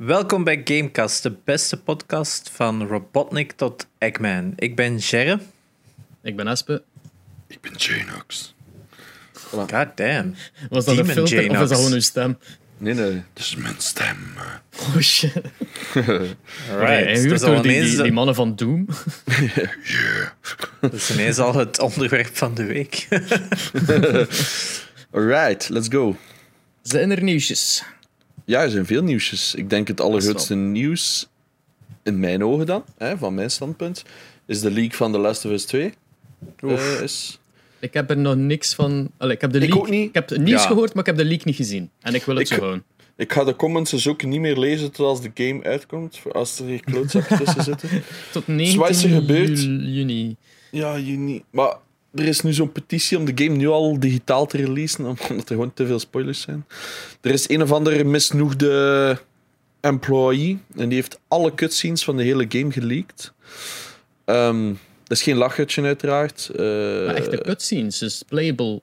Welkom bij Gamecast, de beste podcast van Robotnik tot Eggman. Ik ben Jerre. Ik ben Espe. Ik ben Janox. God damn. Was dat een Demon filter of is dat gewoon uw stem? Nee, nee, dat is mijn stem. Oh shit. Right. Hij dus huurt al door die, die mannen van Doom. Yeah. dat is ineens al het onderwerp van de week. Alright, let's go. Zijn er nieuwsjes? Ja, er zijn veel nieuwsjes. Ik denk het allergrootste nieuws, in mijn ogen dan, hè, van mijn standpunt, is de leak van The Last of Us 2. Eh, is... Ik heb er nog niks van... Allee, ik heb de Ik leak... ook niet. Ik heb het nieuws Ja. gehoord, maar ik heb de leak niet gezien. En ik wil het Ik- zo gewoon. Ik ga de comments dus ook niet meer lezen tot als de game uitkomt, voor als er hier klootzakken tussen zitten. Tot wat 19 is er gebeurd? jul- juni. Ja, juni. Maar er is nu zo'n petitie om de game nu al digitaal te releasen, omdat er gewoon te veel spoilers zijn. Er is een of andere misnoegde employee en die heeft alle cutscenes van de hele game geleakt. Ehm, dat is geen lachertje, uiteraard. Eh, Maar echte cutscenes, dus playable.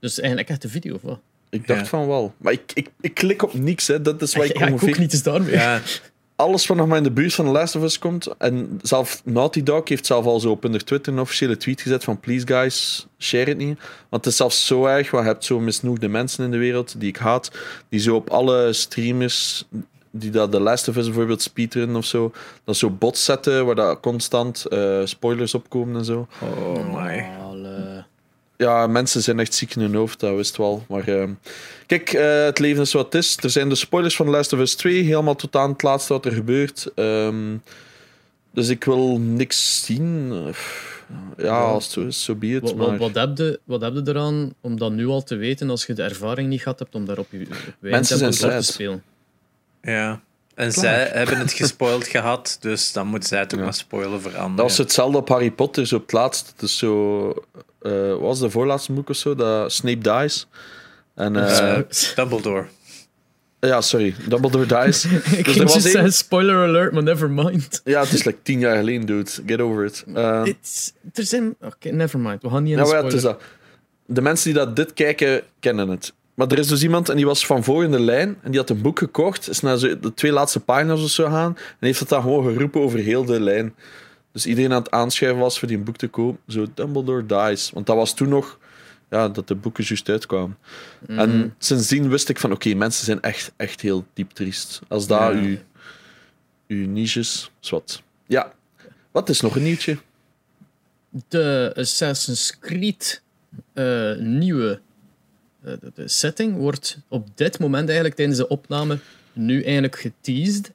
Dus eigenlijk echt een video, of wat? ik dacht Ja. van wel. Maar ik, ik, ik klik op niks, hè. dat is wat ik Ja, ik ongeveer... ook niet eens daarmee. ja, alles wat nog maar in de buurt van The Last of Us komt. En zelf Naughty Dog heeft zelf al zo op hun Twitter een officiële tweet gezet van please guys, share het niet. Want het is zelfs zo erg, want je hebt zo misnoegde mensen in de wereld die ik haat, die zo op alle streamers die dat The Last of Us bijvoorbeeld speedrunnen of zo, dat zo bots zetten waar dat constant eh, spoilers opkomen en zo. oh my. Ja, mensen zijn echt ziek in hun hoofd, dat wist wel. Maar ehm, kijk, eh, het leven is wat het is. Er zijn de spoilers van The Last of Us 2, helemaal tot aan het laatste wat er gebeurt. Ehm, dus ik wil niks zien. Ja, als het zo is, zo be it. Wat, maar- wat, wat, heb je, wat heb je eraan om dat nu al te weten als je de ervaring niet gehad hebt om daar op je Mensen zijn te spelen? Ja. En Klaar. zij hebben het gespoild gehad, dus dan moet zij het ook Ja. maar spoilen voor anderen. Dat was hetzelfde op Harry Potter, zo op het laatst. Het is zo... wat was de voorlaatste boek of zo? Dat Snape dies. En, eh, Dumbledore. ja, sorry. Dumbledore dies. ik Dus was just één- zeggen spoiler alert, maar never mind. Ja, het is like tien jaar geleden, dude. Get over it. Eh, It's, er zijn... Oké, never mind. We gaan niet in Ja, de ja, het is dat. De mensen die dat dit kijken, kennen het. Maar er is dus iemand en die was van voor in de lijn en die had een boek gekocht, is naar de twee laatste pagina's of zo gaan en heeft het dan gewoon geroepen over heel de lijn. Dus iedereen aan het aanschuiven was voor die boek te kopen. Zo, Dumbledore dies. Want dat was toen nog ja, dat de boeken juist uitkwamen. Mhm. En sindsdien wist ik van, oké, mensen zijn echt, echt heel diep triest. Als Ja. uw, uw niche is, is wat. Ja. Wat is nog een nieuwtje? De Assassin's Creed eh, nieuwe eh, de setting wordt op dit moment eigenlijk tijdens de opname nu eigenlijk geteased.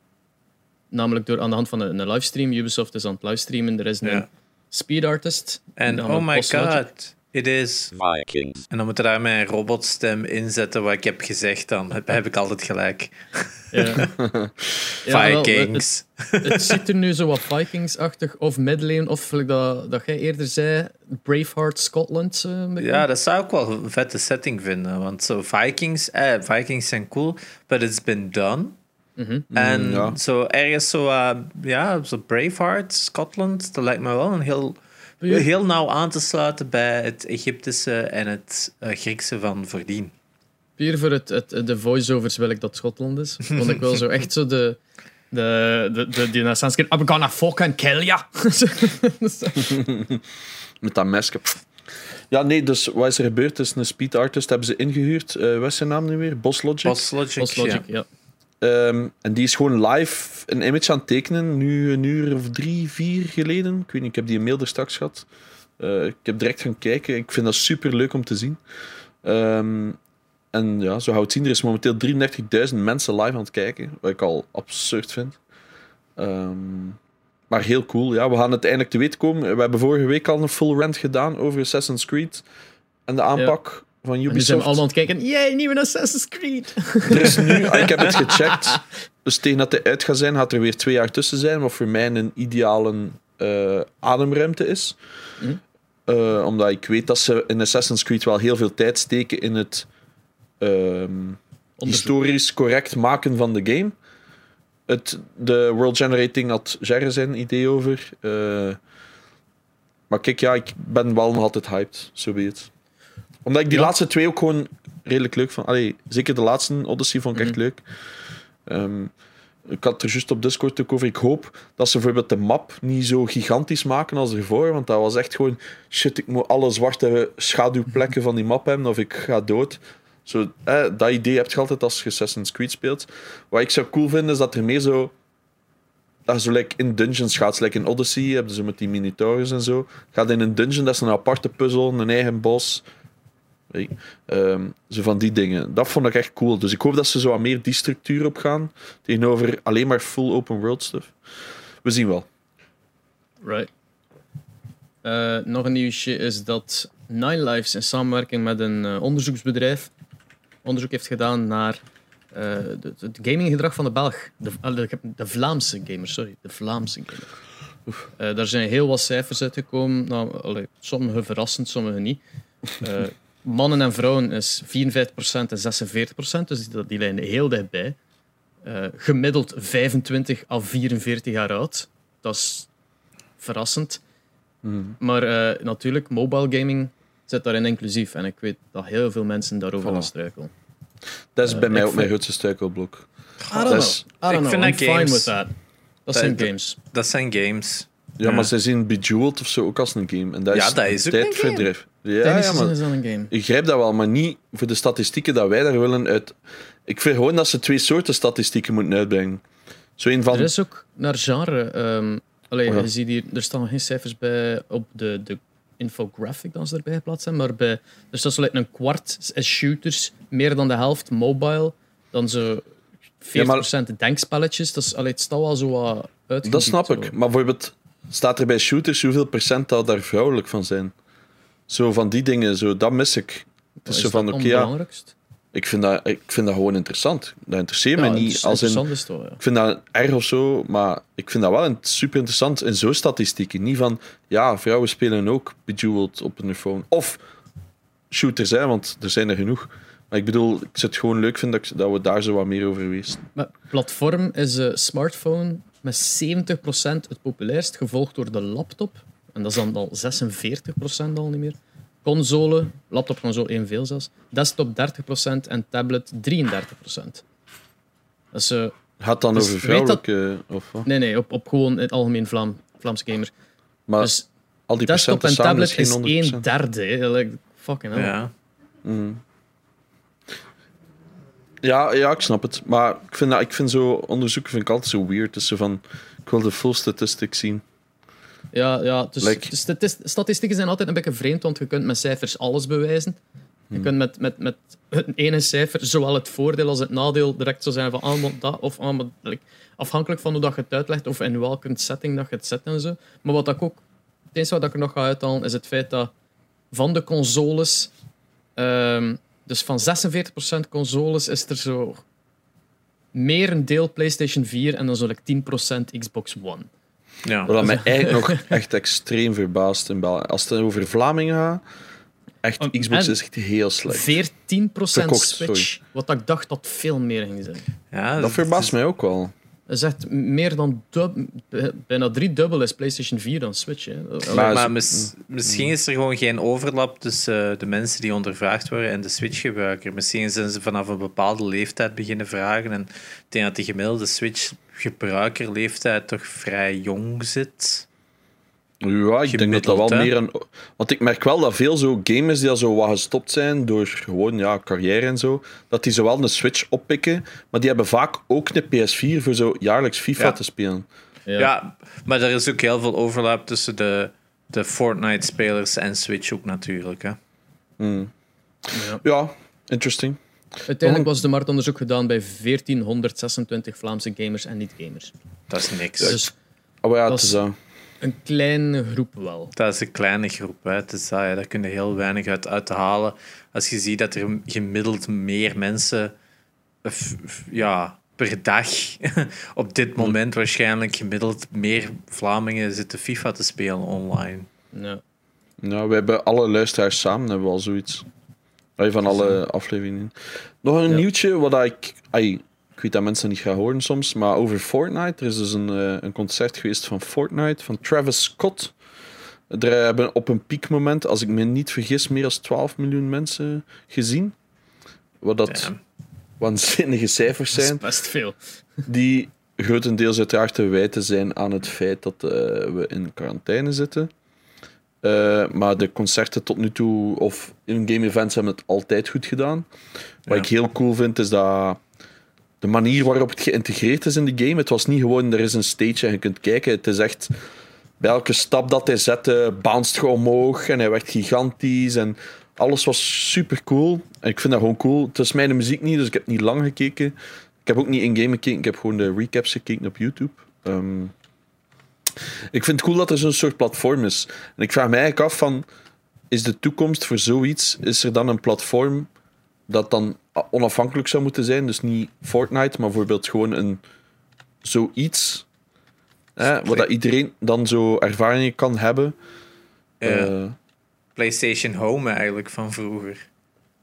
Namelijk door aan de hand van een, een livestream. Ubisoft is aan het livestreamen. Er is een speed artist. En oh my god, it is. Vikings. En dan moet je daar mijn robotstem inzetten wat ik heb gezegd, dan heb, heb ik altijd gelijk. Ja. Ja, wel, Vikings. het, het ziet er nu zo wat Vikings-achtig of middeleeuwen of dat, dat jij eerder zei, Braveheart Scotland. eh, Ja, dat zou ik wel een vette setting vinden. Want zo Vikings, eh, Vikings zijn cool, but it's been done. Mhm. En ja. zo ergens zo, eh, ja, zo Braveheart, Scotland, dat lijkt me wel een heel, Ja. heel nauw aan te sluiten bij het Egyptische en het eh, Griekse van voordien. Puur voor het, het, de voiceovers wil ik dat Schotland is. Want ik wil zo echt zo de. De, de, de, die Creed, I'm gonna fucking kill ya. Met dat mesje. Ja, nee, dus wat is er gebeurd? is een speed artist, hebben ze ingehuurd. Eh wat is zijn naam nu weer? Boss Logic. Boss Logic, Boss Logic, ja. ja. Ehm, en die is gewoon live een image aan het tekenen, nu een uur of drie, vier geleden. Ik weet niet, ik heb die mail er straks gehad. Eh, ik heb direct gaan kijken. Ik vind dat super leuk om te zien. Ehm, en ja, zo houdt het zien. Er is momenteel 33.000 mensen live aan het kijken, wat ik al absurd vind. Ehm, maar heel cool. Ja, we gaan het eindelijk te weten komen. We hebben vorige week al een full rant gedaan over Assassin's Creed en de aanpak van En nu zijn Ubisoft. we allemaal aan het kijken. Yay, nieuwe Assassin's Creed. Er is nu, ah, ik heb het gecheckt. Dus tegen dat hij uit gaat zijn, gaat er weer twee jaar tussen zijn. Wat voor mij een ideale eh, ademruimte is. Mhm. Eh, omdat ik weet dat ze in Assassin's Creed wel heel veel tijd steken in het ehm, historisch correct maken van de game. Het, de world generating had Jerry zijn idee over. Eh, maar kijk, ja, ik ben wel nog altijd hyped. Zo weet het. Omdat ik die Ja. laatste twee ook gewoon redelijk leuk vond. Allee, zeker de laatste Odyssey vond ik echt Mhm. leuk. Ehm, Ik had er juist op Discord ook over. Ik hoop dat ze bijvoorbeeld de map niet zo gigantisch maken als ervoor. Want dat was echt gewoon... Shit, ik moet alle zwarte schaduwplekken van die map hebben of ik ga dood. Zo, eh, dat idee heb je altijd als je Assassin's Creed speelt. Wat ik zou cool vinden, is dat er meer zo... Dat je zo like, in dungeons gaat. Like in Odyssey heb je zo met die Minotaurus en zo. Gaat in een dungeon, dat is een aparte puzzel, een eigen bos. Ehm, zo van die dingen. Dat vond ik echt cool. Dus ik hoop dat ze zo wat meer die structuur op gaan. Tegenover alleen maar full open world stuff. We zien wel. Right. Eh, nog een nieuwsje is dat Nine Lives in samenwerking met een eh, onderzoeksbedrijf onderzoek heeft gedaan naar eh, de- het gaminggedrag van de Belg. De, de, de Vlaamse gamer, sorry. De Vlaamse gamer. Eh, daar zijn heel wat cijfers uitgekomen. Nou, allee, sommige verrassend, sommige niet. Mannen en vrouwen is 54% en 46%, dus die, die liggen heel dichtbij. Eh, gemiddeld 25 à 44 jaar oud. Dat is verrassend. Maar eh, natuurlijk, mobile gaming zit daarin inclusief. En ik weet dat heel veel mensen daarover Voilà. gaan struikelen. Dat is Eh, bij mij ook mijn grootste struikelblok. I don't know. I don't ik know. vind I'm dat fine games- with that. Dat Dat- zijn dat- games. Dat zijn games. Ja, Ja. maar zij zien Bejeweled of zo ook als een game. En dat Ja, is, dat is ook een game. Ja, Tennis ja, maar is een game. ik grijp dat wel, maar niet voor de statistieken dat wij daar willen uit. Ik vind gewoon dat ze twee soorten statistieken moeten uitbrengen. Zo een van. Er is ook naar genre. ehm allee, Oh ja. je ziet hier, er staan geen cijfers bij op de, de infographic dat ze erbij geplaatst zijn, maar bij, er staat zo like een kwart is shooters, meer dan de helft mobile, dan zo 40% denkspelletjes. Dat is, allee, het staat wel zo wat uit. Dat snap ik. Maar bijvoorbeeld, staat er bij shooters hoeveel procent dat daar vrouwelijk van zijn? Zo van die dingen, zo, dat mis ik. Het is zo van, oké, ja, ik vind, dat, ik vind dat gewoon interessant. Dat interesseert mij niet. Als in, is ja. ik vind dat erg of zo, maar ik vind dat wel een- super interessant in zo'n statistieken. Niet van, ja, vrouwen spelen ook Bejeweled op hun phone. Of shooters, hè, want er zijn er genoeg. Maar ik bedoel, ik zou het gewoon leuk vinden dat, ik- dat we daar zo wat meer over wisten. Maar platform is de smartphone met 70% het populairst, gevolgd door de laptop. En dat is dan al 46% al niet meer. Console, laptop, console evenveel zelfs. Desktop 30% en tablet 33%. Dat is, eh, Gaat dan Dus over dat- vrouwelijke... Of wat? nee, nee, op, op gewoon in het algemeen Vlaam, Vlaams gamer. Maar dus al die desktop en tablet is 100%. 1 derde. Like, fucking hell. Ja. Mm. Ja, ja, ik snap het. Maar ik vind, dat, ik vind zo onderzoeken vind ik altijd zo weird. Dus zo van, ik wil de full statistic zien. Ja, ja dus, Like- statis- statistieken zijn altijd een beetje vreemd, want je kunt met cijfers alles bewijzen. Je Hmm. kunt met, met, met het ene cijfer zowel het voordeel als het nadeel direct zo zijn van ah, maar dat of ah, maar like, afhankelijk van hoe dat je het uitlegt of in welke setting dat je het zet en zo. Maar wat ik ook, het enige wat ik er nog ga uithalen is het feit dat van de consoles, ehm, dus van 46% consoles is er zo meer een deel PlayStation 4 en dan zo like 10% Xbox One. Ja. Wat mij eigenlijk nog echt extreem verbaast in België. Als het over Vlamingen gaat, echt, En- Xbox is echt heel slecht. 14% Verkocht, Switch. Wat ik dacht dat veel meer ging zijn. Ja, Dat verbaast mij ook wel. Dat is echt meer dan dub, bijna drie dubbel is PlayStation 4 dan Switch. Hè. Maar- mis- misschien is er gewoon geen overlap tussen eh, de mensen die ondervraagd worden en de Switch-gebruiker. Misschien zijn ze vanaf een bepaalde leeftijd beginnen vragen. En ik denk dat de gemiddelde Switch-gebruikerleeftijd toch vrij jong zit. Ja, ik denk dat dat wel hè? meer een... Want ik merk wel dat veel zo gamers die al zo wat gestopt zijn door gewoon ja, carrière en zo, dat die zowel een Switch oppikken, maar die hebben vaak ook een PS4 voor zo jaarlijks FIFA Ja. te spelen. Ja. maar er is ook heel veel overlap tussen de, de Fortnite-spelers en Switch ook natuurlijk. Hè. Ja. Ja, interesting. Uiteindelijk was de marktonderzoek gedaan bij 1426 Vlaamse gamers en niet-gamers. Dat is niks. Dus Oh ja, Dat het is- is dat. een kleine groep wel. Dat is een kleine groep. Hè. Het is dat, ja, daar kun je heel weinig uit, uit halen. Als je ziet dat er gemiddeld meer mensen f- f- ja, per dag op dit moment waarschijnlijk gemiddeld meer Vlamingen zitten FIFA te spelen online. Ja. Nou, we hebben alle luisteraars samen hebben we al zoiets. Van alle afleveringen. Nog een Ja. nieuwtje, wat ik... ik weet dat mensen niet gaan horen soms, maar over Fortnite. Er is dus een, eh, een concert geweest van Fortnite, van Travis Scott. Er hebben op een piekmoment, als ik me niet vergis, meer dan 12 miljoen mensen gezien. Wat dat waanzinnige cijfers Dat is zijn. best veel. Die grotendeels uiteraard te wijten zijn aan het feit dat eh, we in quarantaine zitten. Eh, maar de concerten tot nu toe, of in-game events, hebben het altijd goed gedaan. Wat Ja. ik heel cool vind, is dat de manier waarop het geïntegreerd is in de game. Het was niet gewoon, er is een stage en je kunt kijken. Het is echt, bij elke stap dat hij zette, bounced je omhoog en hij werd gigantisch. En alles was super cool. En ik vind dat gewoon cool. Het is mijn muziek niet, dus ik heb niet lang gekeken. Ik heb ook niet in-game gekeken, ik heb gewoon de recaps gekeken op YouTube. Ehm, ik vind het cool dat er zo'n soort platform is. En ik vraag me eigenlijk af van, is de toekomst voor zoiets, is er dan een platform dat dan onafhankelijk zou moeten zijn? Dus niet Fortnite, maar bijvoorbeeld gewoon een zoiets, hè, waar dat iedereen dan zo ervaringen kan hebben. Eh, PlayStation Home eigenlijk van vroeger.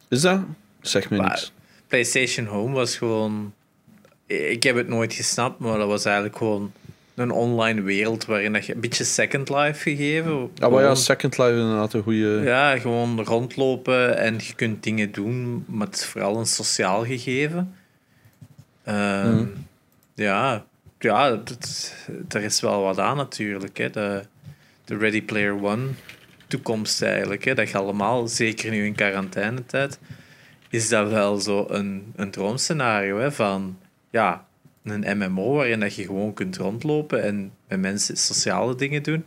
is dat? Zeg me Maar- niks. PlayStation Home was gewoon. Ik heb het nooit gesnapt, maar dat was eigenlijk gewoon een online wereld waarin dat je een beetje Second Life gegeven. Ah, maar ja, Second Life is inderdaad een goede. Ja, gewoon rondlopen en je kunt dingen doen, maar het is vooral een sociaal gegeven. Ehm, Mhm. Ja, ja dat, er is wel wat aan natuurlijk. Hè. De, de Ready Player One toekomst eigenlijk. Hè. Dat je allemaal, zeker nu in quarantainetijd, is dat wel zo een, een droomscenario hè, van ja, een MMO waarin dat je gewoon kunt rondlopen en met mensen sociale dingen doen.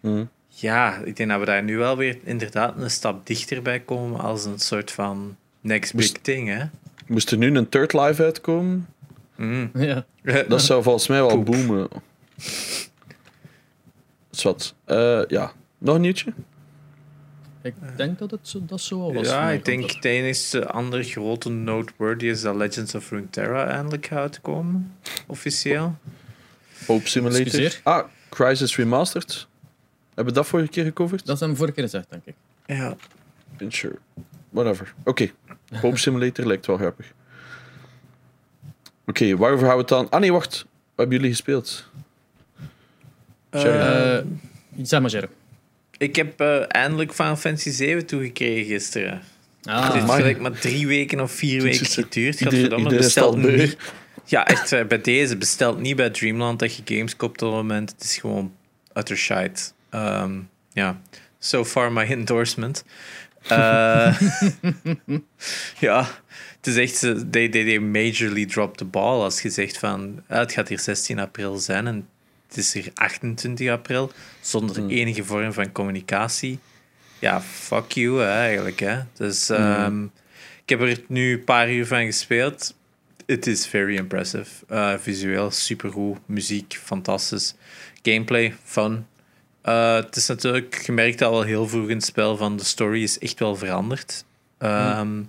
Mhm. Ja, ik denk dat we daar nu wel weer inderdaad een stap dichterbij komen als een soort van next big Moest- thing, hè? Moest er nu een third live uitkomen? Mm. Ja. Dat zou volgens mij wel Poep. boomen. Zwat. Eh ja, nog een nieuwtje? Ik denk dat het zo, dat zo wel was. Ja, ik denk de enige andere grote noteworthy is dat Legends of Runeterra eindelijk gaat komen, officieel. Hope Simulator. Excuseer? Ah, Crisis Remastered. Hebben we dat vorige keer gecoverd? Dat hebben we vorige keer gezegd, denk ik. Ja. Sure. Whatever. Oké. Hope Simulator lijkt wel grappig. Oké, waarover gaan we het dan? Ah nee, wacht. Wat hebben jullie gespeeld? Eh, zeg maar. Ik heb eh, eindelijk Final Fantasy 7 toegekregen gisteren. het Ah, heeft amai. gelijk maar drie weken of vier weken geduurd. Bestelt beu. niet. Ja, echt, eh, bij deze bestelt niet bij Dreamland dat je games koopt op het moment. Het is gewoon utter shite. Ehm, ja, so far my endorsement. Eh, ja, het is echt, they, they, they majorly drop the ball als je zegt van, ah, het gaat hier 16 april zijn en het is hier 28 april, zonder enige vorm van communicatie. Ja, fuck you hè, eigenlijk. Hè. Dus ehm, ik heb er nu een paar uur van gespeeld. Het is very impressive. Uh, visueel supergoed, muziek fantastisch, gameplay fun. Uh, het is natuurlijk, je merkt al wel heel vroeg in het spel van de story is echt wel veranderd. Ehm,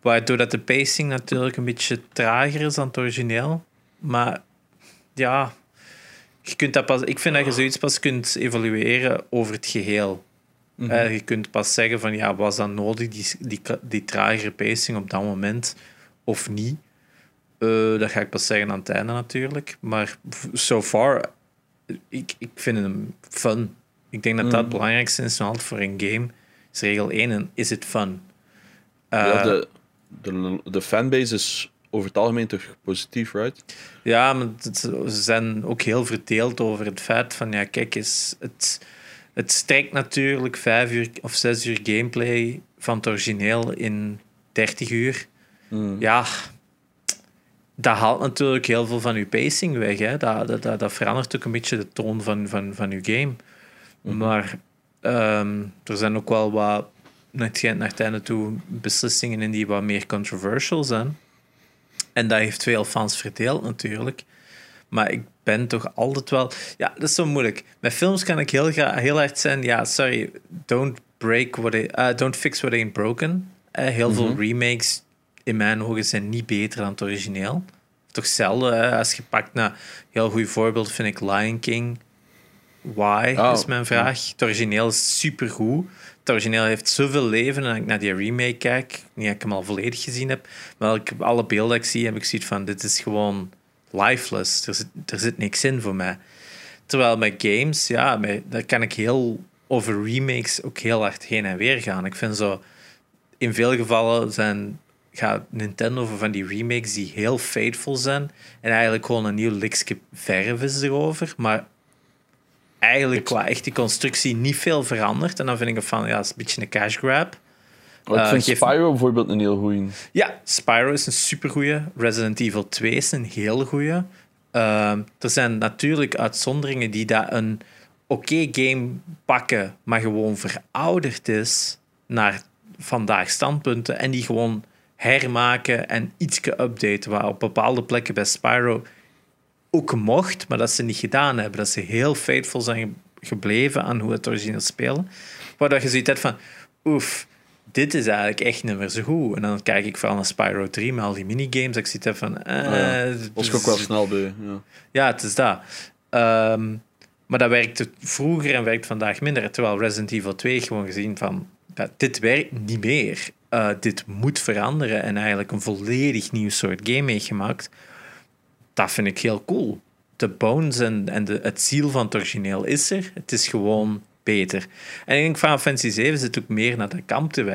Waardoor dat de pacing natuurlijk een beetje trager is dan het origineel. Maar ja, je kunt dat pas, ik vind dat je zoiets pas kunt evalueren over het geheel. Eh, je kunt pas zeggen van ja, was dat nodig, die, die, die tragere pacing op dat moment of niet? Eh, dat ga ik pas zeggen aan het einde natuurlijk. Maar so far, ik, ik vind hem fun. Ik denk dat dat het belangrijkste is altijd voor een game. Is regel 1 en is het fun? ja, Eh, de, de, de fanbase is over het algemeen toch positief, right? Ja, maar het- ze zijn ook heel verdeeld over het feit van, ja, kijk eens, het, het strekt natuurlijk vijf uur of zes uur gameplay van het origineel in 30 uur. Ja, dat haalt natuurlijk heel veel van je pacing weg. Hè. Dat, dat, dat, dat verandert ook een beetje de toon van, van, van je game. Maar ehm, er zijn ook wel wat, net naar het einde toe, beslissingen in die wat meer controversial zijn. En dat heeft veel fans verdeeld natuurlijk. Maar ik ben toch altijd wel... Ja, dat is zo moeilijk. Met films kan ik heel, heel hard zijn... Ja, sorry, don't break what it, uh, don't fix what ain't broken. Eh, heel veel remakes in mijn ogen zijn niet beter dan het origineel. Toch zelden, hè? als je pakt naar... Heel goed voorbeeld vind ik Lion King. Why, Oh, is mijn vraag. Het origineel is supergoed. Origineel heeft zoveel leven. En als ik naar die remake kijk, niet dat ik hem al volledig gezien heb, maar ik, alle beelden die ik zie, heb ik zoiets van, dit is gewoon lifeless. Er zit, er zit niks in voor mij. Terwijl met games, ja, met, daar kan ik heel over remakes ook heel hard heen en weer gaan. Ik vind zo, in veel gevallen zijn gaat Nintendo van die remakes die heel faithful zijn en eigenlijk gewoon een nieuw likje verf is erover, maar eigenlijk qua echte constructie niet veel veranderd. En dan vind ik het van, ja, het is een beetje een cash grab. Maar ik Eh, vind geef- Spyro bijvoorbeeld een heel goeie. Ja, Spyro is een supergoeie. Resident Evil 2 is een heel goeie. Ehm, er zijn natuurlijk uitzonderingen die dat een oké game pakken, maar gewoon verouderd is naar vandaag standpunten en die gewoon hermaken en iets updaten, waar op bepaalde plekken bij Spyro ook mocht, maar dat ze niet gedaan hebben. Dat ze heel faithful zijn ge- gebleven aan hoe het origineel spelen. Waardoor je zoiets hebt van, oef, dit is eigenlijk echt niet meer zo goed. En dan kijk ik vooral naar Spyro 3 met al die minigames. Ik zie het van, eh, Ah ja. het Was ik ook wel snel bij. Ja. ja, het is dat. Ehm, maar dat werkte vroeger en werkt vandaag minder. Terwijl Resident Evil 2 gewoon gezien van... Dit werkt niet meer. Eh, dit moet veranderen en eigenlijk een volledig nieuw soort game heeft gemaakt. Dat vind ik heel cool. De bones en, en de, het ziel van het origineel is er. Het is gewoon beter. En ik denk Final Fantasy 7 zit ook meer naar de kant te,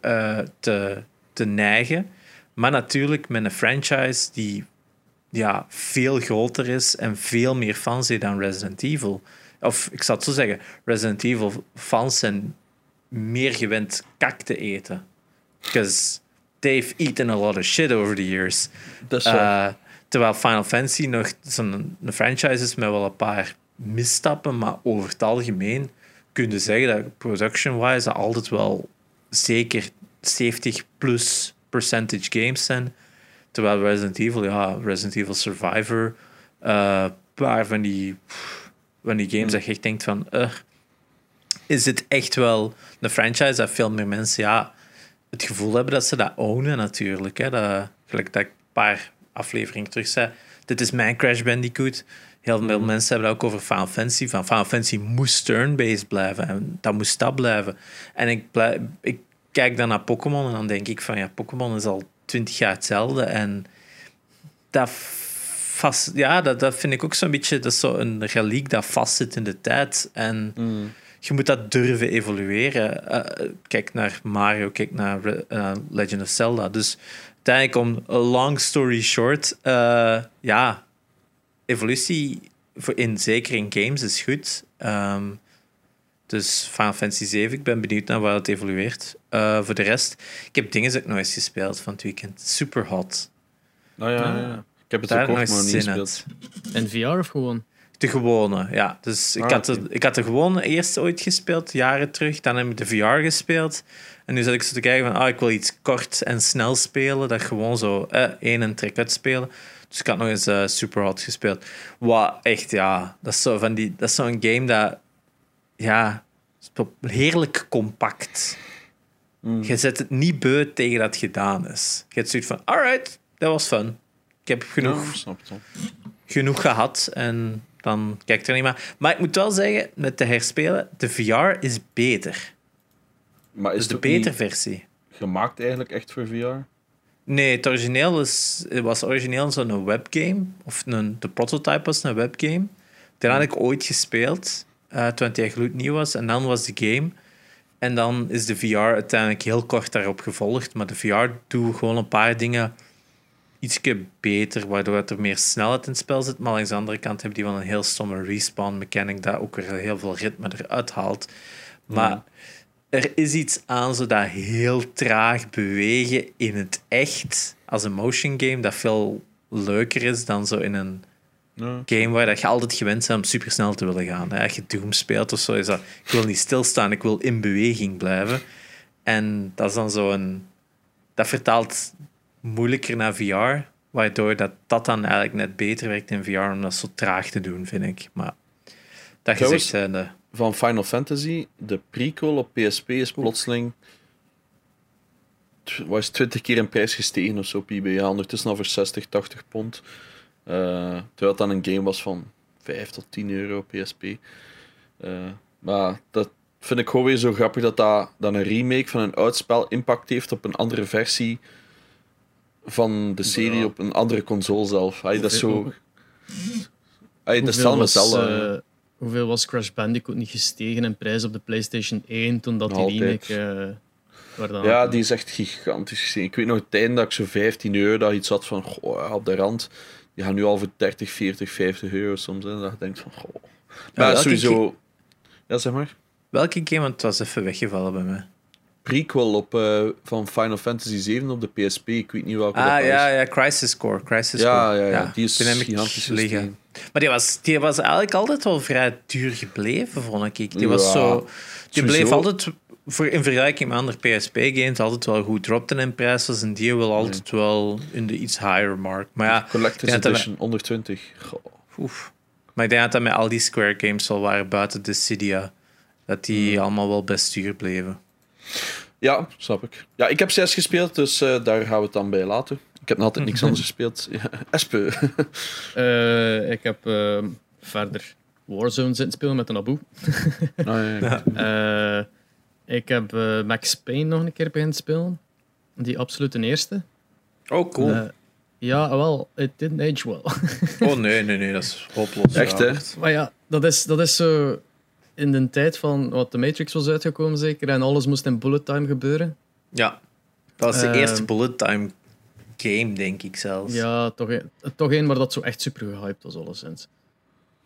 eh, te, te neigen. Maar natuurlijk met een franchise die ja, veel groter is en veel meer fans heeft dan Resident Evil. Of ik zal het zo zeggen, Resident Evil fans zijn meer gewend kak te eten. Because they've eaten a lot of shit over the years. Dat is waar. Terwijl Final Fantasy nog zo'n een franchise is met wel een paar misstappen, maar over het algemeen kun je zeggen dat production-wise altijd wel zeker 70 plus percentage games zijn. Terwijl Resident Evil, ja, Resident Evil Survivor, eh, een paar van die, van die games dat je echt denkt van, eh, is het echt wel een franchise dat veel meer mensen ja, het gevoel hebben dat ze dat ownen natuurlijk. Hè? Dat, gelijk dat ik een paar afleveringen terug zei, dit is mijn Crash Bandicoot. Heel veel mensen hebben het ook over Final Fantasy. Van Final Fantasy moest turn-based blijven en dat moest dat blijven. En ik, blijf, ik kijk dan naar Pokémon en dan denk ik van ja, Pokémon is al twintig jaar hetzelfde en dat vast, ja, dat, dat vind ik ook zo'n beetje, dat is zo een reliek dat vastzit in de tijd en Mm. je moet dat durven evolueren. Eh, kijk naar Mario, kijk naar eh, Legend of Zelda. Dus uiteindelijk, om a long story short, eh, ja, evolutie voor in, zeker in games is goed. Ehm, dus Final Fantasy 7, ik ben benieuwd naar waar het evolueert. Eh, voor de rest, ik heb dingen ook nog eens gespeeld van het weekend. Super hot. Nou ja, ja, ja. Ik heb het Daar ook nog maar eens niet gespeeld. En VR of gewoon? De gewone, ja. Dus ik, Ah, had de, ik had de gewone eerst ooit gespeeld, jaren terug. Dan heb ik de VR gespeeld. En nu zat ik zo te kijken van, ah, ik wil iets kort en snel spelen. Dat gewoon zo eh, één en trek uitspelen. Dus ik had nog eens eh, Superhot gespeeld. Wat echt, ja, dat is zo van die, dat is zo'n game dat, ja, heerlijk compact. Mm. Je zet het niet beu tegen dat het gedaan is. Je hebt zoiets van, alright, dat was fun. Ik heb genoeg Ja, genoeg gehad en dan kijk ik er niet meer. Maar ik moet wel zeggen, met de herspelen, de VR is beter. Maar is Dus de betere versie. gemaakt eigenlijk echt voor VR? Nee, het origineel is, het was origineel zo'n webgame. Of een, de prototype was een webgame. Die had ik ooit gespeeld, eh, toen het echt gloednieuw was. En dan was de game. En dan is de VR uiteindelijk heel kort daarop gevolgd. Maar de VR doet gewoon een paar dingen iets beter, waardoor het er meer snelheid in het spel zit. Maar langs de andere kant heb je wel een heel stomme respawn mechanic dat ook weer heel veel ritme eruit haalt. Maar er is iets aan zo dat heel traag bewegen in het echt als een motion game dat veel leuker is dan zo in een Ja. game waar dat je altijd gewend bent om supersnel te willen gaan. Hè. Als je Doom speelt of zo, is dat... Ik wil niet stilstaan, ik wil in beweging blijven. En dat is dan zo een... Dat vertaalt moeilijker naar VR, waardoor dat, dat dan eigenlijk net beter werkt in VR om dat zo traag te doen, vind ik. Maar dat gezegd zijnde... Van Final Fantasy, de prequel op PSP is plotseling was 20 keer in prijs gestegen of zo op eBay. Ja, ondertussen al voor 60, 80 pond. Eh, terwijl het dan een game was van 5 tot 10 euro op PSP. Eh, maar dat vind ik gewoon weer zo grappig dat dat dan een remake van een oud spel impact heeft op een andere versie van de serie Ja. op een andere console zelf. Ay, dat is zo... Ay, dat is hetzelfde hoeveel was Crash Bandicoot niet gestegen in prijs op de PlayStation 1 toen dat die remake... eh, dan Ja, die is echt gigantisch gestegen. Ik weet nog het einde dat ik zo 15 euro dat iets had van goh, ja, op de rand. Die gaan nu al voor 30, 40, 50 euro soms. Hè, dat je denkt van goh. Maar welke sowieso. Ja, zeg maar. Welke game? Want het was even weggevallen bij mij. Prequel op, eh, van Final Fantasy 7 op de PSP. Ik weet niet welke. dat Ah, was. ja, ja, Crisis Core. Crisis Ja, Core. ja, ja, die is gigantisch liggen. Maar die was, die was eigenlijk altijd wel vrij duur gebleven, vond ik. Die, was zo, die bleef altijd, voor, in vergelijking met andere PSP-games, altijd wel goed. Dropte in prijs was en die wel altijd wel in de iets higher mark. Maar ja, Collector's Edition, onder 20. Goh. oef. Maar ik denk dat dat met al die Square games al waren buiten Dissidia. Dat die Hmm. allemaal wel best duur bleven. Ja, snap ik. Ja, ik heb 6 gespeeld, dus eh, daar gaan we het dan bij laten. Ik heb nog altijd niks anders gespeeld. Ja, Espe. Eh, ik heb eh, verder Warzone zitten spelen met een Abu. Ah, ja, ja. Eh, ik heb eh, Max Payne nog een keer beginnen spelen. Die absoluut de eerste. Oh, cool. Ja, wel, it didn't age well. oh, nee, nee, nee, dat is hopeloos. Echt, hè? maar ja, dat is, dat is zo in de tijd van wat de Matrix was uitgekomen zeker en alles moest in bullet time gebeuren. Ja, dat was de Ehm, eerste bullet time game, denk ik zelfs. Ja, toch, een- toch een waar dat zo echt super gehyped was, alleszins.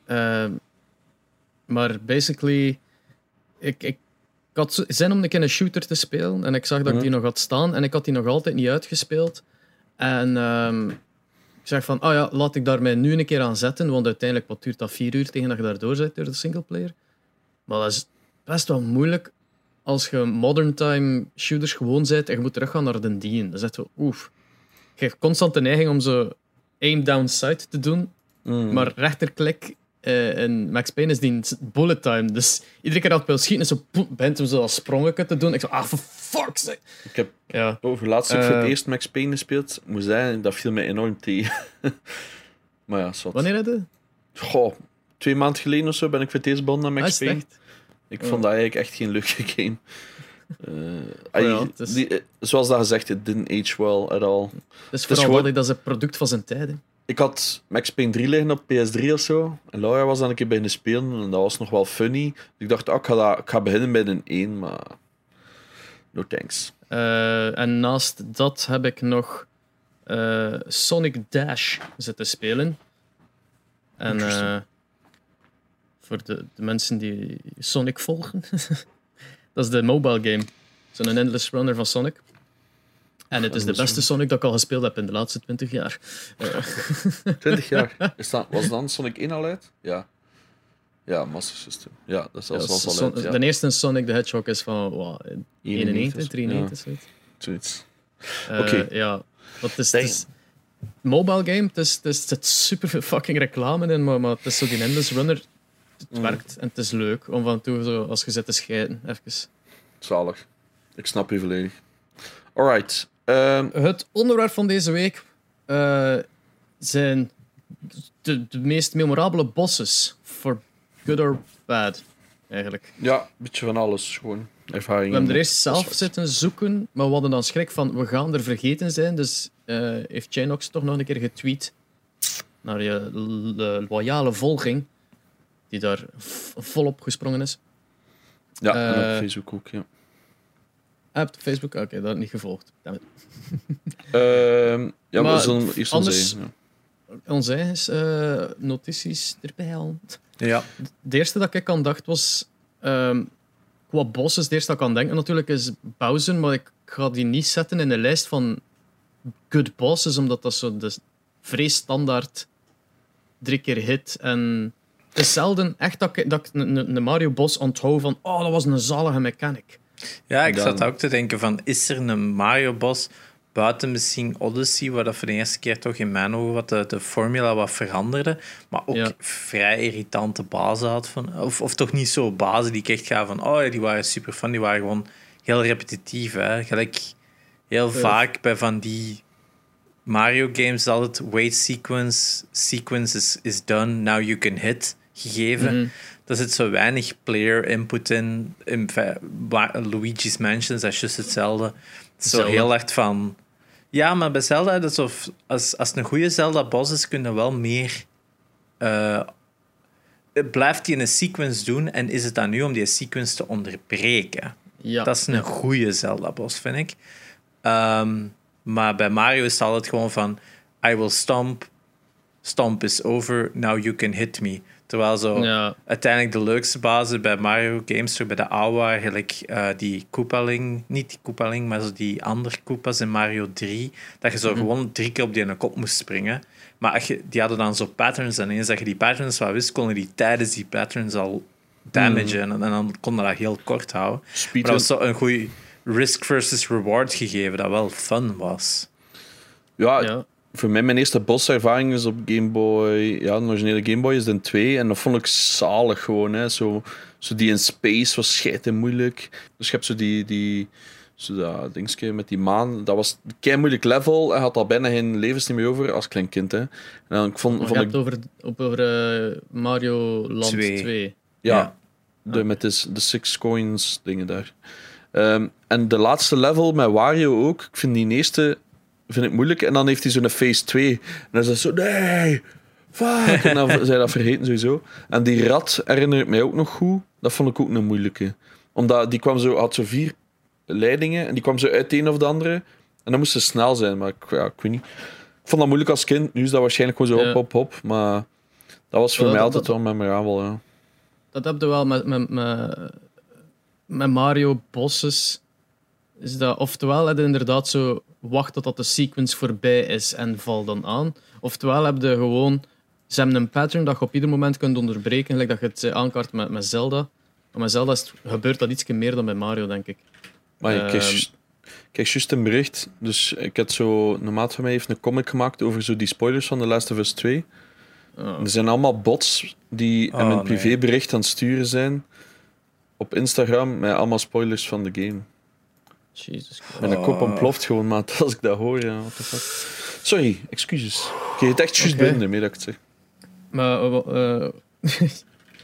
Ehm maar basically, ik, ik, ik had zin om een keer een shooter te spelen en ik zag dat ik die nog had staan en ik had die nog altijd niet uitgespeeld. En ehm, ik zeg van, ah ja, laat ik daar mij nu een keer aan zetten, want uiteindelijk, wat duurt dat, vier uur tegen dat je daardoor zit door de singleplayer? Maar dat is best wel moeilijk als je modern time shooters gewoon bent en je moet teruggaan naar de dien. Is echt zo, oef. Je hebt constant de neiging om zo aim down sight te doen, Mm. maar rechterklik eh in Max Payne is die bullet time. Dus iedere keer dat ik wil schieten, is zo, begint hem zo als sprongetje te doen. Ik zo, ah, for fuck's sake. Ik heb Ja. over laatst ook voor het Eh. eerst Max Payne gespeeld. Ik moet zeggen, dat viel mij enorm tegen. maar ja. Wanneer had je? Goh, twee maanden geleden of zo ben ik voor het eerst begonnen Ah, Max het Payne. Ik vond dat eigenlijk echt geen leuke game. Eh, ja, ai, het is- die- eh, zoals dat gezegd, it didn't age well at all. Dus is vooral gewoon- dat, is een product van zijn tijd. hè. Ik had Max Payne 3 liggen op PS3 of zo. En Laura was dan een keer bij de spelen en dat was nog wel funny. Ik dacht, ah, ik, ga dat, ik ga beginnen bij een 1, maar... No thanks. Eh, en naast dat heb ik nog Sonic Dash zitten spelen. En voor de, de mensen die Sonic volgen, dat is de mobile game. Zo'n endless runner van Sonic. En het is de beste Sonic dat ik al gespeeld heb in de laatste 20 jaar. Eh, 20 jaar. Is dat, was dan Sonic 1 al uit? Ja. Ja, Master System. Ja, dat is ja, al Son- uit. Ja. De eerste Sonic the Hedgehog is van wow, 91, 91, 93. zoiets. Zoiets. Eh, Oké. Ja, wat is, het is mobile game, het, is, het, is, het zit super veel fucking reclame in, maar, maar het is zo die endless runner. Het Mm. werkt en het is leuk om van toe, zo, als je zit te scheiden, even. Zalig. Ik snap je volledig. Alright. Ehm, Het onderwerp van deze week eh, zijn de, de meest memorabele bosses, for good or bad, eigenlijk. ja, een beetje van alles. Gewoon ervaring. We hebben er eerst zelf zitten zoeken, maar we hadden dan schrik van we gaan er vergeten zijn. Dus eh, heeft Chinox toch nog een keer getweet naar je loyale volging, die daar volop gesprongen is. Ja, en Eh, op Facebook ook, ja. Ah, op Facebook? Oké, dat ik niet gevolgd. Damn it. Ehm, ja, maar we zullen eerst anders- eigen eh, notities erbij halen. Ja. De eerste dat ik aan dacht was... ehm qua bosses, de eerste dat ik aan denken natuurlijk is Bowser, maar ik ga die niet zetten in een lijst van good bosses, omdat dat zo de vrij standaard drie keer hit. En het is zelden echt dat ik, dat ik een, Mario boss onthoud van oh, dat was een zalige mechanic. Ja, ik Dan- zat ook te denken van, is er een Mario-bos buiten misschien Odyssey, waar dat voor de eerste keer toch in mijn ogen wat de, de formula wat veranderde, maar ook Ja. vrij irritante bazen had. Van, of, of toch niet zo bazen die ik echt ga van, oh ja, die waren super fun, die waren gewoon heel repetitief. Hè? Gelijk heel vaak bij van die Mario-games is altijd wait sequence, sequence is, is done, now you can hit, gegeven. Mhm. Er zit zo weinig player input in. in Luigi's Mansion dat is juist hetzelfde. Het zo heel hard van... Ja, maar bij Zelda, is of, als, als het een goede Zelda-boss is, kun je wel meer... eh, blijft hij een sequence doen en is het dan nu om die sequence te onderbreken? Ja. Dat is een goede Zelda-boss, vind ik. Ehm, maar bij Mario is het altijd gewoon van... I will stomp. Stomp is over. Now you can hit me. Terwijl zo... Ja. Uiteindelijk de leukste bazen bij Mario games, zo bij de oude, gelijk eh, die Koopaling, niet die Koopaling, maar zo die andere Koopas in Mario 3, dat je zo gewoon drie keer op die ene kop moest springen. Maar als je, die hadden dan zo patterns en eens dat je die patterns wat wist, konden die tijdens die patterns al damagen en, en dan kon dat heel kort houden. Maar dat was zo een goede risk versus reward gegeven dat wel fun was. Ja, ja. Voor mij mijn eerste boss-ervaring is op Game Boy. Ja, de originele Game Boy is de 2. En dat vond ik zalig gewoon. Hè. Zo, zo die in space was scheiden moeilijk. Dus je hebt zo die. die zo dat dingetje met die maan. Dat was een kei moeilijk level. Hij had al bijna geen levens niet meer over als klein kind. Hè. En dan, ik vond, Maar vond je ik, hebt over, op over eh, Mario Land Twee. 2. ja, Ja. De, met de, de six coins dingen daar. Ehm, en de laatste level met Wario ook. Ik vind die eerste vind ik moeilijk. En dan heeft hij zo'n phase 2. En dan is dat zo, nee, fuck. En dan zijn dat vergeten sowieso. En die rat herinner ik mij ook nog goed. Dat vond ik ook een moeilijke. Omdat die kwam zo, had zo vier leidingen. En die kwam zo uit de een of de andere. En dan moest ze snel zijn. Maar ik, ja, ik weet niet. Ik vond dat moeilijk als kind. Nu is dat waarschijnlijk gewoon zo hop, hop, hop. Maar dat was voor mij altijd wel memorabel. Ja. Dat heb je wel met, met, met, met Mario bosses. Is dat, oftewel je inderdaad zo wacht totdat de sequence voorbij is en val dan aan. Oftewel heb je gewoon ze hebben een pattern dat je op ieder moment kunt onderbreken, gelijk dat je het eh, aankaart met, met Zelda. Maar met Zelda is het- gebeurt dat iets meer dan bij Mario, denk ik. Maar ik kreeg, Ehm. juist- een bericht. Dus ik had zo... Een maat van mij heeft een comic gemaakt over zo die spoilers van The Last of Us 2. Ah, Er zijn allemaal bots die Oh, hem een nee. privébericht aan het sturen zijn op Instagram met allemaal spoilers van de game. Jesus Christ. Mijn kop Oh. ontploft gewoon, maat, als ik dat hoor. Ja, what the fuck. Sorry, excuses. Ik kreeg het echt juist Oké. binnen, mee dat ik het zeg. Maar eh, eh,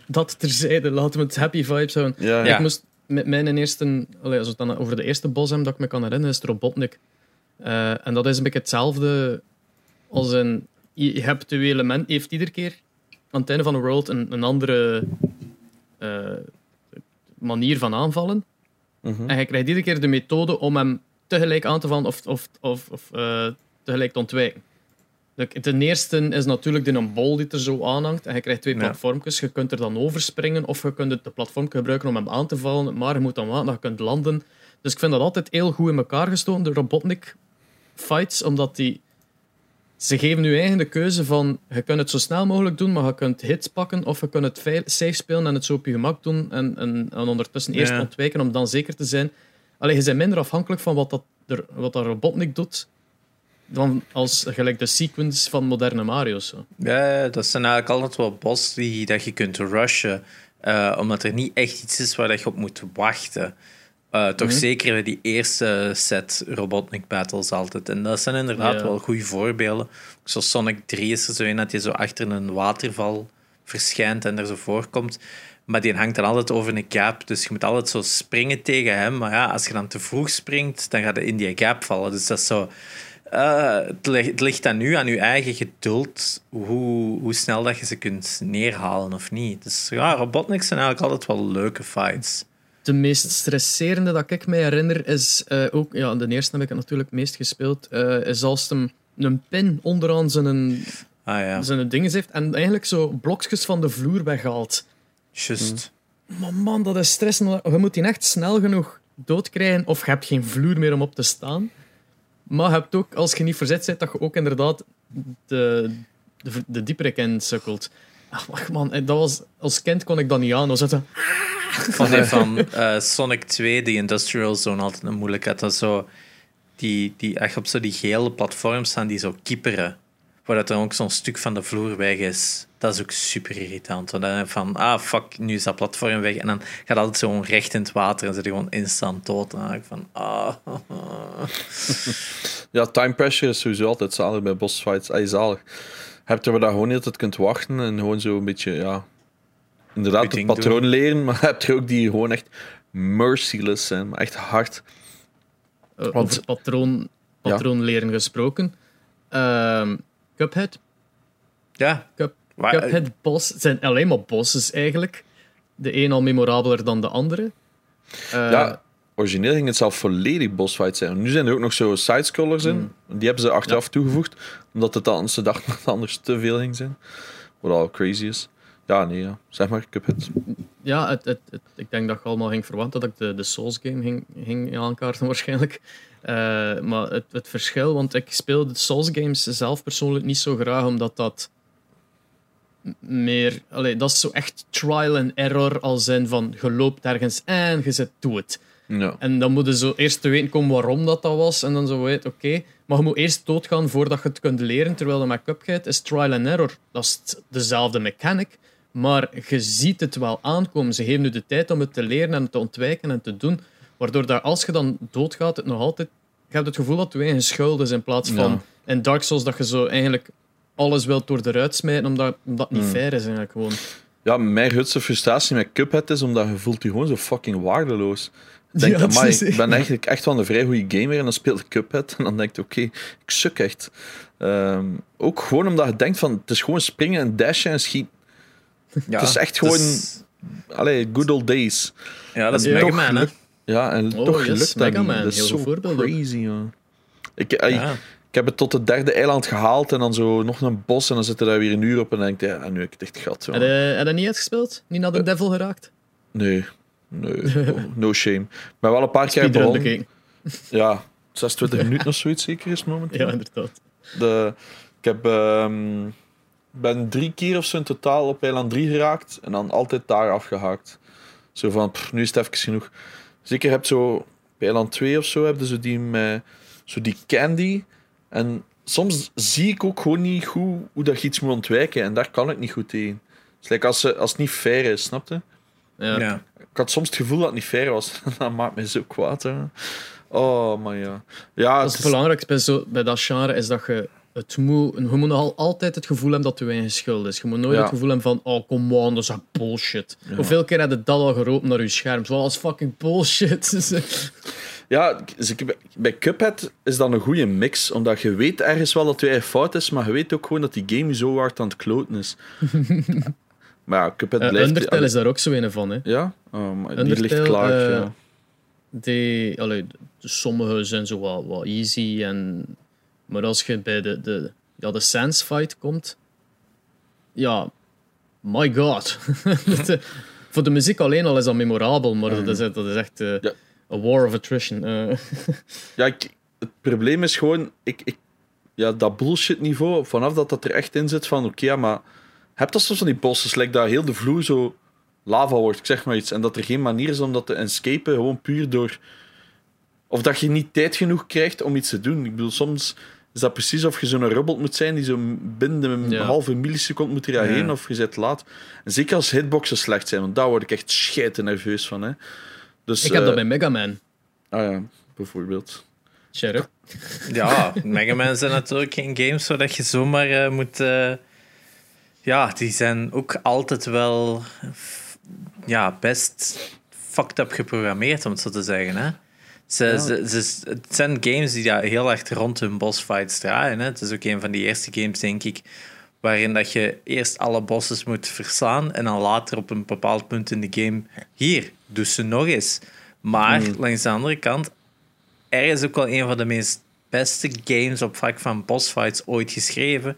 dat terzijde, laten we het happy vibes houden. Ja, Ja. Ik moest met mijn eerste, allee, als we het dan over de eerste bos hebben dat ik me kan herinneren, is het Robotnik. Eh, en dat is een beetje hetzelfde als een. Je hebt twee elementen, je heeft iedere keer aan het einde van de world een, een andere eh, manier van aanvallen. Mhm. En je krijgt iedere keer de methode om hem tegelijk aan te vallen of, of, of, of eh, tegelijk te ontwijken. Ten eerste is natuurlijk de een bol die er zo aanhangt. En je krijgt twee Ja. platformpjes. Je kunt er dan overspringen of je kunt het de platform gebruiken om hem aan te vallen. Maar je moet dan wachten dat je kunt landen. Dus ik vind dat altijd heel goed in elkaar gestoken, de Robotnik fights. Omdat die... Ze geven nu eigenlijk de keuze van je kunt het zo snel mogelijk doen, maar je kunt hits pakken of je kunt het safe spelen en het zo op je gemak doen en, en, en ondertussen eerst ontwijken om dan zeker te zijn. Alleen je bent minder afhankelijk van wat dat, er, wat dat Robotnik doet dan als gelijk de sequence van moderne Mario's. Zo. Ja, dat zijn eigenlijk altijd wel boss die dat je kunt rushen. eh, omdat er niet echt iets is waar dat je op moet wachten. Eh, toch Mhm. zeker bij die eerste set Robotnik battles altijd. En dat zijn inderdaad Ja. wel goede voorbeelden. Zo Sonic 3 is er zo een dat je zo achter een waterval verschijnt en er zo voorkomt. Maar die hangt dan altijd over een gap. Dus je moet altijd zo springen tegen hem. Maar ja, als je dan te vroeg springt, dan gaat je in die gap vallen. Dus dat is zo... Eh, het, ligt, het ligt aan uw eigen geduld, hoe, hoe snel dat je ze kunt neerhalen of niet. Dus ja, Robotnik zijn eigenlijk altijd wel leuke fights. De meest stresserende dat ik me herinner is eh, ook, ja, de eerste heb ik het natuurlijk het meest gespeeld, eh, is als hem een pin onderaan zijn, Ah ja, zijn dingen heeft en eigenlijk zo blokjes van de vloer weghaalt. just. Maar man, dat is stressend. Je moet die echt snel genoeg doodkrijgen of je hebt geen vloer meer om op te staan. Maar je hebt ook, als je niet verzet bent, dat je ook inderdaad de, de, de diepere kant sukkelt. Ach, man, en dat was, als kind kon ik dat niet aan. Dan zat zo, Ik vond die van eh, Sonic 2, die Industrial Zone, altijd een moeilijkheid. Dat zo, die, die echt op zo die gele platforms staan die zo kieperen. Voordat er ook zo'n stuk van de vloer weg is. Dat is ook super irritant. Want dan van, ah fuck, nu is dat platform weg. En dan gaat altijd zo recht in het water en zit je gewoon instant dood. En dan denk ik van, ah. Ja, time pressure is sowieso altijd zalig bij boss fights. Ay, zalig. Je hebt er waar je gewoon altijd kunt wachten en gewoon zo een beetje, ja... Inderdaad, Je het patroon doen. leren, maar je hebt er ook die gewoon echt merciless zijn, maar echt hard. eh, Want- over patroon, patroon leren gesproken. Ehm, Cuphead. Ja, Cup, Waar- Cuphead boss het zijn alleen maar bosses eigenlijk. De een al memorabeler dan de andere. Eh, Ja, origineel ging het zelf volledig bossfight zijn. Nu zijn er ook nog zo sidescrollers in. Die hebben ze achteraf toegevoegd, omdat het dan, ze dachten dat het anders te veel ging zijn. Wat al crazy is. Ja, nee, ja. zeg maar, Cuphead. Ja, het, het, het- ik denk dat je allemaal ging verwachten dat ik de, de Souls game ging, ging aankaarten waarschijnlijk. Eh, maar het, het verschil, want ik speel de Souls games zelf persoonlijk niet zo graag, omdat dat meer... Allee, dat is zo echt trial and error, als in van je loopt ergens en je zet doe het. Ja. En dan moet je zo eerst te weten komen waarom dat, dat was. En dan zo weten, oké. Maar je moet eerst doodgaan voordat je het kunt leren. Terwijl de met Cuphead is trial and error. Dat is dezelfde mechanic. Maar je ziet het wel aankomen. Ze geven je de tijd om het te leren en te ontwijken en te doen. Waardoor dat als je dan doodgaat, het nog altijd... Je hebt het gevoel dat je eigen schuld is. In plaats van Ja. in Dark Souls dat je zo eigenlijk alles wilt door de ruit smijten. Omdat, omdat het niet fair is eigenlijk gewoon. Ja, mijn grootste frustratie met Cuphead is omdat je voelt je gewoon zo fucking waardeloos. Ik denk, Ja, amai, echt- ik ben eigenlijk echt wel een vrij goede gamer en dan speel ik Cuphead en dan denk ik, oké, ik suk echt. Ehm, ook gewoon omdat je denkt van, het is gewoon springen en dashen en schieten. Ja, Het is echt gewoon- is- Allee, good old days. ja, dat is Mega Man, hè? Ja, en Oh, toch yes, gelukt dat. Man, Dat is zo crazy, ja. Ik, Ja. ik heb het tot het derde eiland gehaald en dan zo nog een bos en dan zit er daar weer een uur op en dan denk ik, ja, nu heb ik het echt gat. Heb je, heb je niet uitgespeeld? Niet naar de devil geraakt? Nee, nee, no, no shame. Maar wel een paar keer begonnen. Ja, 26 minuten of zoiets zeker is het momenteel. Ja, inderdaad. De, ik heb, ehm, ben drie keer of zo in totaal op eiland 3 geraakt en dan altijd daar afgehaakt. Zo van, pff, nu is het even genoeg. Zeker heb zo, op eiland 2 of zo, heb je zo die, met, zo die candy. En soms zie ik ook gewoon niet goed hoe dat je iets moet ontwijken en daar kan ik niet goed tegen. Het is like als, ze- als het niet fair is, snap je? Ja. Ja. Ik had soms het gevoel dat het niet fair was. dat maakt me zo kwaad. Hè. Oh, maar ja. Ja, Dat is het belangrijkste bij, zo, bij dat genre, is dat je het moet... Je moet al altijd het gevoel hebben dat je eigen schuld is. Je moet nooit Ja. het gevoel hebben van, oh, come on, dat is bullshit. Hoeveel keer heb je dat al geroepen naar je scherm? Zoals fucking bullshit. Ja, dus bij- Cuphead is dat een goede mix, omdat je weet ergens wel dat je eigen fout is, maar je weet ook gewoon dat die game zo hard aan het kloten is. maar ja, Cuphead Eh. Undertale is daar ook zo een van, hè. Ja? Maar die Undertale, ligt klaar, ja. Die, allee, de- sommige zijn zo wat, wat easy. En, maar als je bij de, de, ja, de Sans fight komt, ja, my god. Dat, voor de muziek alleen al is dat memorabel, maar dat, is, dat is echt Ja. a war of attrition. Ja, ik, het probleem is gewoon, ik, ik, ja, dat bullshit niveau, vanaf dat dat er echt in zit van, oké, maar heb dat soms van die bossen, like dat heel de vloer zo lava wordt, ik zeg maar iets, en dat er geen manier is om dat te escapen, gewoon puur door... Of dat je niet tijd genoeg krijgt om iets te doen. Ik bedoel, soms is dat precies of je zo'n robot moet zijn die zo binnen een Ja. halve milliseconde moet reageren, Ja. of je zit laat. En zeker als hitboxen slecht zijn, want daar word ik echt scheiden nerveus van. Hè. Dus, Ik heb dat eh, bij Mega Man. Ah ja, bijvoorbeeld. Sheriff. Ja, Mega Man zijn natuurlijk geen games zodat je zomaar eh, moet. eh, ja, die zijn ook altijd wel. Ja, best fucked up geprogrammeerd, om het zo te zeggen. Hè? Ze, ze, ze- het zijn games die ja, heel erg rond hun bossfights draaien. Hè? Het is ook een van die eerste games, denk ik, waarin dat je eerst alle bosses moet verslaan en dan later op een bepaald punt in de game, hier, doe ze nog eens. Maar langs de andere kant, er is ook wel een van de meest beste games op vlak van bossfights ooit geschreven,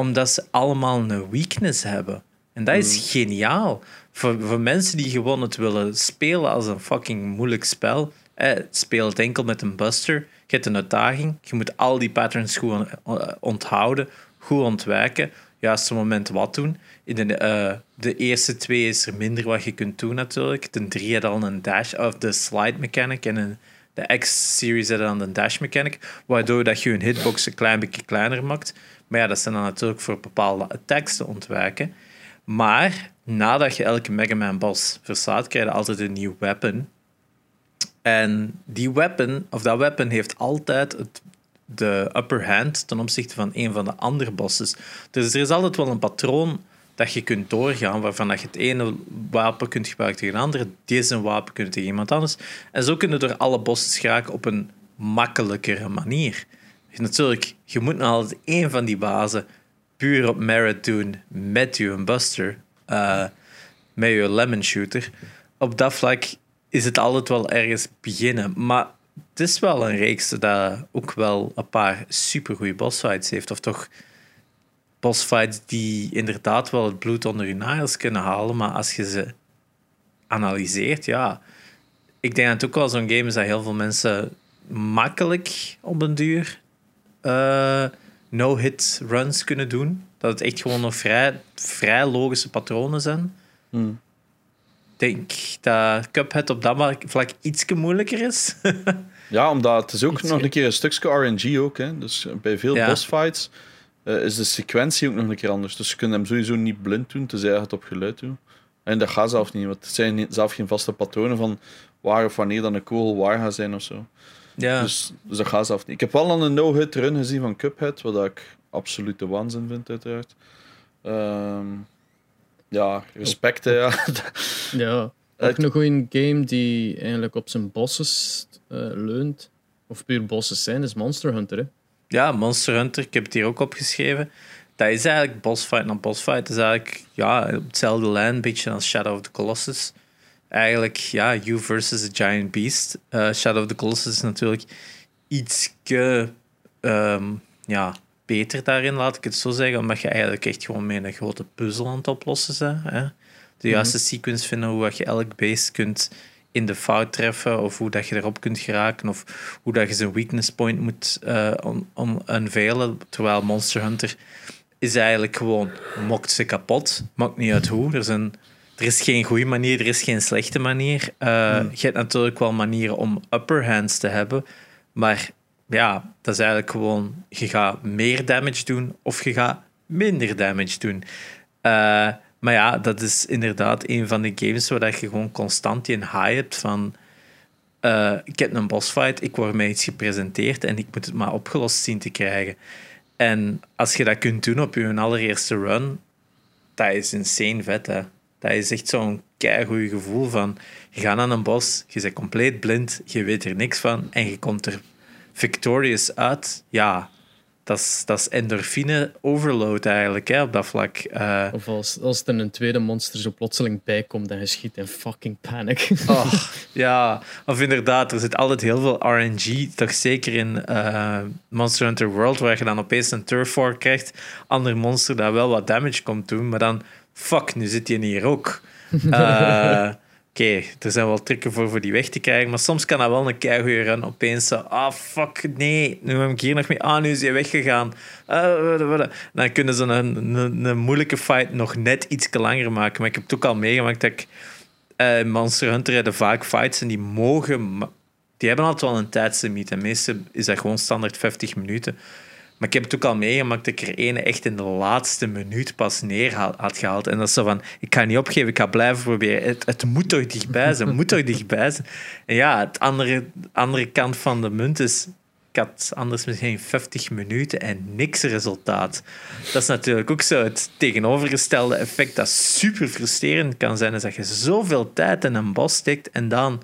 omdat ze allemaal een weakness hebben. En dat is geniaal. Voor, voor mensen die gewoon het willen spelen als een fucking moeilijk spel, eh, speel het enkel met een buster. Je hebt een uitdaging, je moet al die patterns goed on- onthouden, goed ontwijken, juiste moment wat doen. In de, eh, de eerste twee is er minder wat je kunt doen natuurlijk. De drie had al een dash of de slide mechanic en een, de X-series had dan een dash mechanic, waardoor dat je je hitbox een klein beetje kleiner maakt. Maar ja, dat zijn dan natuurlijk voor bepaalde attacks te ontwijken. Maar nadat je elke Mega Man boss verslaat, krijg je altijd een nieuw weapon. En die weapon, of dat weapon heeft altijd het, de upper hand ten opzichte van een van de andere bosses. Dus er is altijd wel een patroon dat je kunt doorgaan, waarvan dat je het ene wapen kunt gebruiken tegen een andere, deze wapen kunt tegen iemand anders. En zo kunnen door alle bosses geraken op een makkelijkere manier. Natuurlijk, je moet nou altijd één van die bazen puur op merit doen met je buster, eh, met je lemon shooter. Op dat vlak is het altijd wel ergens beginnen. Maar het is wel een reeks dat ook wel een paar supergoeie bossfights heeft. Of toch bossfights die inderdaad wel het bloed onder je nagels kunnen halen. Maar als je ze analyseert, ja... Ik denk dat het ook wel zo'n game is dat heel veel mensen makkelijk op een duur uh, no-hit runs kunnen doen. Dat het echt gewoon nog vrij, vrij logische patronen zijn. Hmm. Ik denk dat Cuphead op dat vlak iets moeilijker is. ja, omdat het is ook nog een keer een stukje RNG ook. Hè. Dus bij veel ja. bossfights uh, is de sequentie ook nog een keer anders. Dus je kunt hem sowieso niet blind doen, tenzij je het op geluid doet. En dat gaat zelf niet, want het zijn zelf geen vaste patronen van waar of wanneer dan een kogel waar gaat zijn of zo. Ja. Dus, dus dat gaat zelf niet. Ik heb wel al een no-hit run gezien van Cuphead, wat ik absoluut de waanzin vind, uiteraard. Um, ja, respect, ja. ja, ook een goede game die eigenlijk op zijn bosses uh, leunt, of puur bosses zijn, is Monster Hunter. Hè? Ja, Monster Hunter, ik heb het hier ook opgeschreven. Dat is eigenlijk bossfight na bossfight. Dat is eigenlijk ja, op hetzelfde lijn, een beetje als Shadow of the Colossus eigenlijk ja, You versus a Giant Beast. Uh, Shadow of the Colossus is natuurlijk iets um, ja, beter daarin, laat ik het zo zeggen. Omdat je eigenlijk echt gewoon mee een grote puzzel aan het oplossen bent. Hè? De juiste mm sequence vinden, hoe je elk beest kunt in de fout treffen, of hoe dat je erop kunt geraken, of hoe dat je zijn weakness point moet uh, on, unveilen. Terwijl Monster Hunter is eigenlijk gewoon, mokt ze kapot. Maakt niet uit hoe. Er zijn er is geen goede manier, er is geen slechte manier. Uh, Je hebt natuurlijk wel manieren om upper hands te hebben, maar ja, dat is eigenlijk gewoon, je gaat meer damage doen of je gaat minder damage doen. Uh, maar ja, dat is inderdaad een van de games waar je gewoon constant in high hebt van uh, ik heb een bossfight, ik word mij iets gepresenteerd en ik moet het maar opgelost zien te krijgen. En als je dat kunt doen op je allereerste run, dat is insane vet, hè. Dat is echt zo'n keigoed gevoel van... Je gaat aan een bos, je bent compleet blind, je weet er niks van en je komt er victorious uit. Ja, dat is, dat is endorfine overload eigenlijk hè, op dat vlak. Uh, of als, als er een tweede monster zo plotseling bij komt en je schiet in fucking panic. Oh, ja, of inderdaad, er zit altijd heel veel RNG, toch zeker in uh, Monster Hunter World, waar je dan opeens een turf war krijgt. Ander monster dat wel wat damage komt doen, maar dan fuck, nu zit je hier ook. Uh, Oké, er zijn wel trucken voor, voor die weg te krijgen, maar soms kan dat wel een keigoeie run. Opeens zo, ah fuck, nee, nu heb ik hier nog mee. Ah, nu is hij weggegaan. Uh, dan kunnen ze een, een, een, moeilijke fight nog net iets langer maken. Maar ik heb het ook al meegemaakt dat ik uh, Monster Hunter hebben vaak fights en die mogen... Die hebben altijd wel een tijdslimiet. En meestal is dat gewoon standaard 50 minuten. Maar ik heb het ook al meegemaakt dat ik er ene echt in de laatste minuut pas neer had gehaald. En dat zo van, ik ga niet opgeven, ik ga blijven proberen. Het, het moet toch dichtbij zijn, het moet toch dichtbij zijn. En ja, het andere, andere kant van de munt is, ik had anders misschien 50 minuten en niks resultaat. Dat is natuurlijk ook zo het tegenovergestelde effect dat super frustrerend kan zijn. Is dat je zoveel tijd in een bos steekt en dan...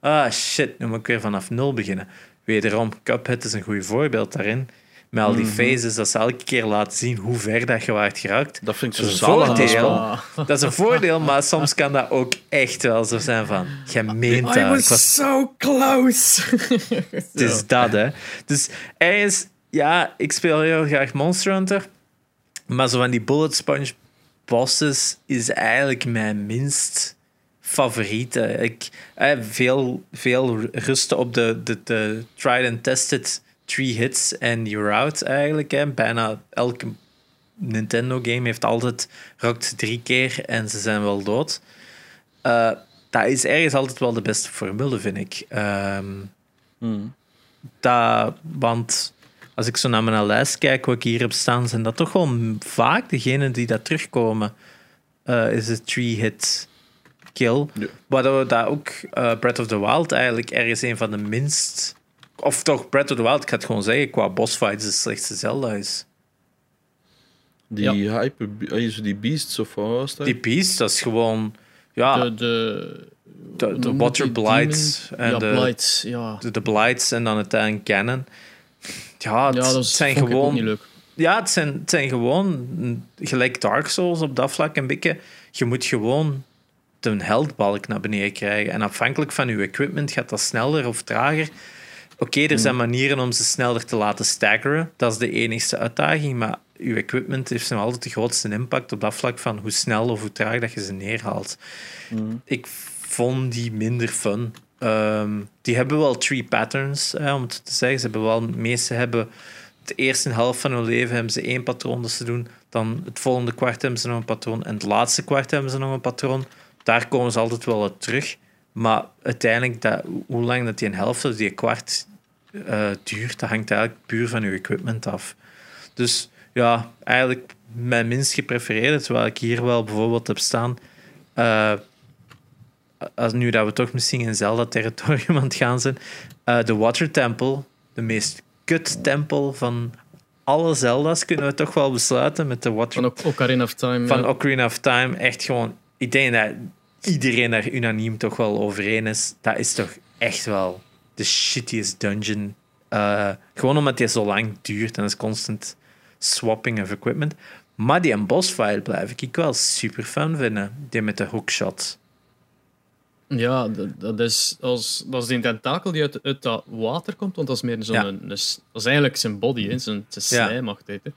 Ah, shit, nu moet ik weer vanaf nul beginnen. Wederom, Cuphead is een goed voorbeeld daarin met al die mhm. phases, dat ze elke keer laten zien hoe ver dat je waard geraakt. Dat vind ik zo voordeel. Dat is een voordeel, maar soms kan dat ook echt wel zo zijn van, je meent dat. I was, was so close. Het is dat, hè. Dus ergens, ja, ik speel heel graag Monster Hunter, maar zo van die bullet sponge bosses is eigenlijk mijn minst favoriete. Ik, eh, veel, veel rusten op de, de, de tried and tested three hits en you're out eigenlijk. Hè. Bijna elke Nintendo-game heeft altijd rokt drie keer en ze zijn wel dood. Uh, dat is ergens altijd wel de beste formule, vind ik. Um, dat, want als ik zo naar mijn lijst kijk, wat ik hier heb staan, zijn dat toch wel vaak degenen die dat terugkomen. Uh, is het three-hit kill. Ja. Waardoor dat ook uh, Breath of the Wild eigenlijk ergens een van de minst of toch Breath of the Wild, ik ga het gewoon zeggen, qua bossfights de slechtste Zelda is. Die ja. hyper, eh, die beasts of wat was dat? Die beasts, dat is gewoon... Ja, de, de, de, de water blights. En ja, de, blights, ja. De, de blights en dan uiteindelijk cannon. Ja, het, ja, dat zijn gewoon... Niet leuk. Ja, het zijn, het zijn gewoon gelijk Dark Souls op dat vlak een beetje. Je moet gewoon de heldbalk naar beneden krijgen. En afhankelijk van uw equipment gaat dat sneller of trager. Oké, er zijn manieren om ze sneller te laten staggeren. Dat is de enigste uitdaging. Maar uw equipment heeft nog altijd de grootste impact op dat vlak van hoe snel of hoe traag dat je ze neerhaalt. Ik vond die minder fun. Ehm, die hebben wel three patterns, hè, om het te zeggen. Ze hebben wel, de meeste hebben de eerste helft van hun leven hebben ze één patroon dat ze doen. Dan het volgende kwart hebben ze nog een patroon. En het laatste kwart hebben ze nog een patroon. Daar komen ze altijd wel uit terug. Maar uiteindelijk, dat, hoe lang dat die een helft of die een kwart eh, duurt, dat hangt eigenlijk puur van je equipment af. Dus ja, eigenlijk mijn minst geprefereerde, terwijl ik hier wel bijvoorbeeld heb staan. eh, als nu dat we toch misschien in Zelda-territorium aan het gaan zijn. eh, de Water Temple, de meest kut tempel van alle Zelda's, kunnen we toch wel besluiten met de Water Van Ocarina of Time. van ja. Ocarina of Time. Echt gewoon, ik denk dat iedereen daar unaniem toch wel overeen is. Dat is toch echt wel de shittiest dungeon. Eh, gewoon omdat die zo lang duurt en is constant swapping of equipment. Maar die boss fight blijf ik wel super fun vinden. Die met de hookshot. Ja, dat, dat, is, als, dat is die tentakel die uit, uit dat water komt, want dat is meer zo'n... Ja. Een, een dat is eigenlijk zijn body, hè, zijn, zijn Ja. slijmachtig. hè.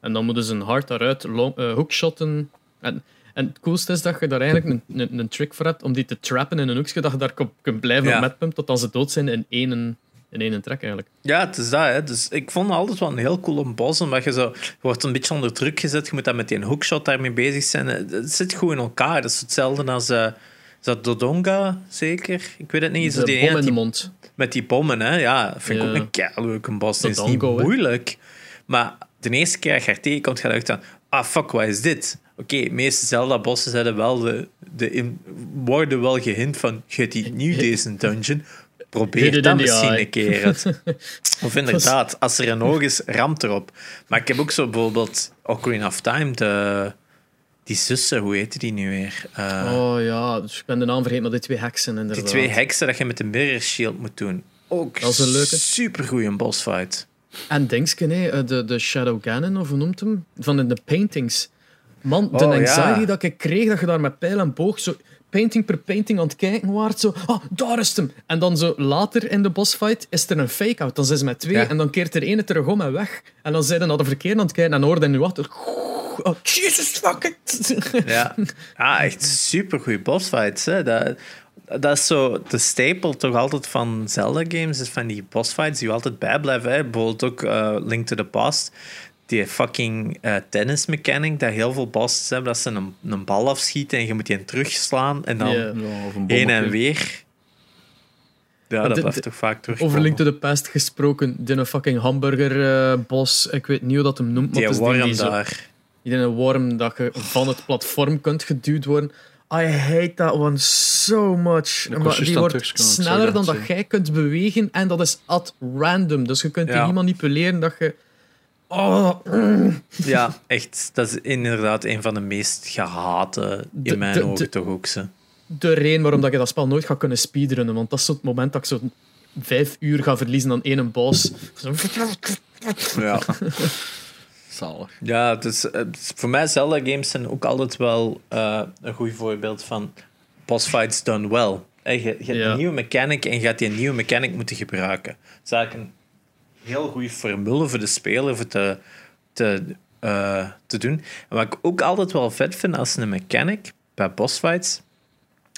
En dan moeten ze een hart daaruit long, eh, hookshotten. En, en het coolste is dat je daar eigenlijk een, een, een trick voor hebt om die te trappen in een hoekje, dat je daar kunt- blijven Ja. op metpump tot dan ze dood zijn in één, in één trek eigenlijk. Ja, het is dat. Hè. Dus ik vond altijd wel een heel coole boss, omdat je zo... Je wordt een beetje onder druk gezet. Je moet dan met die hookshot daarmee bezig zijn. Het zit goed in elkaar. Dat is hetzelfde als... eh, is dat Dodonga, zeker? Ik weet het niet. Is De dat die bom in de die- mond. met die bommen, hè? Ja, vind ik Ja. ook een keileuke boss. Dat is niet moeilijk. Maar de eerste keer dat je er tegenkomt, ga je aan... Ah, fuck, wat is dit? Oké, de meeste Zelda-bossen zijn wel de, de in- worden wel gehint van... Je die nieuw deze dungeon. Probeer dat misschien eye. een keer. uit. Of inderdaad, als er een oog is, ramt erop. Maar ik heb ook zo bijvoorbeeld Ocarina of Time, de, die zussen, hoe heette die nu weer? Eh, oh ja, dus ik ben de naam vergeten, maar die twee heksen inderdaad. die twee heksen dat je met de mirror shield moet doen. Ook Dat is een leuke. supergoeie bossfight. En Dingsken, eh, de, de Shadow Ganon, of hoe noemt hem? Van in de paintings. Man, de Oh, anxiety ja. dat ik kreeg, dat je daar met pijl en boog zo painting per painting aan het kijken waart. Zo, ah, daar is hem. En dan zo later in de bossfight is er een fake-out. Dan zijn ze met twee Ja. en dan keert er ene terug om en weg. En dan zijn ze naar de verkeerde aan het kijken en hoorde nu achter. Oh, Jesus fuck it. Ja, ah, echt supergoeie bossfights. Hè. Dat, dat is zo de staple toch altijd van Zelda-games, is van die bossfights die altijd bijblijven. Hè. Bijvoorbeeld ook eh, Link to the Past. Die fucking eh tennis mechanic, dat heel veel bosses hebben, dat ze een, een bal afschieten en je moet die terugslaan en dan. Ja, heen en weer. Ja, dat dit- blijft toch vaak terug. Over Link to the Past gesproken, die fucking hamburgerbos, ik weet niet hoe dat hem noemt, maar Die het is die worm die daar. Een worm dat je van het platform kunt geduwd worden. I hate that one so much. Maar die wordt sneller dan dat dat jij kunt bewegen en dat is at random. Dus je kunt die Ja. niet manipuleren dat je... Oh, mm. Ja, echt. Dat is inderdaad een van de meest gehate, in De- mijn de- ogen de- toch ook. Ze. de reden waarom dat je dat spel nooit gaat kunnen speedrunnen. Want dat is zo het moment dat ik zo vijf uur ga verliezen aan één boss. Ja. Zalig. Ja, dus, voor mij Zelda-games zijn ook altijd wel eh, een goed voorbeeld van boss fights done well. Je, je hebt Ja. een nieuwe mechanic en je gaat die nieuwe mechanic moeten gebruiken. Dat is eigenlijk een heel goede formule voor de speler voor te, te, eh, te doen. En wat ik ook altijd wel vet vind als een mechanic bij boss fights,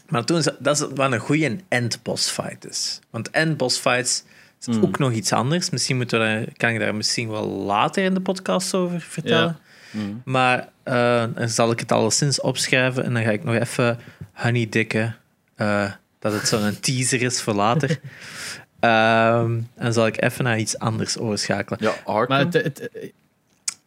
maar toen dat is wat een goede end-boss fight is. Want end-boss fights is ook nog iets anders. Misschien moeten we kan ik daar misschien wel later in de podcast over vertellen. Maar eh, dan zal ik het alleszins opschrijven en dan ga ik nog even honey dikken. eh, dat het zo'n teaser is voor later. Ehm, en dan zal ik even naar iets anders overschakelen. Ja, Arkham. Maar het... het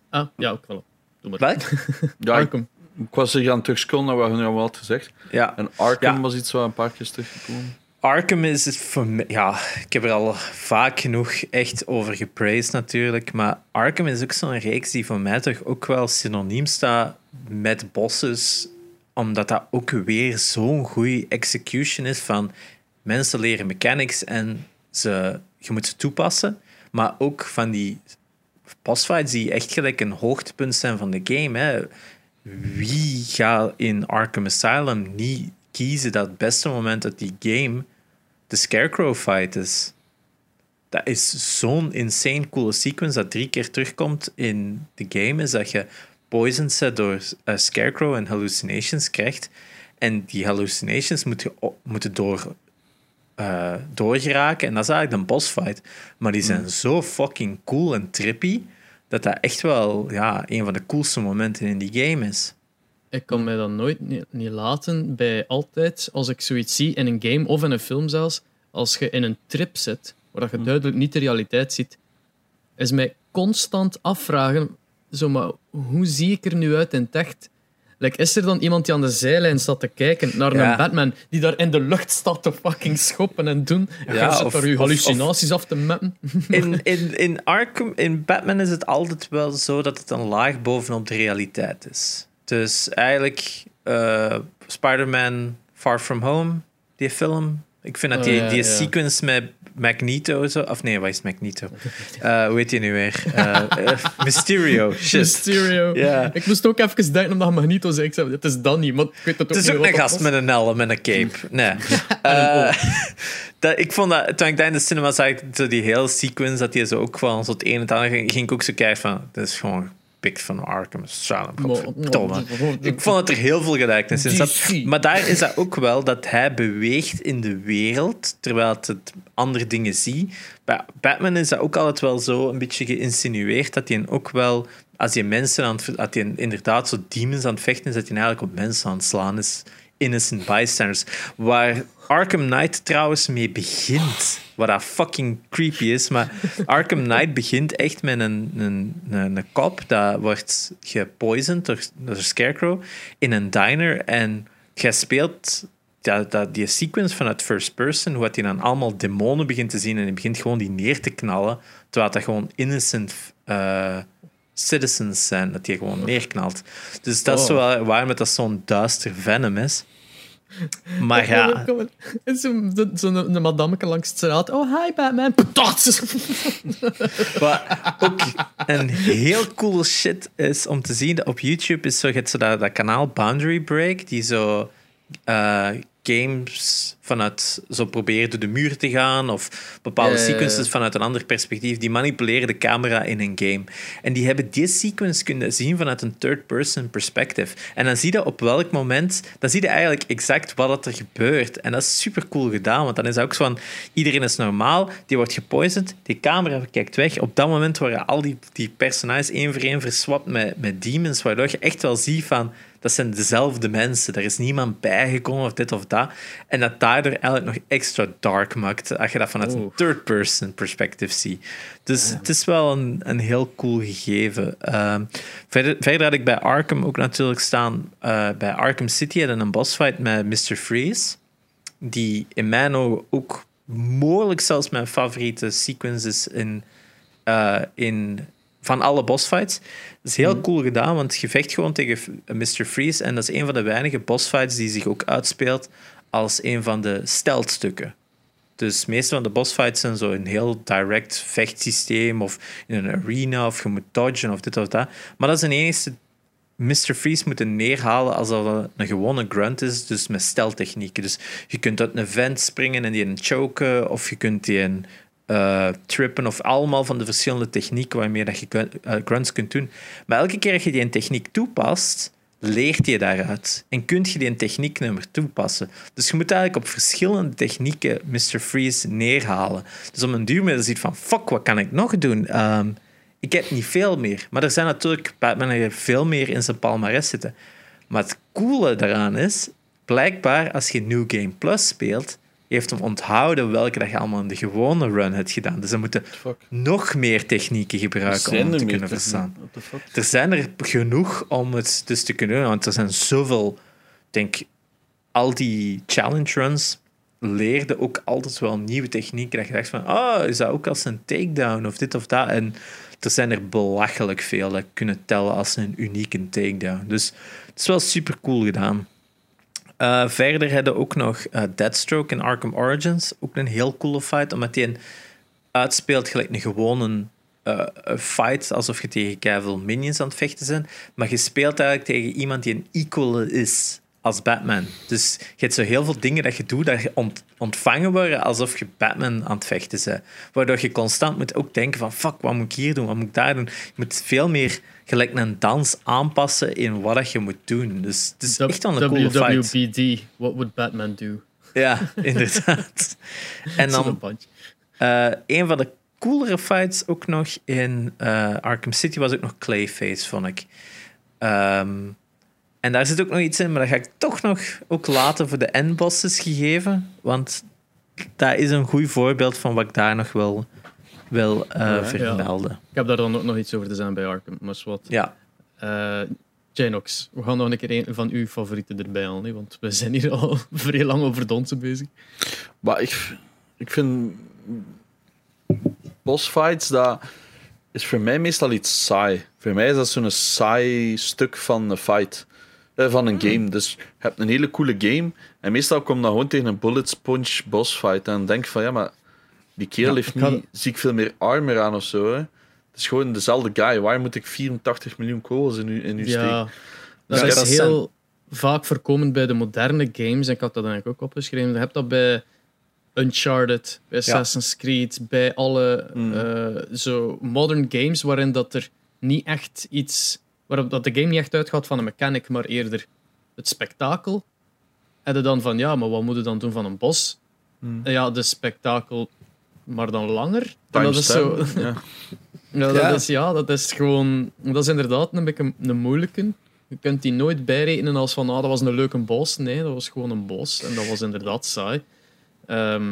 ah, ja, ook wel. Doe maar. Welk? ja, ik, Arkham. ik was hier aan het naar wat je nu al had gezegd. Ja. En Arkham Ja. was iets wat een paar keer teruggekomen. Arkham is het voor mij... Ja, ik heb er al vaak genoeg echt over gepraised natuurlijk. Maar Arkham is ook zo'n reeks die voor mij toch ook wel synoniem staat met bosses. Omdat dat ook weer zo'n goede execution is van... Mensen leren mechanics en ze, je moet ze toepassen. Maar ook van die bossfights die echt gelijk een hoogtepunt zijn van de game. Hè. Wie gaat in Arkham Asylum niet kiezen dat het beste moment uit die game de Scarecrow fight is. Dat is zo'n insane coole sequence dat drie keer terugkomt in de game. Is dat je poisoned zet door uh, Scarecrow en hallucinations krijgt. En die hallucinations moeten, moeten door, uh, doorgeraken. En dat is eigenlijk een boss fight. Maar die zijn zo fucking cool en trippy. Dat dat echt wel ja, een van de coolste momenten in die game is. Ik kan mij dat nooit niet, niet laten bij altijd, als ik zoiets zie in een game of in een film zelfs, als je in een trip zit, waar je duidelijk niet de realiteit ziet, is mij constant afvragen, zo, maar hoe zie ik er nu uit in het echt? Like, is er dan iemand die aan de zijlijn staat te kijken naar Ja. een Batman die daar in de lucht staat te fucking schoppen en doen? En Ja, of- daar je of- hallucinaties af te metten. In, in, in Arkham, in Batman is het altijd wel zo dat het een laag bovenop de realiteit is. Dus eigenlijk, eh, Spider-Man Far From Home, die film. Ik vind dat Oh, die, ja, die sequence met Magneto, zo, of nee, wat is Magneto? Eh, hoe heet je nu weer? Eh, eh, Mysterio. Shit. Mysterio. Ja. Ik moest ook even denken omdat Magneto zei. Ik zei, het is dan niet, maar ik weet ook Het is ook een dat gast was. met een helm en een cape. Nee. Eh, dat, ik vond dat, toen ik daar in de cinema zag, die hele sequence, dat hij zo ook gewoon zo het een en het ander ging, ging ik ook zo kijken van, dit is gewoon gepikt van Arkham Asylum. Godverdomme. Ik vond dat er heel veel gelijkenis in zat. Maar daar is dat ook wel dat hij beweegt in de wereld, terwijl het, andere dingen ziet. Bij Batman is dat ook altijd wel zo een beetje geïnsinueerd, dat hij ook wel, als hij mensen aan het, dat hij inderdaad zo demons aan het vechten is, dat hij eigenlijk op mensen aan het slaan is. Innocent bystanders. Waar Arkham Knight trouwens mee begint. Wat dat fucking creepy is. Maar Arkham Knight begint echt met een, een, een, een kop dat wordt gepoisoned door, door Scarecrow in een diner. En jij speelt dat, dat, die sequence vanuit first person, hoe hij dan allemaal demonen begint te zien en hij begint gewoon die neer te knallen, terwijl dat gewoon innocent eh, citizens zijn, dat hij gewoon neerknalt. Dus dat is Oh. zo wel waarom het dat zo'n duister venom is. Maar ja, Zo'n zo, zo een, een madameke langs de straat. Oh, hi Batman. Wat ook een heel cool shit is om te zien. Op YouTube is zo, je hebt zo dat, dat kanaal Boundary Break, die zo eh, games vanuit zo proberen door de muur te gaan of bepaalde sequences vanuit een ander perspectief. Die manipuleren de camera in een game. En die hebben die sequence kunnen zien vanuit een third-person perspective. En dan zie je op welk moment, dan zie je eigenlijk exact wat er gebeurt. En dat is super cool gedaan, want dan is dat ook zo van, iedereen is normaal, die wordt gepoisoned, die camera kijkt weg. Op dat moment worden al die, die personages één voor één verswapt met, met demons, waardoor je echt wel ziet van, dat zijn dezelfde mensen. Er is niemand bijgekomen of dit of dat. En dat daardoor eigenlijk nog extra dark maakt als je dat vanuit een third-person perspective ziet. Dus het is wel een, een heel cool gegeven. Ehm, verder, verder had ik bij Arkham ook natuurlijk staan. eh, bij Arkham City hadden een bossfight met Mr. Freeze. Die in mijn ogen ook mogelijk zelfs mijn favoriete sequence is in, eh, in, van alle bossfights. Dat is heel cool gedaan, want je vecht gewoon tegen Mr. Freeze. En dat is een van de weinige bossfights die zich ook uitspeelt als een van de stealthstukken. Dus de meeste van de bossfights zijn zo een heel direct vechtsysteem of in een arena of je moet dodgen of dit of dat. Maar dat is een enige Mr. Freeze moeten neerhalen als dat een gewone grunt is, dus met steltechnieken. Dus je kunt uit een vent springen en die een choken, of je kunt die een eh, trippen, of allemaal van de verschillende technieken waarmee dat je kun- eh, grunts kunt doen. Maar elke keer dat je die een techniek toepast, leert je daaruit. En kunt je die een technieknummer toepassen. Dus je moet eigenlijk op verschillende technieken Mr. Freeze neerhalen. Dus om een duur met ziet van, fuck, wat kan ik nog doen? Ehm, ik heb niet veel meer. Maar er zijn natuurlijk, Batman heeft veel meer in zijn palmarès zitten. Maar het coole daaraan is, blijkbaar als je New Game Plus speelt, heeft hem onthouden welke dat je allemaal in de gewone run hebt gedaan. Dus ze moeten nog meer technieken gebruiken om hem te kunnen verstaan. Er zijn er genoeg om het dus te kunnen doen, want er zijn zoveel, ik denk, al die challenge runs leerden ook altijd wel nieuwe technieken. Dat je dacht van, oh, is dat ook als een takedown of dit of dat? En er zijn er belachelijk veel dat kunnen tellen als een unieke takedown. Dus het is wel super cool gedaan. Eh, verder hadden we ook nog eh, Deathstroke in Arkham Origins. Ook een heel coole fight, omdat die een uitspeelt gelijk een gewone eh, fight, alsof je tegen keiveel minions aan het vechten bent. Maar je speelt eigenlijk tegen iemand die een equal is als Batman. Dus je hebt zo heel veel dingen dat je doet dat je ont- ontvangen worden alsof je Batman aan het vechten bent. Waardoor je constant moet ook denken van fuck, wat moet ik hier doen, wat moet ik daar doen. Je moet veel meer gelijk een dans aanpassen in wat je moet doen. Dus het is echt wel een coole fight. WWBD, what would Batman do? Ja, inderdaad. en dan eh, een van de coolere fights ook nog in eh, Arkham City was ook nog Clayface, vond ik. Ehm, en daar zit ook nog iets in, maar dat ga ik toch nog ook laten voor de endbosses gegeven. Want dat is een goed voorbeeld van wat ik daar nog wil, wil eh, vermelden. Ik heb daar dan ook nog iets over te zeggen bij Arkham, maar wat. Ja. Eh, Janox, we gaan nog een keer een van uw favorieten erbij halen, hè, want we zijn hier al vrij lang over donsen bezig. Maar ik, ik vind bossfights, dat is voor mij meestal iets saai. Voor mij is dat zo'n saai stuk van een fight. Eh, van een game. Dus je hebt een hele coole game. En meestal kom je dan gewoon tegen een bullet sponge bossfight. En dan denk je van ja, maar die kerel heeft had- niet ziek veel meer armor aan of zo. Hè. Het is gewoon dezelfde guy. Waar moet ik 84 miljoen kogels in u, in u? Ja, dat Ja, is dat is heel vaak voorkomend bij de moderne games. En ik had dat eigenlijk ook opgeschreven. Je hebt dat bij Uncharted, bij Assassin's Creed, bij alle Mm. zo modern games waarin dat er niet echt iets... Waarop dat de game niet echt uitgaat van een mechanic, maar eerder het spektakel. En dan van, ja, maar wat moet je dan doen van een bos? Mm. Ja, de spektakel, maar dan langer. En dat is zo... 10, Ja. Ja, dat, Ja. Is, ja, dat is gewoon... Dat is inderdaad een beetje een moeilijke. Je kunt die nooit bijrekenen als van, ah, dat was een leuke bos. Nee, dat was gewoon een bos. En dat was inderdaad saai. Ehm,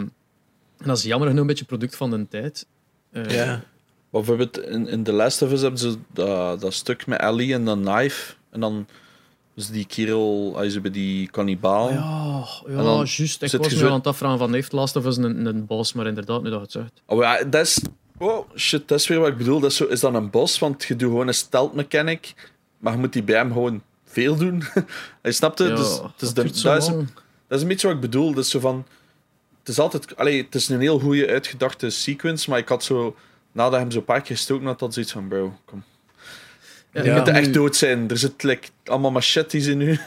en dat is jammer genoeg een beetje product van de tijd. Eh, Ja. Bijvoorbeeld in, in The Last of Us hebben ze dat, dat stuk met Ellie en dat knife. En dan is die kerel, hij is bij die kannibaal. Ja, ja dan juist. Ik was me zo- aan het afvragen van, heeft Last of Us een, een bos? Maar inderdaad, nu dat het zegt. Oh ja, dat is... Oh, shit, dat is weer wat ik bedoel. Dat is, zo, is dan een bos, want je doet gewoon een stealth mechanic, maar je moet die bij hem gewoon veel doen. je snapt het? Ja, dus, is dat de- dat, is, lang. dat is een beetje wat ik bedoel. Dat is zo van... Het is altijd... Allee, het is een heel goede uitgedachte sequence, maar ik had zo... Nadat hij hem zo een paar keer gestoken had, had zoiets van, bro, kom. Ja, Je Ja. moet nu- echt dood zijn. Er zit like, allemaal machetes in u.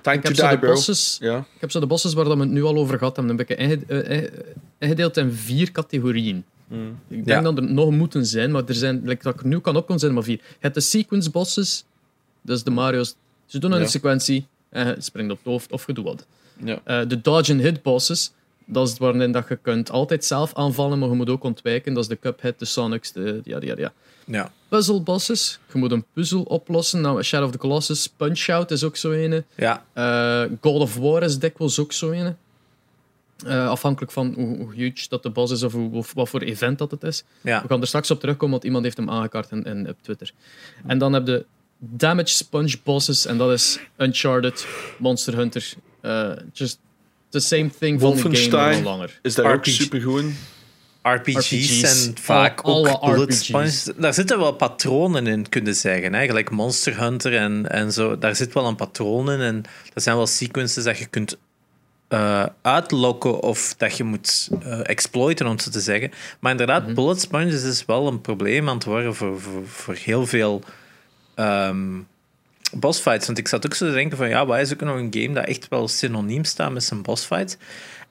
Time Ik to heb, die, de bro. bosses, Ja. ik heb zo de bosses waar dat we het nu al over gehad hebben, een beetje inge- eh, eh, ingedeeld in vier categorieën. Mm. Ik denk Ja. dat er nog moeten zijn, maar er zijn, like, dat ik nu kan opkomen, zijn er maar vier. Je hebt de sequence bosses, dus de Mario's. Ze doen een Ja. sequentie en je springt op het hoofd of je doet wat. Ja. Eh, de dodge and hit bosses, dat is het waarin dat je kunt altijd zelf aanvallen, maar je moet ook ontwijken. Dat is de Cuphead, de Sonics, de ja, ja, ja. Ja. Puzzle bosses, je moet een puzzel oplossen. Nou, Shadow of the Colossus, Punch-Out is ook zo ene. Ja. Eh, God of War is dikwijls ook zo een. Eh, afhankelijk van hoe, hoe huge dat de boss is of, hoe, of wat voor event dat het is. Ja. We gaan er straks op terugkomen, want iemand heeft hem aangekaart in, in, op Twitter. En dan heb je Damage Sponge bosses, en dat is Uncharted, Monster Hunter. eh, just the same thing van de game, langer. Is daar ook supergoed? RPG's, RPG's. zijn vaak Al- alle ook bullet RPG's. Daar zitten wel patronen in, kunnen zeggen. Hè? Gelijk Monster Hunter en, en zo. Daar zit wel een patroon in. En dat zijn wel sequences dat je kunt eh, uitlokken of dat je moet eh, exploiten, om zo te zeggen. Maar inderdaad, bullet sponges is wel een probleem aan het worden voor, voor, voor heel veel ehm bossfights. Want ik zat ook zo te denken van, ja, wat is ook nog een game dat echt wel synoniem staat met zijn bossfights?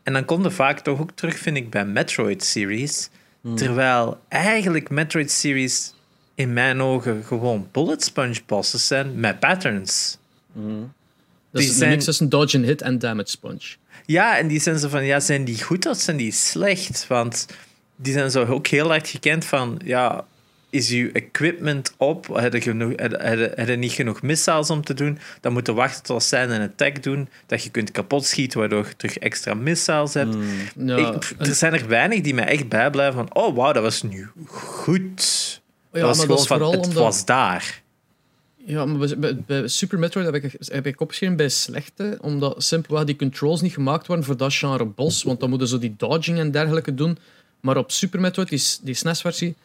En dan komt er vaak toch ook terug, vind ik, bij Metroid-series. Terwijl eigenlijk Metroid-series in mijn ogen gewoon bullet sponge bosses zijn met patterns. Dus Die zijn- mix tussen Dodge and Hit en Damage Sponge. Ja, en die zijn zo van, ja, zijn die goed of zijn die slecht? Want die zijn zo ook heel hard gekend van, ja, is je equipment op? Heb je, genoeg, heb, heb, heb je niet genoeg missiles om te doen? Dan moet je wachten tot zij een attack doen, dat je kunt kapot schieten, waardoor je terug extra missiles hebt. Ja, Ik, pff, er zijn er weinig die mij echt bijblijven van, oh wauw, dat was nu goed. ja, dat was maar gewoon is van, vooral het omdat- was daar. Ja, maar bij, bij, bij Super Metroid heb ik, heb ik opgeschreven bij slechte, omdat simpelweg die controls niet gemaakt waren voor dat genre bos, want dan moeten ze die dodging en dergelijke doen. Maar op Super Metroid, die, die SNES-versie,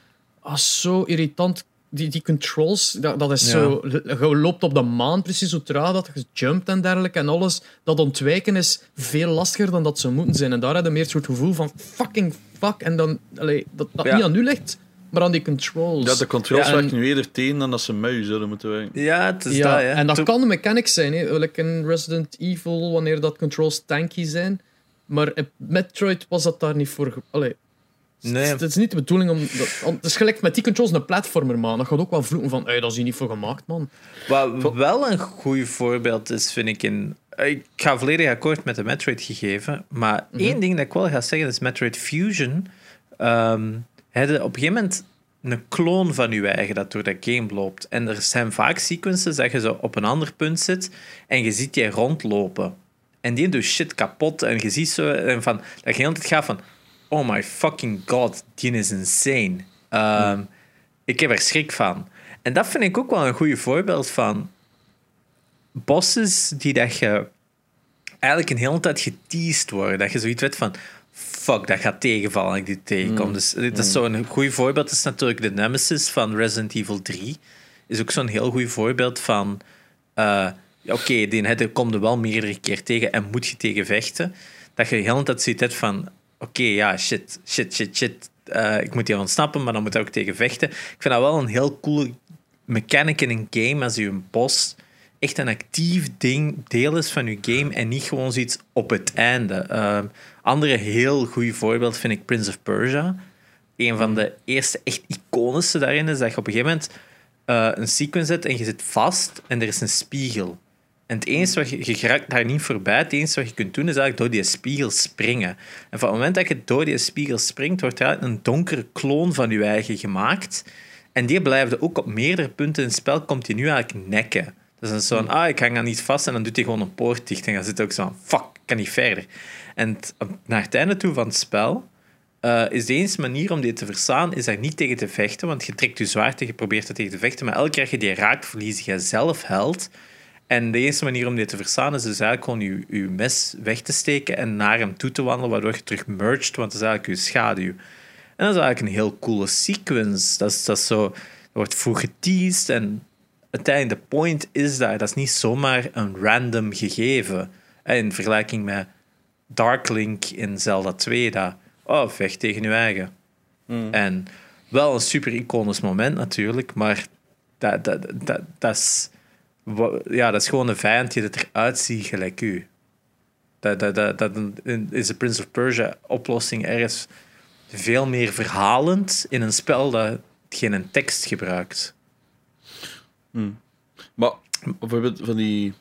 ah, zo irritant. Die, die controls, dat, dat is Ja. zo... Je loopt op de maan precies zo traag dat je jumpt en dergelijke en alles. Dat ontwijken is veel lastiger dan dat zou moeten zijn. En daar heb je meer het soort gevoel van fucking fuck. En dan, allee, dat dat Ja. niet aan u ligt, maar aan die controls. Ja, de controls Ja, en- werken nu eerder tegen dan dat ze muis zouden moeten werken. Ja, het is ja, dat, ja. en dat Toen- kan een mechanic zijn, hè. like in Resident Evil, wanneer dat controls tanky zijn. Maar in Metroid was dat daar niet voor. Allee, Nee. Het is niet de bedoeling om. Dat, het is gelijk met die controls een platformer, man. Dat gaat ook wel vloeken van. Hey, dat is hier niet voor gemaakt, man. Wat wel een goed voorbeeld is, vind ik in. Ik ga volledig akkoord met de Metroid gegeven. Maar één ding dat ik wel ga zeggen is: Metroid Fusion. ehm hadden op een gegeven moment een kloon van je eigen dat door dat game loopt. En er zijn vaak sequences dat je zo op een ander punt zit en je ziet die rondlopen. En die doet shit kapot. En je ziet zo en van, dat je de hele tijd gaat van: Oh my fucking god, die is insane. Ehm, Ik heb er schrik van. En dat vind ik ook wel een goed voorbeeld van bosses die dat je eigenlijk een hele tijd geteased worden. Dat je zoiets weet van, fuck, dat gaat tegenvallen als ik dit tegenkom. Dus dit is zo'n goed voorbeeld. Dat is natuurlijk de Nemesis van Resident Evil 3. Is ook zo'n heel goed voorbeeld van... eh, ja, Oké, die het komt er wel meerdere keer tegen en moet je tegen vechten. Dat je de hele tijd zoiets hebt van... Oké, ja, shit, shit, shit, shit. Eh, ik moet hier ontsnappen, maar dan moet ik ook tegen vechten. Ik vind dat wel een heel coole mechanic in een game als je een boss echt een actief ding, deel is van je game en niet gewoon zoiets op het einde. Ehm andere heel goed voorbeeld vind ik Prince of Persia. Een van de eerste echt iconische daarin is dat je op een gegeven moment eh, een sequence zet en je zit vast en er is een spiegel. En het enige wat je, daar niet voorbij. Het enige wat je kunt doen is eigenlijk door die spiegel springen. En van het moment dat je door die spiegel springt, wordt er een donkere kloon van je eigen gemaakt. En die blijft ook op meerdere punten in het spel continu eigenlijk nekken. Dus dan is het zo van, ah, ik hang aan iets vast en dan doet hij gewoon een poort dicht. En dan zit ook zo fuck, ik kan niet verder. En naar het einde toe van het spel eh, is de enige manier om die te verslaan, is daar niet tegen te vechten, want je trekt je zwaard en je probeert er tegen te vechten, maar elke keer je die raakt, verlies je zelf held. En de enige manier om die te verslaan is dus eigenlijk gewoon je, je mes weg te steken en naar hem toe te wandelen, waardoor je terug merged, want dat is eigenlijk je schaduw. En dat is eigenlijk een heel coole sequence. Dat is, dat is zo, wordt vroeg geteased en uiteindelijk de point is daar. Dat is niet zomaar een random gegeven. In vergelijking met Dark Link in Zelda 2, dat, oh, vecht tegen je eigen. En wel een super iconisch moment natuurlijk, maar dat, dat, dat, dat, is, ja, dat is gewoon een vijand die er eruit ziet gelijk u. Dat, dat, dat, dat is de Prince of Persia oplossing ergens veel meer verhalend in een spel dat geen tekst gebruikt. Maar bijvoorbeeld van die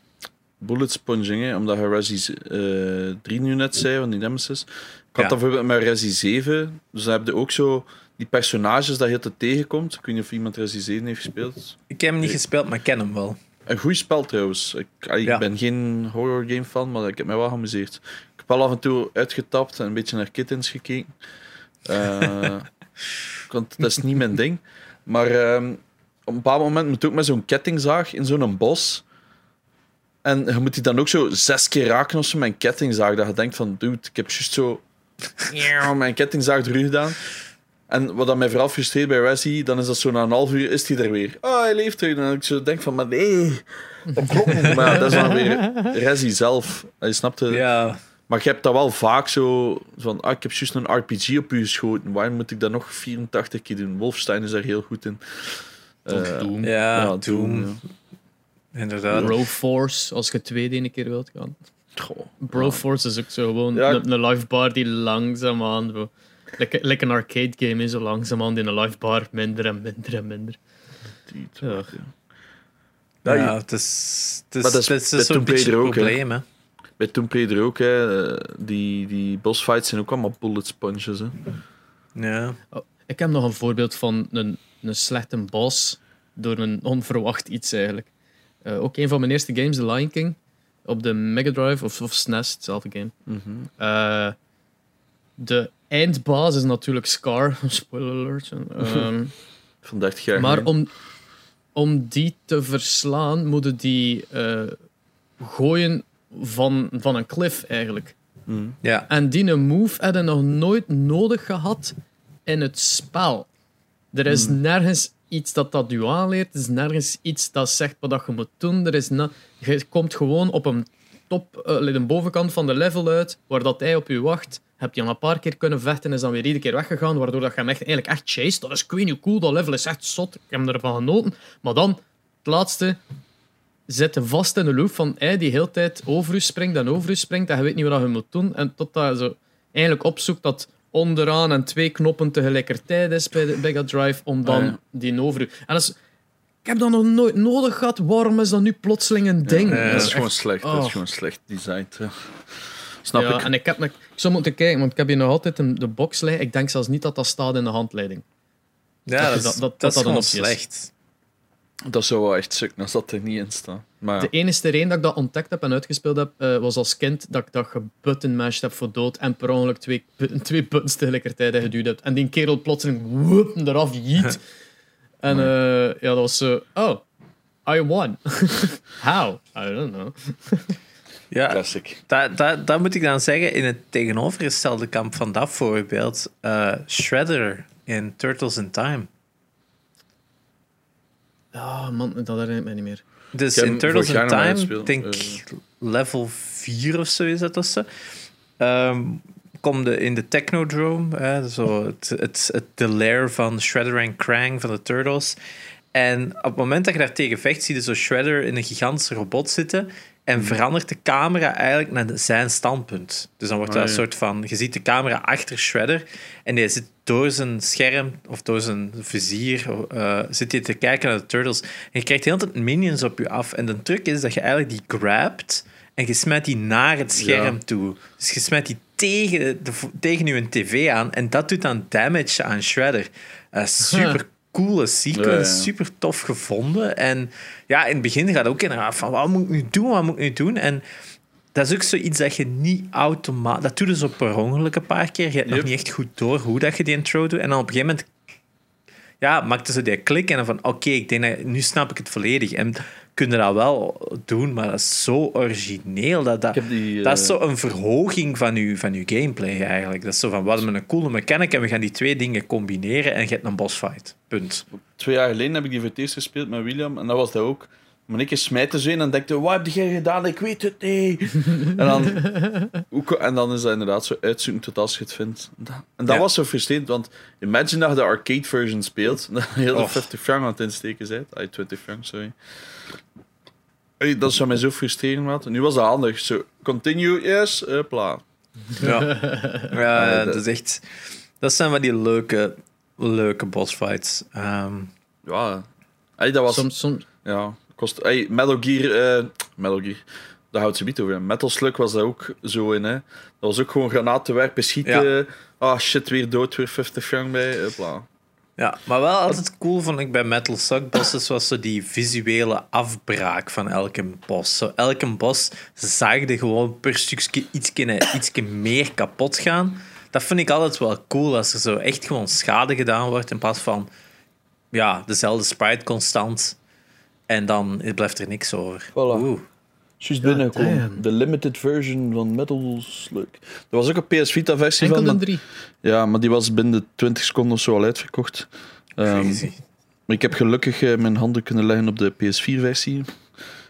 bullet sponging, hè, omdat je Resi eh 3 nu net zei, van die Nemesis. Ik had Ja. dat bijvoorbeeld met Resi 7. Dus dan heb je ook zo die personages dat je te tegenkomt. Ik weet niet of iemand Resi 7 heeft gespeeld. Ik heb hem niet gespeeld, maar ik ken hem wel. Een goed spel trouwens. Ik, ah, ik Ja. ben geen horror game fan, maar ik heb mij wel geamuseerd. Ik heb wel af en toe uitgetapt en een beetje naar kittens gekeken. Eh, want dat is niet mijn ding. Maar ehm, op een bepaald moment moet je ook met zo'n kettingzaag in zo'n bos. En je moet die dan ook zo zes keer raken of zo met een kettingzaag. Dat je denkt van, dude, ik heb juist zo mijn kettingzaag eruit gedaan. En wat dat mij vooral frustreert bij Resi, dan is dat zo na een half uur is hij er weer. Oh, hij leeft er. En dan ik zo denk van, maar nee, dat klopt niet. Maar dat is dan weer Resi zelf. Je snapt het. Ja, Maar je hebt dat wel vaak zo van, ah, ik heb juist een RPG op u geschoten. Waarom moet ik dat nog 84 keer doen? Wolfstein is daar heel goed in. Eh, Doom. ja, ja, Doom. ja. Inderdaad. Broforce, als je twee de ene keer wilt gaan. Goh. Broforce is ook zo gewoon Ja. een, een live bar die langzaamaan... zo- Like, like een arcade game is zo langzaamaan in een live bar minder en minder en minder. Die- Ja. Ja, het is, het is, Maar dat is het is beetje ook, hè. probleem, hè. Bij Tomb Raider ook, hè. eh, Die, die bossfights zijn ook allemaal bullet sponges, hè. Ja. Oh, ik heb nog een voorbeeld van een, een slechte boss door een onverwacht iets eigenlijk. Eh, ook een van mijn eerste games, The Lion King, op de Mega Drive of, of SNES, hetzelfde game. Eh, de eindbaas is natuurlijk Scar, spoiler alert. Ehm, Van 30 jaar maar om, om die te verslaan, moeten die eh, gooien van, van een cliff eigenlijk. Mhm. ja. En die een move hadden nog nooit nodig gehad in het spel. Er is nergens iets dat dat u aanleert. Er is nergens iets dat zegt wat dat je moet doen. Er is na- je komt gewoon op een top, eh, de bovenkant van de level uit, waar dat hij op u wacht. Heb je hem een paar keer kunnen vechten en is dan weer iedere keer weggegaan, waardoor dat je hem echt, eigenlijk echt chase. Dat is hoe cool, dat level is echt zot. Ik heb ervan genoten. Maar dan, het laatste, zit vast in de loop van hij die heel tijd over u springt en over u springt en je weet niet wat je moet doen. En totdat je zo eigenlijk opzoekt dat onderaan en twee knoppen tegelijkertijd is bij de Mega Drive om dan Ah, ja. die over u... En dat is... Ik heb dat nog nooit nodig gehad. Waarom is dat nu plotseling een ding? Ja, Dat is gewoon slecht. Dat oh. is gewoon slecht designed. Ja. Snap ja, ik. En ik, heb, ik zou moeten kijken, want ik heb hier nog altijd een, de box liggen. Ik denk zelfs niet dat dat staat in de handleiding. Ja, Dat- dat, is- dat- dat- dat, dat is gewoon slecht. Dat zou wel echt stuk als dat er niet in staat. Maar ja. De enige reden dat ik dat ontdekt heb en uitgespeeld heb, eh, was als kind dat ik dat gebuttonmashed heb voor dood en per ongeluk twee, twee buttons tegelijkertijd geduwd heb. En die kerel plotseling woep, eraf jiet. En eh, ja, dat was zo... Oh, I won. How? I don't know. Ja, classic. dat, dat, dat moet ik dan zeggen in het tegenovergestelde kamp van dat voorbeeld. eh, Shredder in Turtles in Time. Ah, man, dat herinner ik me niet meer. Dus in Turtles in Time, denk ik level 4 of zo is dat of zo. Ehm, kom de, in de Technodrome, hè, zo het, het, het, de lair van Shredder en Krang van de Turtles. En op het moment dat je daar tegen vecht, zie je zo Shredder in een gigantische robot zitten. En verandert de camera eigenlijk naar zijn standpunt. Dus dan wordt dat Ah, een soort van... Je ziet de camera achter Shredder. En die zit door zijn scherm, of door zijn vizier, eh, zit hij te kijken naar de Turtles. En je krijgt heel de hele tijd minions op je af. En de truc is dat je eigenlijk die grabt en je smijt die naar het scherm Ja. toe. Dus je smijt die tegen, de, tegen je tv aan. En dat doet dan damage aan Shredder. Eh, super coole sequence, Ja, ja. super tof gevonden. En ja, in het begin gaat het ook inderdaad van, wat moet ik nu doen, wat moet ik nu doen? En dat is ook zoiets dat je niet automatisch... Dat doe je dus op per ongeluk een paar keer. Je hebt nog niet echt goed door hoe dat je die intro doet. En dan op een gegeven moment ja, maakte ze die klik en dan van, oké, ik denk dat, nu snap ik het volledig. En kun je dat wel doen, maar dat is zo origineel. Dat, dat, die, dat is eh, zo een verhoging van je, van uw gameplay eigenlijk. Dat is zo van, wat een coole mechanic en we gaan die twee dingen combineren en je hebt een boss fight. Punt. Twee jaar geleden heb ik die voor het eerst gespeeld met William. En dat was dat ook. Maar ik smijten zo in en dacht, wat heb jij gedaan? Ik weet het niet. en, dan, en dan is dat inderdaad zo uitzoeken tot als je het vindt. En dat, Ja. was zo frustrerend, want imagine dat je de arcade version speelt. En je heel de Och. 50 frank aan het insteken bent. Ay, 20 frank, sorry. Hey, dat zou mij zo frustreren, maat. Nu was dat handig. Zo, continue, yes, hopla. Ja, ja Ah, dat is echt... Dat zijn van die leuke, leuke boss fights. Ehm, Ja, Ay, dat was... Soms, soms, Ja, kost. Hey, Metal Gear. eh Metal Gear. Daar houdt ze niet over. Metal Slug was daar ook zo in. Hè. Dat was ook gewoon granaten werpen, schieten. Ah shit, weer dood, weer 50 frank bij. Hopla. Ja, maar wel altijd cool vond ik bij Metal Slug bosses was zo die visuele afbraak van elke bos. Zo, elke bos zaagde gewoon per stukje ietsje, ietsje meer kapot gaan. Dat vind ik altijd wel cool als er zo echt gewoon schade gedaan wordt in plaats van ja, dezelfde sprite constant. En dan blijft er niks over. Voilà. Oeh. Juist damn. De limited version van Metal Slug. Er was ook een PS Vita versie enkel van. drie. Ja, maar die was binnen de 20 seconden of zo al uitverkocht. Ehm, maar ik heb gelukkig eh, mijn handen kunnen leggen op de PS4 versie. Ik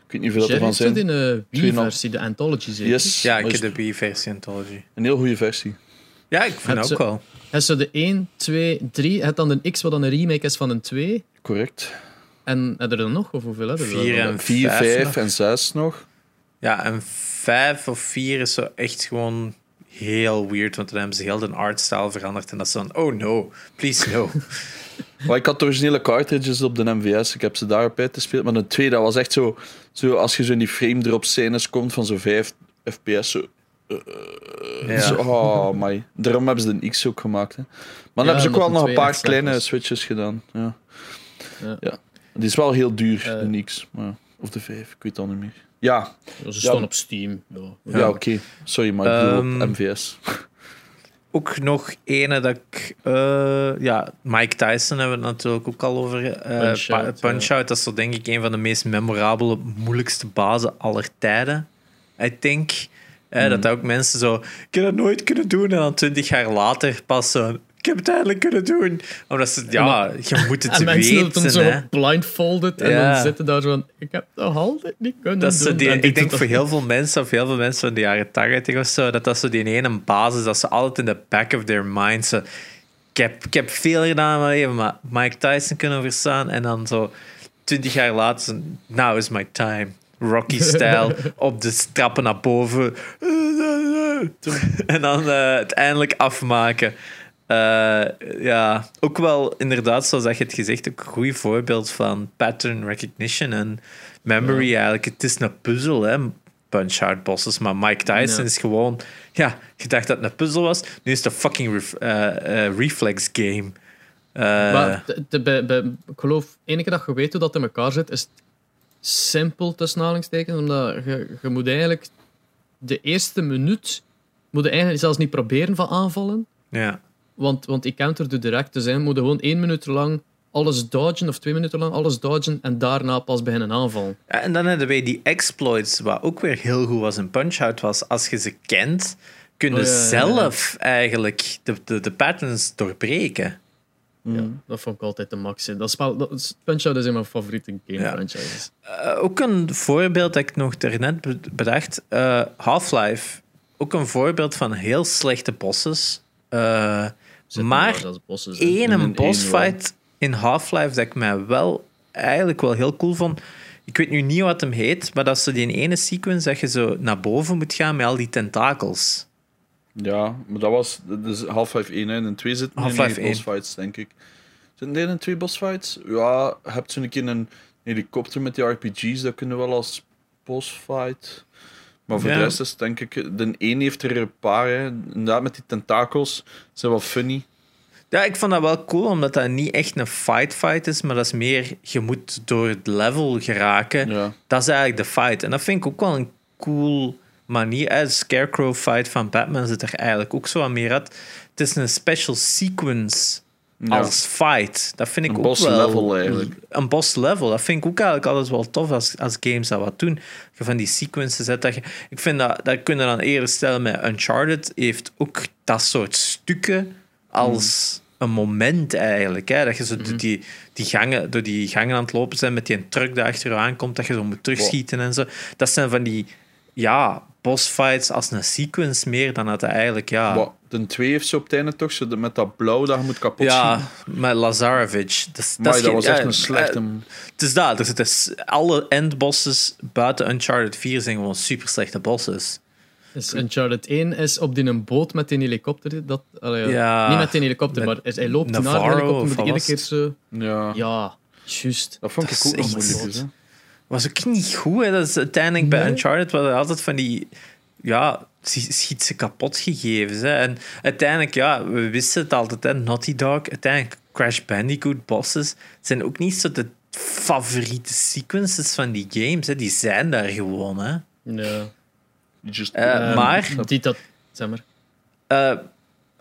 weet niet hoeveel dat ervan het zijn. in de. Wii-versie, de Anthology zeker. Yes. Ja, ik heb de Wii-versie Anthology. Een heel goede versie. Ja, ik vind Heb ook wel. En zo de 1, 2, 3. Het dan een X, wat dan een remake is van een 2. Correct. En heb je er nog? Of hoeveel hebben we? Vier en 4, vijf 5 nog. en 6 nog. Ja, en vijf of vier is zo echt gewoon heel weird, want dan hebben ze heel de artstyle veranderd en dat is dan, oh no, please no. Maar ik had de originele cartridges op de MVS. Ik heb ze daarop uitgespeeld. Maar de tweede, dat was echt zo, zo... Als je zo in die frame drop scènes komt van zo'n 5 fps. Zo, Ja. zo, oh my. Daarom hebben ze de X ook gemaakt. Hè. Maar dan Ja, hebben ze ook wel nog een paar kleine was. switches gedaan. Ja. Ja. Ja. Die is wel heel duur, Eh. de X. Maar, of de 5, ik weet het al niet meer. Ja, Ze Ja. staan op Steam. Ja. ja. oké. Sorry, maar ik op Ehm, MVS. Ook nog ene dat ik, eh, ja, Mike Tyson hebben we het natuurlijk ook al over. eh Punch-Out, dat is zo denk ik een van de meest memorabele, moeilijkste bazen aller tijden. I think. Eh, Dat ook mensen zo, ik heb dat nooit kunnen doen en dan twintig jaar later pas zo, heb het eindelijk kunnen doen. Omdat ze, ja, je moet het En mensen weten, dan zo hè. blindfolded en Ja. dan zitten daar zo van, ik heb nog altijd niet kunnen Dat zo doen. die, En ik denk voor heel veel mensen, of heel veel mensen van de jaren 80 of zo, dat dat zo die ene basis, dat ze altijd in the back of their mind zo, ik heb, ik heb veel gedaan in mijn leven, maar Mike Tyson kunnen verstaan en dan zo twintig jaar later, zo, now is my time. Rocky-style, op de trappen naar boven. en dan eh, uiteindelijk afmaken. Eh, ja, ook wel inderdaad, zoals dat je het gezegd hebt, ook een goed voorbeeld van pattern recognition en memory eigenlijk. Het is een puzzel, hè, Punch-Out bosses, maar Mike Tyson Ja. is gewoon... Ja, je dacht dat het een puzzel was, nu is het een fucking ref- eh, eh, reflex game. Maar de, de- ik geloof, enige dat je weet hoe dat in elkaar zit, is het simpel tussen aanhalingstekens, omdat je, je moet eigenlijk de eerste minuut moet je eigenlijk zelfs niet proberen van aanvallen, ja. Want, want die counter direct. Dus je moet gewoon één minuut lang alles dodgen, of twee minuten lang alles dodgen, en daarna pas beginnen aanvallen. Ja, En dan hebben wij die exploits, wat ook weer heel goed was in Punch-Out, was als je ze kent, kun je Oh, ja, ja, ja. zelf eigenlijk de, de, de patterns doorbreken. Ja, dat vond ik altijd de max. hè. Dat spel, dat, is- Punch-Out is een van mijn favoriete game franchises. Eh, ook een voorbeeld dat ik nog daarnet be- bedacht. eh, Half-Life. Ook een voorbeeld van heel slechte bosses. Eh, Zit maar één een bossfight in Half-Life dat ik mij wel eigenlijk wel heel cool vond. Ik weet nu niet wat hem heet, maar dat is zo die ene sequence dat je zo naar boven moet gaan met al die tentakels. Ja, maar dat was dus Half-Life 1 hè. en 2 zitten Half-Life in 1. bossfights, denk ik. Zitten er in twee bossfights? Ja, je hebt zo'n keer een helikopter met die RPG's, dat kunnen we wel als bossfight. Maar voor Ja. de rest is denk ik... De een heeft er een paar, hè. Inderdaad, met die tentakels. zijn wel funny. Ja, ik vond dat wel cool, omdat dat niet echt een fight-fight is, maar dat is meer, je moet door het level geraken. Ja. Dat is eigenlijk de fight. En dat vind ik ook wel een cool manier. De Scarecrow fight van Batman zit er eigenlijk ook zo aan meer uit. Het is een special sequence. Als fight. Dat vind ik Een ook boss wel... level eigenlijk. Een boss level. Dat vind ik ook eigenlijk altijd wel tof als, als games dat wat doen. Je van die sequences hebt. Dat je, ik vind dat, dat kun je dan eerder stellen met Uncharted. Heeft ook dat soort stukken als een moment eigenlijk. Hè? Dat je zo door, die, die gangen, door die gangen aan het lopen bent met die truck die achter je aankomt. Dat je zo moet terugschieten en zo. Dat zijn van die ja, bossfights als een sequence meer dan dat het eigenlijk... Ja, Wat, de 2 heeft ze op het einde toch, zo de- met dat blauw dat je moet kapot ja schieten. met Lazarevic. Dat, is- Maar dat, is was echt ja, een slechte... eh, Het is dat. Er zitten s- alle endbosses buiten Uncharted 4 zijn gewoon super slechte bosses. Dus Uncharted 1 is op die een boot met een helikopter. Dat, allee, ja. Ja, niet met een helikopter, met maar is- hij loopt naar de helikopter, wat iedere keer het? zo... ja. Ja, juist. dat vond dat ik is ook moeilijk. Was ook niet goed. Hè. Dat is uiteindelijk bij. Uncharted waren er altijd van die... Ja, schi- schiet ze kapot gegeven. Hè. En uiteindelijk, ja, we wisten het altijd. Hè. Naughty Dog, uiteindelijk Crash Bandicoot bosses zijn ook niet zo de favoriete sequences van die games. Hè. Die zijn daar gewoon. Hè. Ja. Just- Eh, maar- Die dat... Zeg maar. Eh,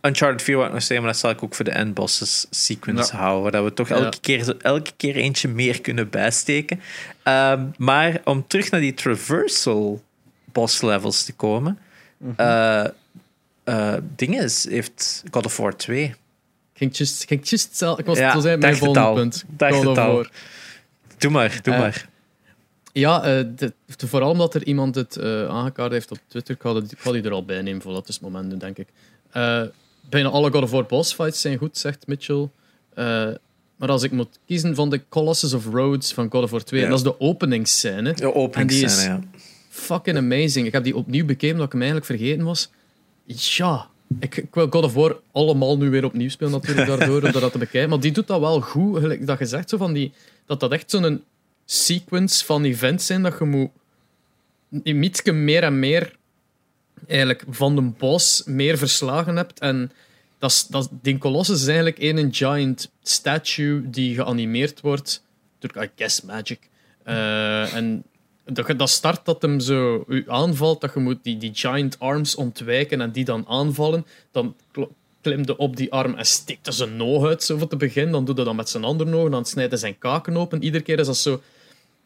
Uncharted 4 wou ik nog zeggen, maar dat zal ik ook voor de endbosses sequence Ja. houden. Dat we toch Ja. elke, keer, elke keer eentje meer kunnen bijsteken. Ehm, maar om terug naar die traversal boss levels te komen. eh, ding is, heeft God of War 2. Ik ging just, ging just zelf... Ik was Ja, zijn mijn volgende punt. God of. War. Doe maar, doe Eh, maar. Ja, de- vooral omdat er iemand het aangekaart heeft op Twitter. Ik ga, het, ik ga die er al bij nemen voor dat is het moment, nu, denk ik. Bijna alle God of War boss fights zijn goed, zegt Mitchell. Maar als ik moet kiezen van de Colossus of Rhodes van God of War 2, Ja. en dat is de openingsscène. De openingsscène, is- ja. Fucking amazing. Ik heb die opnieuw bekeken, dat ik hem eigenlijk vergeten was. Ja, ik, ik wil God of War allemaal nu weer opnieuw spelen natuurlijk daardoor, om dat te bekijken. Maar die doet dat wel goed, gelijk dat je zegt, zo van die, dat dat echt zo'n sequence van events zijn dat je moet ietsje meer en meer eigenlijk van de boss meer verslagen hebt. En dat dat, die Colossus is eigenlijk een giant statue die geanimeerd wordt door, I guess, magic. Eh, en dat, dat start dat hem zo u aanvalt, dat je moet die, die giant arms ontwijken en die dan aanvallen. Dan kl- klimde op die arm en steekt er zijn oog uit, zo voor te beginnen. Dan doet hij dat met zijn andere oog, dan snijdt hij zijn kaken open. Iedere keer is dat zo...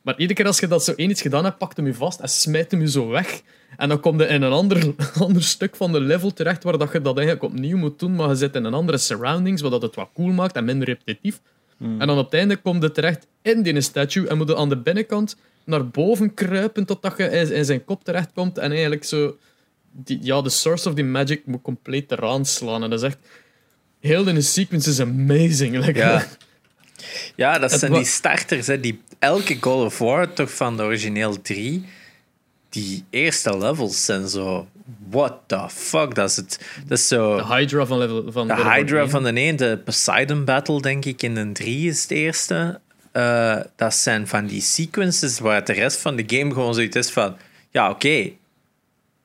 Maar iedere keer als je dat zo één iets gedaan hebt, pakt hem je vast en smijt hem je zo weg. En dan kom je in een ander, ander stuk van de level terecht waar dat je dat eigenlijk opnieuw moet doen, maar je zit in een andere surroundings, wat dat het wat cool maakt en minder repetitief. En dan op het einde kom je terecht in die statue en moet je aan de binnenkant naar boven kruipen totdat je in in zijn kop terechtkomt en eigenlijk zo... Die, ja, de source of the magic moet compleet eraan slaan. En dat is echt... Heel de sequence is amazing. Like, Ja. Ja, dat zijn die starters. Hè, die, elke God of War, toch van de origineel 3, die eerste levels zijn zo... What the fuck? Dat is, het, dat is zo... De Hydra van level van De Hydra 1. van de 1, de Poseidon Battle, denk ik, in de 3 is het eerste. Eh, dat zijn van die sequences waar de rest van de game gewoon zoiets is van... Ja, oké.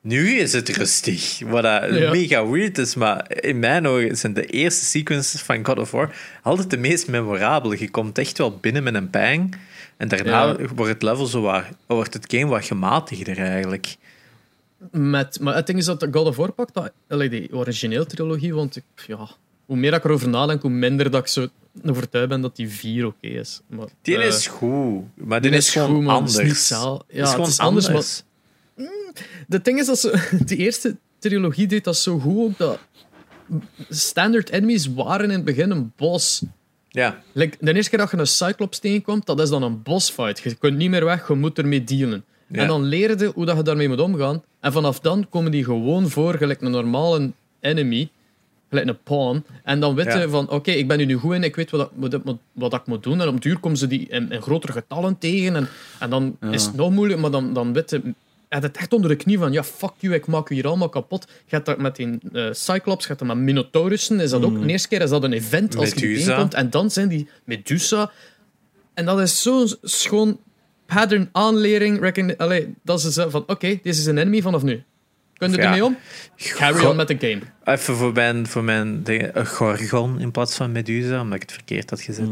Nu is het rustig. Wat Ja. mega weird is, maar in mijn ogen zijn de eerste sequences van God of War altijd de meest memorabele. Je komt echt wel binnen met een bang. En daarna Ja. wordt het level zo wat, wordt het game wat gematigder eigenlijk. Met, maar het ding is dat God of War pakt, dat, die origineel trilogie, want ik, ja, hoe meer ik erover nadenk, hoe minder dat ik zo overtuigd ben dat die 4 oké is. Maar, Die eh, is goed, maar die die is, gewoon goed, maar het anders. is niet zaal- Ja, Het is het gewoon is anders, anders. De ding is dat ze, die eerste trilogie deed dat zo goed ook dat standard enemies waren in het begin een boss. Ja, Like, de eerste keer dat je een Cyclops tegenkomt, dat is dan een bossfight. Je kunt niet meer weg, je moet ermee dealen. Ja. En dan leer je hoe dat je daarmee moet omgaan. En vanaf dan komen die gewoon voor, gelijk een normale enemy, gelijk een pawn. En dan weet Ja. van, oké, ik ben hier nu goed in, ik weet wat, ik- wat, wat ik moet doen. En op het duur komen ze die in, in grotere getallen tegen. En, en dan is het nog moeilijk, maar dan, dan weet je... Je hebt het echt onder de knie van, ja, fuck you, ik maak u hier allemaal kapot. Je hebt dat met die eh, Cyclops, je hebt dat met Minotaurussen, is dat ook. De eerste keer is dat een event als je die Medusa. tegenkomt. En dan zijn die Medusa. En dat is zo'n schoon pattern aanlering. Recogni- Allee, dat is van, oké, dit is een enemy vanaf nu. Kun je Ja. ermee om? Carry Go- on met de game. Even voor mijn, voor mijn dingen, een gorgon in plaats van Medusa, omdat ik het verkeerd had gezet.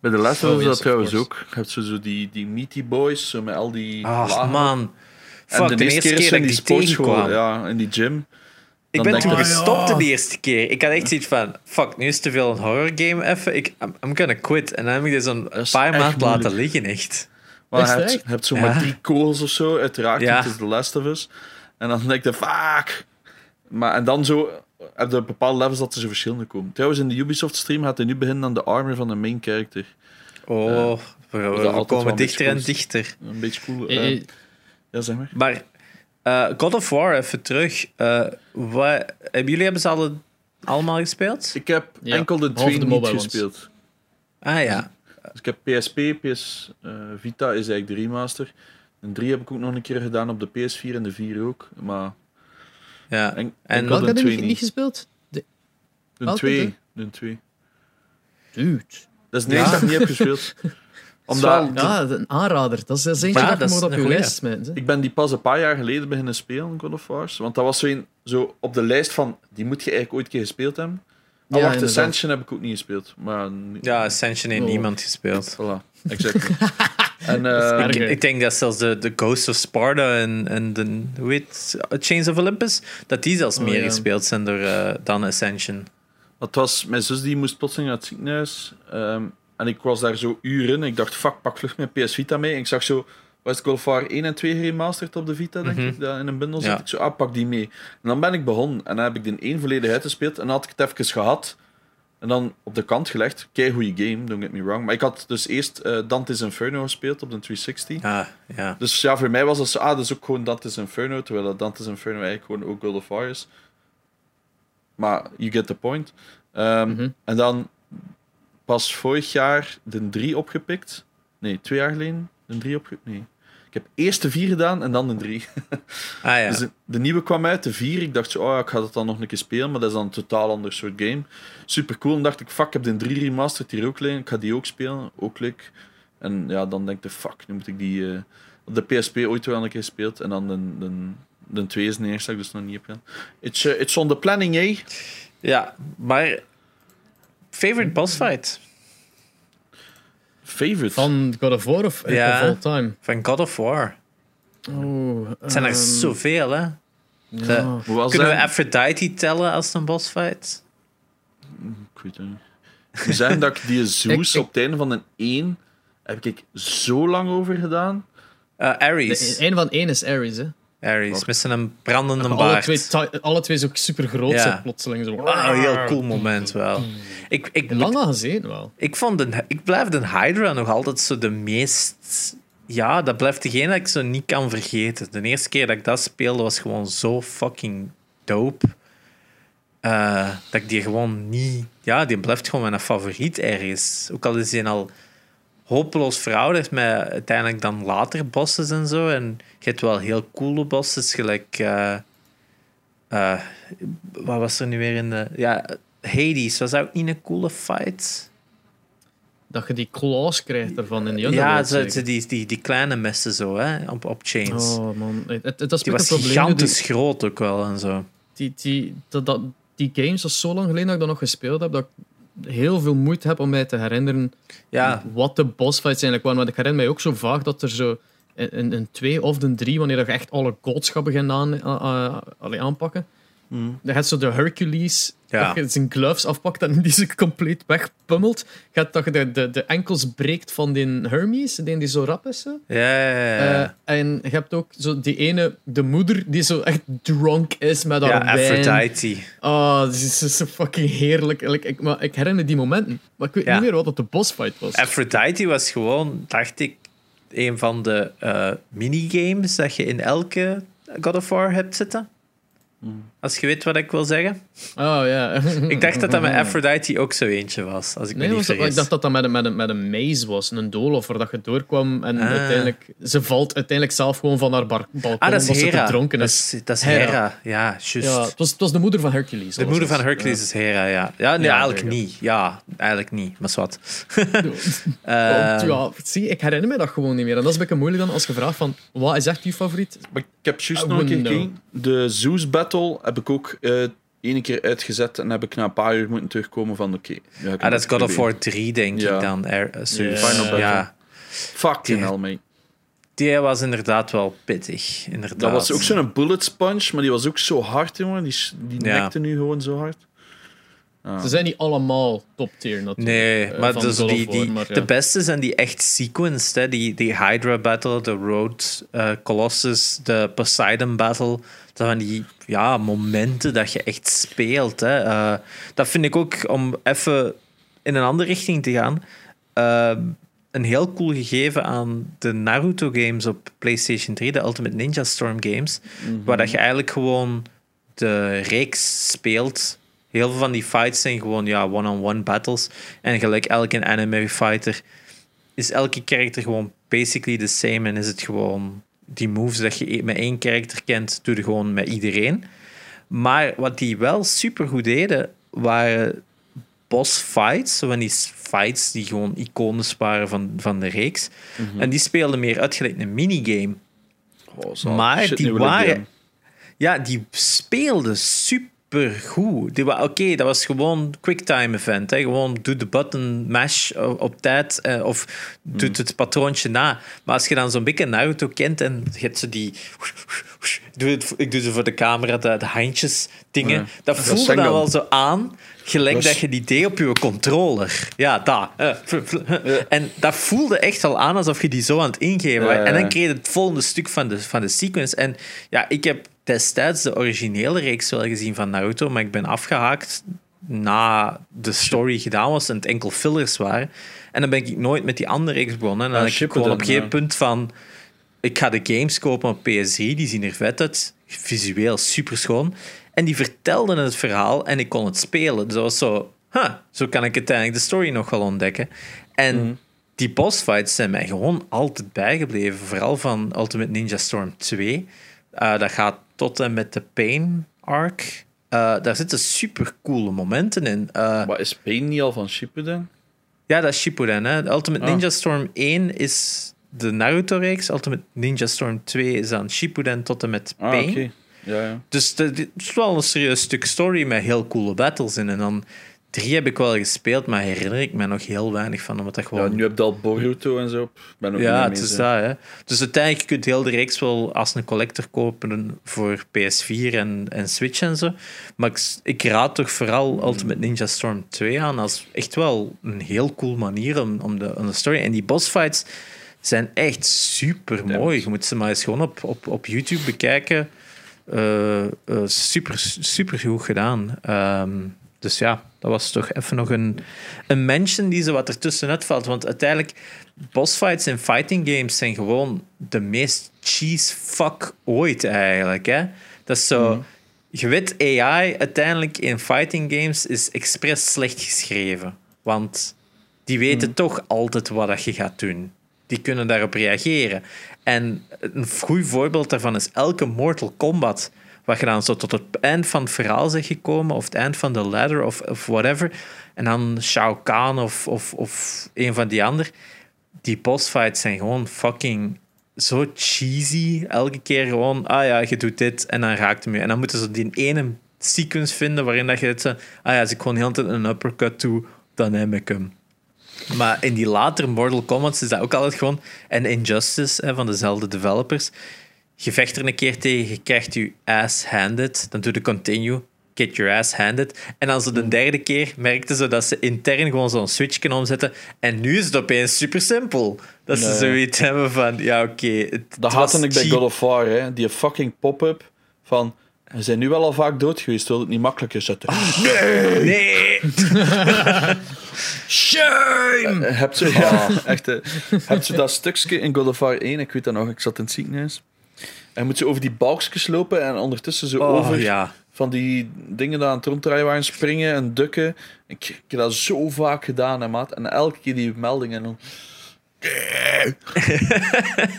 Bij de of Oh, yes, dat trouwens ook. Je hebt zo, zo die, die meaty boys, zo met al die Ach lagen. man. En Fuck, de, eerste keer is dat in ik die sportschool, tegenkwam. ja, in die gym. Ik ben toen ik- gestopt ja. de eerste keer. Ik had echt zoiets van, fuck, nu is het te veel een horror game even. Ik, I'm, I'm gonna quit. En dan heb ik dit zo'n paar echt maanden laten liggen, echt. Maar je hebt, zo Ja. maar drie kogels of zo, uiteraard, Ja. want het is The Last of Us. En dan denk je, fuck! Maar, en dan zo heb je bepaalde levels dat er zo verschillende komen. Trouwens, in de Ubisoft-stream gaat hij nu beginnen aan de armor van de main character. Oh, we, komen dichter en dichter. Een beetje cool. Eh, eh, ja, zeg maar. Maar eh, God of War, even terug. Eh, wat, hebben jullie hebben ze alle, allemaal gespeeld? Ik heb Ja, enkel de twee de niet mobile ones. gespeeld. Ah ja. Dus ik heb PSP, PS eh, Vita is eigenlijk de remaster. En 3 heb ik ook nog een keer gedaan op de PS4 en de 4 ook. Maar ja. en, En- Welke de heb je 2 niet, niet gespeeld? De, De welke 2. De 2. dude. Dat is de Ja. eerste dat ik niet heb gespeeld. Omdat Ja, een aanrader. Dat is, dat is eentje Ja, dat dat je is moet op een je lijst ik ben die pas een paar jaar geleden beginnen spelen, God of War. Want dat was zo, een, zo op de lijst van, die moet je eigenlijk ooit een keer gespeeld hebben. Ja, wacht, inderdaad. Ascension heb ik ook niet gespeeld. Maar, Ja, Ascension heeft Oh. niemand gespeeld. Voilà, exact. en eh. Ik, denk dat zelfs de, de Ghost of Sparta en, en de hoe heet? Chains of Olympus, dat die zelfs Oh, meer ja. gespeeld zijn door, eh, dan Ascension. Het was, mijn zus die moest plotseling naar het ziekenhuis. ehm, en ik was daar zo uren. Ik dacht, fuck, pak vlug mijn PS Vita mee. En ik zag zo, of War 1 en 2 geremasterd op de Vita, denk Mhm. ik, dat in een bundel zit. Ja. Ik zo, ah, pak die mee. En dan ben ik begonnen. En dan heb ik de 1 volledig uitgespeeld. En dan had ik het even gehad. En dan op de kant gelegd. Kei goede game, don't get me wrong. Maar ik had dus eerst eh, Dante's Inferno gespeeld op de 360. Ah, ja. Dus ja, voor mij was dat zo, ah, dat is ook gewoon Dante's Inferno, terwijl dat Dante's Inferno eigenlijk gewoon ook God of War is. Maar you get the point. Ehm, Mhm. En dan pas vorig jaar de 3 opgepikt. Nee, twee jaar geleden de 3 opgepikt. Nee. Ik heb eerst de 4 gedaan en dan de 3. Ah ja. Dus de, de nieuwe kwam uit, de 4. Ik dacht zo, oh, ik ga dat dan nog een keer spelen, maar dat is dan een totaal ander soort game. Super cool. En dacht ik, fuck, ik heb de 3 remastered hier ook liggen. Ik ga die ook spelen. Ook leuk. En ja, dan denk ik, fuck, nu moet ik die eh, op de PSP ooit wel een keer gespeeld. En dan de, de, de 2 is de eerste dat ik dus nog niet heb gedaan. It's, eh, it's on the planning, eh? ja, maar favorite boss fight Favorite. Van God of War of, Ja. of all time? van God of War. Oh, Het zijn er ehm, zoveel, hè? ja. Kunnen we? Aphrodite tellen als een boss fight? Ik weet het niet. We zeggen dat ik die Zeus op het einde van een 1 heb ik zo lang over gedaan. Eh, Ares. De- Een van één is Ares, hè? Ares, met zijn brandende alle, baard. twee, alle twee zo super groot Ja. zijn plotseling. Zo. Ah, een heel cool moment wel. Ik, ik, Lang al gezien wel. ik, vond de, ik blijf de Hydra nog altijd zo de meest... Ja, dat blijft degene dat ik zo niet kan vergeten. De eerste keer dat ik dat speelde was gewoon zo fucking dope. Eh, dat ik die gewoon niet... Ja, die blijft gewoon mijn favoriet ergens. Ook al is die al hopeloos verouderd met uiteindelijk dan later bosses en zo. En je hebt wel heel coole bosses, gelijk... eh, eh, wat was er nu weer in de... Ja, Hades, was dat ook niet een coole fight? Dat je die claws krijgt ervan in die Ja, zo, die, die, die kleine messen zo, hè, op, op chains. Oh man, het, het, het is die was een probleem. gigantisch groot ook wel en zo. Die, die, dat, dat, die games, dat is zo lang geleden dat ik dat nog gespeeld heb, dat heel veel moeite heb om mij te herinneren Ja, wat de bossfights eigenlijk waren. Want ik herinner mij ook zo vaak dat er zo in een twee of een drie, wanneer je echt alle gods begint aan, a- a- allee, Dan gaat zo de Hercules, Ja. dat je zijn gloves afpakt en die ze compleet wegpummelt. Gaat dat je de, de, de enkels breekt van die Hermes, die, die zo rap is. Ja. Eh, en je hebt ook zo die ene, de moeder, die zo echt drunk is met haar ja wijn. Aphrodite. Oh, dat is zo- zo fucking heerlijk. Ik, maar ik herinner die momenten. Maar ik weet Ja. niet meer wat dat de bossfight was. Aphrodite was gewoon, dacht ik, een van de eh, minigames dat je in elke God of War hebt zitten. Als je weet wat ik wil zeggen. Oh ja. Ik dacht dat dat met Aphrodite ook zo eentje was, als ik Nee, me niet vergis. ik dacht dat dat met een, met een, met een maze was, een doolhof, waar dat je doorkwam. En Ah. uiteindelijk, ze valt uiteindelijk zelf gewoon van haar bar- balkon ah, dat is omdat ze Hera. Dat is. dat is Hera. Hera. Ja, juist. Ja, het was, het was de moeder van Hercules. De moeder van Hercules is Hera, ja. Ja, nee, Ja, eigenlijk niet. Ja, eigenlijk niet. Maar zwart. Ja. Eh, ja, zie, ik herinner me dat gewoon niet meer. En dat is een beetje moeilijk dan als je vraagt van, wat is echt je favoriet? Maar ik heb juist nog een keer. De Zeus Battle heb ik ook eh één keer uitgezet en heb ik na een paar uur moeten terugkomen van oké. ah, dat is God of. War 3, denk Ja. ik dan. Er, uh. Ja. Final Battle. ja, Fucking Die- hell, mate. die was inderdaad wel pittig. Inderdaad. Dat was ook zo'n bullet sponge, maar die was ook zo hard, jongen. Die, die Ja. nekte nu gewoon zo hard. Ze zijn niet allemaal top tier natuurlijk. Nee, eh, maar, dus die, die, maar ja. de beste zijn die echt sequenced. Hè? Die, die Hydra Battle, de Road eh, Colossus, de Poseidon Battle. Dat zijn die ja, momenten dat je echt speelt. Hè? Eh, dat vind ik ook, om even in een andere richting te gaan, eh, een heel cool gegeven aan de Naruto games op PlayStation 3, de Ultimate Ninja Storm games. Waar dat je eigenlijk gewoon de reeks speelt. Heel veel van die fights zijn gewoon ja, one-on-one battles. En gelijk elke anime fighter is elke karakter gewoon basically the same. En is het gewoon die moves dat je met één karakter kent, doe je gewoon met iedereen. Maar wat die wel super goed deden, waren boss fights. Van die fights die gewoon iconisch waren van, van de reeks. En die speelden meer uit gelijk een minigame. Oh. Maar die waren-. Ja, die speelde super goed. Die Oké, dat was gewoon quicktime event. Hè. Gewoon doe de button mash op tijd eh, of doet het patroontje na. Maar als je dan zo'n beetje Naruto kent en je hebt zo die... Ik doe, het, ik doe ze voor de camera, de, de handjes dingen. Ja. Dat voelde dan wel zo aan, gelijk Dat je die deed op je controller. Ja, daar. Eh, En dat voelde echt al aan alsof je die zo aan het ingeven was. Ja, ja, En dan ja. kreeg je het volgende stuk van de, van de sequence. En ja, ik heb destijds de originele reeks wel gezien van Naruto, maar ik ben afgehaakt na de story gedaan was en het enkel fillers waren. En dan ben ik nooit met die andere reeks begonnen. En dan heb ik gewoon op een ja. punt van... Ik ga de games kopen op PS3, die zien er vet uit. Visueel super schoon. En die vertelden het verhaal en ik kon het spelen. Dus dat was zo... Huh, zo kan ik uiteindelijk de story nog wel ontdekken. En Mhm. die bossfights zijn mij gewoon altijd bijgebleven. Vooral van Ultimate Ninja Storm 2. Eh, dat gaat tot en met de Pain arc. Eh, daar zitten super coole momenten in. Eh, Maar is Pain niet al van Shippuden? ja, dat is Shippuden. Hè. Ultimate Ah. Ninja Storm 1 is de Naruto-reeks. Ultimate Ninja Storm 2 is dan Shippuden tot en met Ah, Pain. Ja, ja. Dus dit is wel een serieus stuk story met heel coole battles in. En dan drie heb ik wel gespeeld, maar herinner ik me nog heel weinig van. Omdat dat ja, gewoon... nu heb je al Boruto en zo. Ben ook Ja, het is dat. Hè. Dus uiteindelijk kun je heel de reeks wel als een collector kopen voor PS4 en, en Switch en zo. Maar ik, ik raad toch vooral Ultimate Ninja Storm 2 aan als echt wel een heel cool manier om, om, de, om de story. En die bossfights, zijn echt super mooi. Je moet ze maar eens gewoon op, op, op YouTube bekijken. Uh, uh, super, super goed gedaan. Um, dus ja, dat was toch even nog een, een mention die zo wat ertussenuit valt. Want uiteindelijk, bossfights in fighting games zijn gewoon de meest cheese fuck ooit eigenlijk. Hè? Dat is zo. Mm. Je weet, AI uiteindelijk in fighting games is expres slecht geschreven. Want die weten mm. toch altijd wat je gaat doen. Die kunnen daarop reageren. En een goed voorbeeld daarvan is elke Mortal Kombat wat je dan zo tot het eind van het verhaal zegt gekomen, of het eind van de ladder, of, of whatever. En dan Shao Kahn of, of, of een van die anderen. Die bossfights zijn gewoon fucking zo cheesy. Elke keer gewoon, ah ja, je doet dit en dan raakt hem je. En dan moeten ze die ene sequence vinden waarin dat je het ah ja, als ik gewoon heel een uppercut doe, dan heb ik hem. Maar in die latere Mortal Kombat is dat ook altijd gewoon... En Injustice, hè, van dezelfde developers je vecht er een keer tegen, je krijgt je ass handed, dan doe je continue, get your ass handed. En dan zo de derde keer merkten ze dat ze intern gewoon zo'n switch kunnen omzetten. En nu is het opeens super simpel. Dat ze zoiets hebben van, ja oké. Okay, dat haatte ik bij God of War, hè. die fucking pop-up van... We zijn nu wel al vaak dood geweest, wil het niet makkelijker zetten. Ah, nee! Nee! Shame! Uh, hebt, je, ja, echt, uh, hebt je dat stukje in God of War 1, ik weet dat nog, ik zat in het ziekenhuis. En moet ze over die balkjes lopen en ondertussen zo oh, over ja. van die dingen die aan het ronddraaien waren, springen en dukken. Ik, ik heb dat zo vaak gedaan, hè, maat. En elke keer die meldingen. En dan...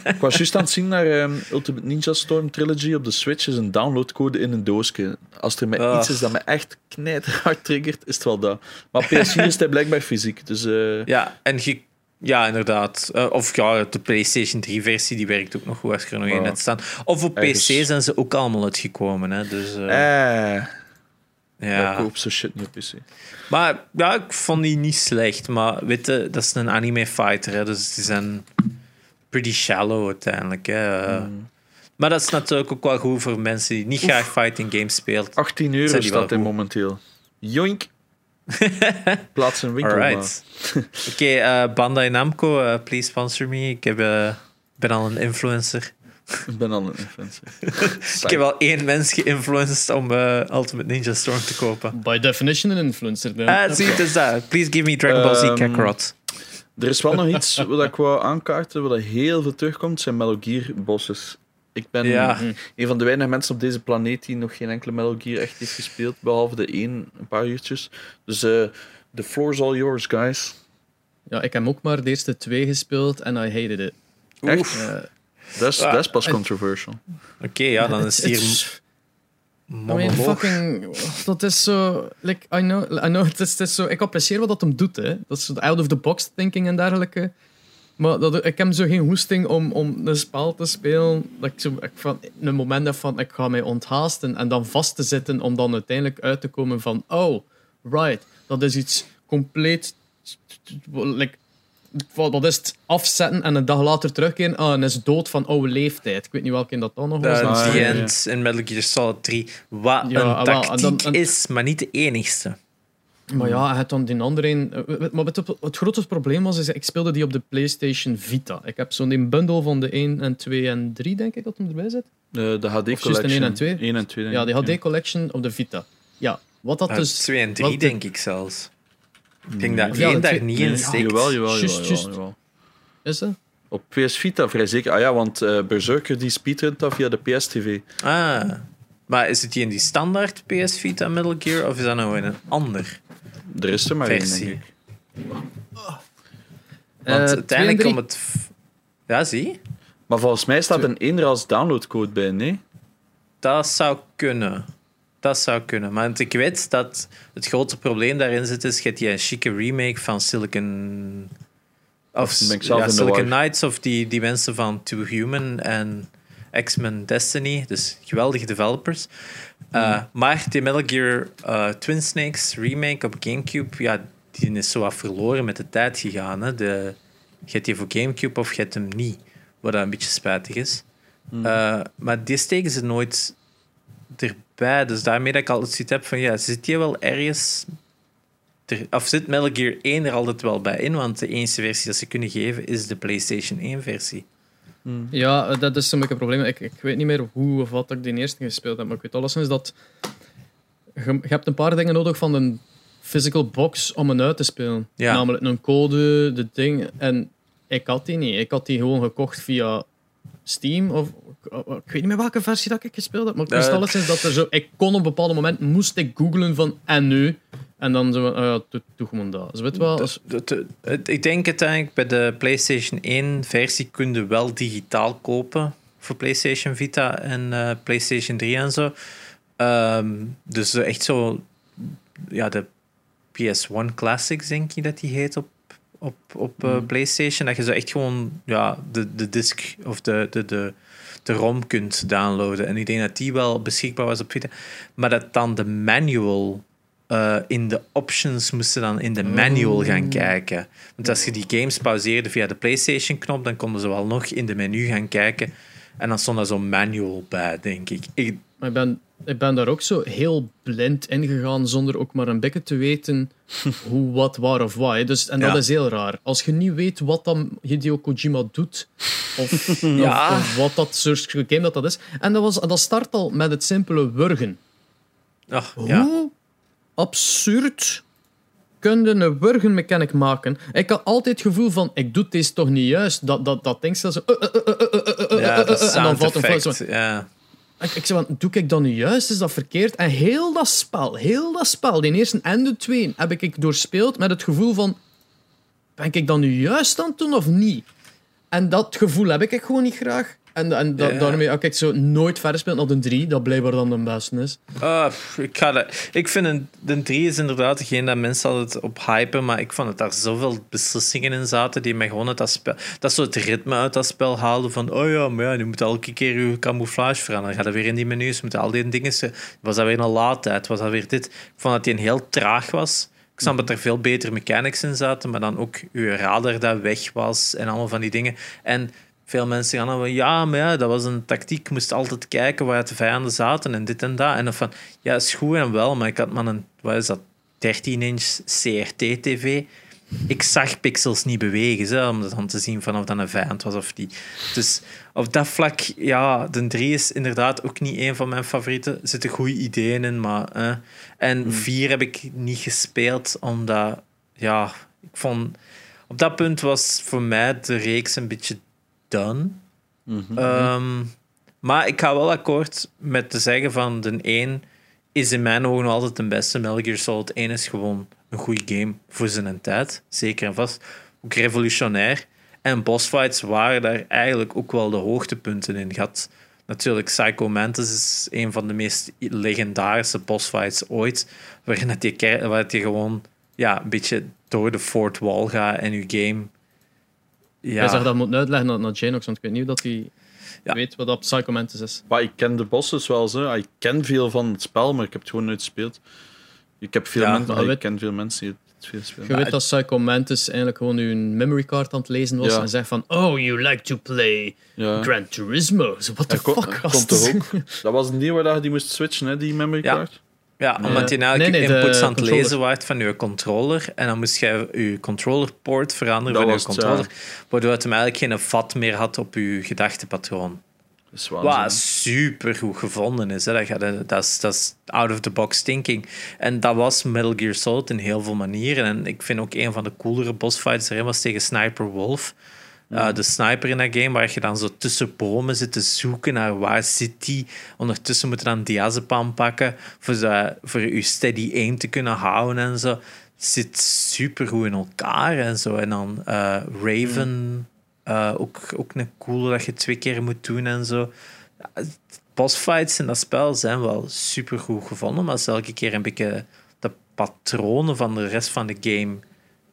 ik was juist aan het zien naar um, Ultimate Ninja Storm Trilogy op de Switch. is een downloadcode in een doosje. Als er met oh. iets is dat me echt knijterhard triggert, is het wel dat. Maar PS4 is het blijkbaar fysiek. Dus, uh... Ja, en je ja, inderdaad. Uh, of ja, de PlayStation 3-versie die werkt ook nog goed als er nog in net staan. Of op PC zijn ze ook allemaal uitgekomen. Hè, dus, uh, eh. Ja. Ik koop zo shit niet op PC. Maar ja, ik vond die niet slecht. Maar weet je, dat is een anime fighter. Hè, dus die zijn pretty shallow uiteindelijk. Hè. Mm. Maar dat is natuurlijk ook wel goed voor mensen die niet graag fighting games spelen. 18 euro staat hij momenteel. Joink. Plaats een winkel. Alright. Oké, okay, uh, eh, Bandai Namco, uh, please sponsor me. Ik heb, uh, ben al een influencer. Ik ben al een influencer. ik heb al één mens geïnfluenced om Ultimate Ninja Storm te kopen. By definition een influencer. Dan. Ah, zie, het is dat. Please give me Dragon Ball Z um, Kakarot. Er is wel nog iets wat ik wou aankaarten, wat heel veel terugkomt, zijn Metal Gear bosses. Ik ben een van de weinige mensen op deze planeet die nog geen enkele Metal Gear echt heeft gespeeld, behalve de één, een paar uurtjes. Dus uh, the floor is all yours, guys. Ja, ik heb ook maar de eerste twee gespeeld en I hated it. Echt? Uh, dat is pas controversial. Oké, ja, dan is hier... I mean, fucking, dat is zo. Like, I know, I know het is, het is zo, ik apprecieer wat dat hem doet. Hè. Dat is out of the box thinking en dergelijke. Maar dat, ik heb zo geen hoesting om, om een spel te spelen. Dat ik, zo, ik van een moment heb van ik ga mij onthaasten en dan vast te zitten om dan uiteindelijk uit te komen van oh, right, dat is iets compleet. Like, dat is het afzetten en een dag later terugkeren. Ah, en is dood van oude leeftijd. Ik weet niet welke dat dan nog was. Uh, the End in Metal Gear Solid 3. Wat ja, een tactiek dan, is, maar niet de enigste. Maar ja, het dan die andere een. Eh, maar het, het grootste probleem was, is, ik speelde die op de PlayStation Vita. Ik heb zo'n bundle van de 1 en 2 en 3, denk ik, dat hem erbij zit. De, de HD Collection. 1 en 2. 1 en 2 ja, die HD Collection op de Vita. Ja, wat dat uh, dus... 2 en 3, denk ik zelfs. Ik denk dat één daar niet in steekt. Jawel, jawel, jawel, Is dat? Op PS Vita vrij zeker. Ah ja, want uh, Berserker die speedrunt dat via de PS-TV. Ah, maar is het die in die standaard PS Vita Metal Gear of is dat nou in een ander? Er is er maar één, denk ik. Want uh, uiteindelijk om het... Ja, zie. Maar volgens mij staat een één als downloadcode bij, nee? Dat zou kunnen. Dat zou kunnen. Maar ik weet dat het grote probleem daarin zit, is je een chique remake van Silicon... Of, ja, Silicon Knights of die, die mensen van Two Human en X-Men Destiny. Dus geweldige developers. Uh, maar die Metal Gear uh, Twin Snakes remake op Gamecube, ja, die is zo wat verloren met de tijd gegaan. Hè. De, je hebt die voor Gamecube of je hebt hem niet, wat een beetje spijtig is. Mm. Uh, maar die steken ze nooit Dus daarmee dat ik altijd zoiets heb van, ja, zit je wel ergens er, of zit Metal Gear 1 er altijd wel bij in? Want de enige versie dat ze kunnen geven is de PlayStation 1-versie. Ja, dat is een beetje een probleem. Ik, ik weet niet meer hoe of wat ik de eerste gespeeld heb, maar ik weet alleszins dat je, je hebt een paar dingen nodig van een physical box om een uit te spelen. Ja. Namelijk een code, de ding. En ik had die niet. Ik had die gewoon gekocht via Steam of ik weet niet meer welke versie dat ik gespeeld heb, maar ik wist Eh, alleszins dat er zo... Ik kon op een bepaald moment, moest ik googlen van en nu? En dan zo, doe, doe gewoon dat. Dus weet wel, als- Dat- dat- het- ik denk uiteindelijk bij de PlayStation 1-versie kun je wel digitaal kopen voor PlayStation Vita en eh, PlayStation 3 en zo. Ehm, dus echt zo, ja, de PS1 Classics, denk je dat die heet op, op, op eh, PlayStation. Dat je zo echt gewoon ja, de, de disc of de, de, de, de ROM kunt downloaden. En ik denk dat die wel beschikbaar was op Vita. Maar dat dan de manual eh, in de options moesten dan in de manual gaan kijken. Want als je die games pauzeerde via de PlayStation-knop, dan konden ze wel nog in de menu gaan kijken. En dan stond daar zo'n manual bij, denk ik. ik Maar ik ben, ik ben daar ook zo heel blind ingegaan zonder ook maar een beetje te weten hoe, wat, waar of wat. hè. Dus, en dat Ja. is heel raar. Als je niet weet wat dan Hideo Kojima doet, of, Ja. of, of wat dat soort game dat, dat is. En dat, was, dat start al met het simpele wurgen. ach, ja. Hoe absurd kun je een wurgen mechanic maken? Ik had altijd het gevoel van, ik doe deze toch niet juist. Dat, dat, dat ding zo... eh, eh, eh, eh, eh, eh, ja, eh, dat eh, en dan valt een fout. Ja. Ik, ik zei, doe ik dat nu juist? Is dat verkeerd? En heel dat spel, heel dat spel, de eerste en de tweede, heb ik doorspeeld met het gevoel van... Ben ik dat nu juist aan het doen of niet? En dat gevoel heb ik gewoon niet graag. En, en da- Ja. daarmee heb ik zo nooit verder gespeeld naar de 3, dat blijkbaar dan de beste is. Ah, ik, ga dat, ik vind een, de 3 is inderdaad degene dat mensen altijd op hypen, maar ik vond dat daar zoveel beslissingen in zaten die mij gewoon uit dat spel... Dat het ritme uit dat spel haalden van oh ja, maar ja, je moet elke keer je camouflage veranderen. Dan ga je weer in die menus, moeten al die dingen... Was dat weer een laadtijd? Was dat weer dit? Ik vond dat die een heel traag was. Ik snap dat er veel betere mechanics in zaten, maar dan ook je radar dat weg was en allemaal van die dingen. En veel mensen gaan dan van, ja, maar ja, dat was een tactiek. Ik moest altijd kijken waar de vijanden zaten en dit en dat. En dan van, ja, is goed en wel, maar ik had maar een, wat is dat, 13-inch CRT-tv. Ik zag pixels niet bewegen, hè, om dan te zien vanaf dat een vijand was of niet. Dus op dat vlak, ja, de 3 is inderdaad ook niet een van mijn favorieten. Er zitten goede ideeën in, maar... eh. En 4 heb ik niet gespeeld, omdat, ja, ik vond... Op dat punt was voor mij de reeks een beetje done. Ehm, maar ik ga wel akkoord met te zeggen van de 1 is in mijn ogen nog altijd de beste. Metal Gear Solid 1 is gewoon een goede game voor zijn tijd. Zeker en vast. Ook revolutionair. En bossfights waren daar eigenlijk ook wel de hoogtepunten in. Had natuurlijk Psycho Mantis is een van de meest legendarische bossfights ooit. Waarin dat je, waar dat je gewoon ja, een beetje door de fourth wall gaat en je game... Ja, Jij zag dat moeten uitleggen naar, naar Janox, want ik weet niet dat hij Ja. weet wat dat Psycho Mantis is. Maar ik ken de bosses wel zo. Ik ken veel van het spel, maar ik heb het gewoon nooit gespeeld. Ik heb veel Ja, mensen, maar ik weet- ken veel mensen die het veel spelen. Je weet dat Psycho Mantis eigenlijk gewoon uw memory card aan het lezen was Ja. en zegt van Oh, you like to play Ja. Gran Turismo. So what the fuck? komt toch ook? Dat was een ding waar je die moest switchen, hè, die memory Ja. card. Ja, omdat je nou Nee, nee, inputs aan het controller. lezen waart van je controller. En dan moest je je controllerpoort veranderen Dat van je was het, controller. Waardoor het hem eigenlijk geen vat meer had op je gedachtepatroon. Wat super goed gevonden is. Hè. Dat, dat, is, dat is out of the box thinking. En dat was Metal Gear Solid in heel veel manieren. En ik vind ook een van de coolere bossfights erin was tegen Sniper Wolf. Uh, de sniper in dat game, waar je dan zo tussen bomen zit te zoeken naar waar zit die. Ondertussen moet je dan diazepam pakken voor, voor je steady aim te kunnen houden en zo. Zit super goed in elkaar en zo. En dan eh, Raven, eh, ook, ook een coole dat je twee keer moet doen en zo. Bossfights in dat spel zijn wel super goed gevonden, maar elke keer een beetje de patronen van de rest van de game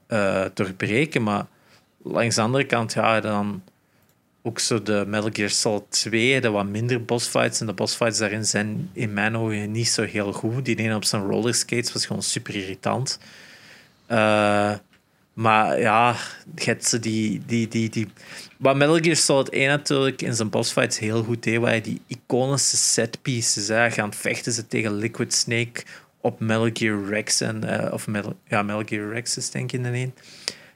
eh, doorbreken. Maar langs de andere kant, ja, dan ook zo de Metal Gear Solid 2, de wat minder bossfights. En de bossfights daarin zijn in mijn ogen niet zo heel goed. Die ene op zijn rollerskates was gewoon super irritant. Eh, maar ja, hebt ze die, die, die, die... Wat Metal Gear Solid 1 natuurlijk in zijn bossfights heel goed deed, waren die iconische setpieces. Hè. Gaan vechten ze tegen Liquid Snake op Metal Gear Rex. En, eh, of Metal, ja, Metal Gear Rex is denk ik in de een.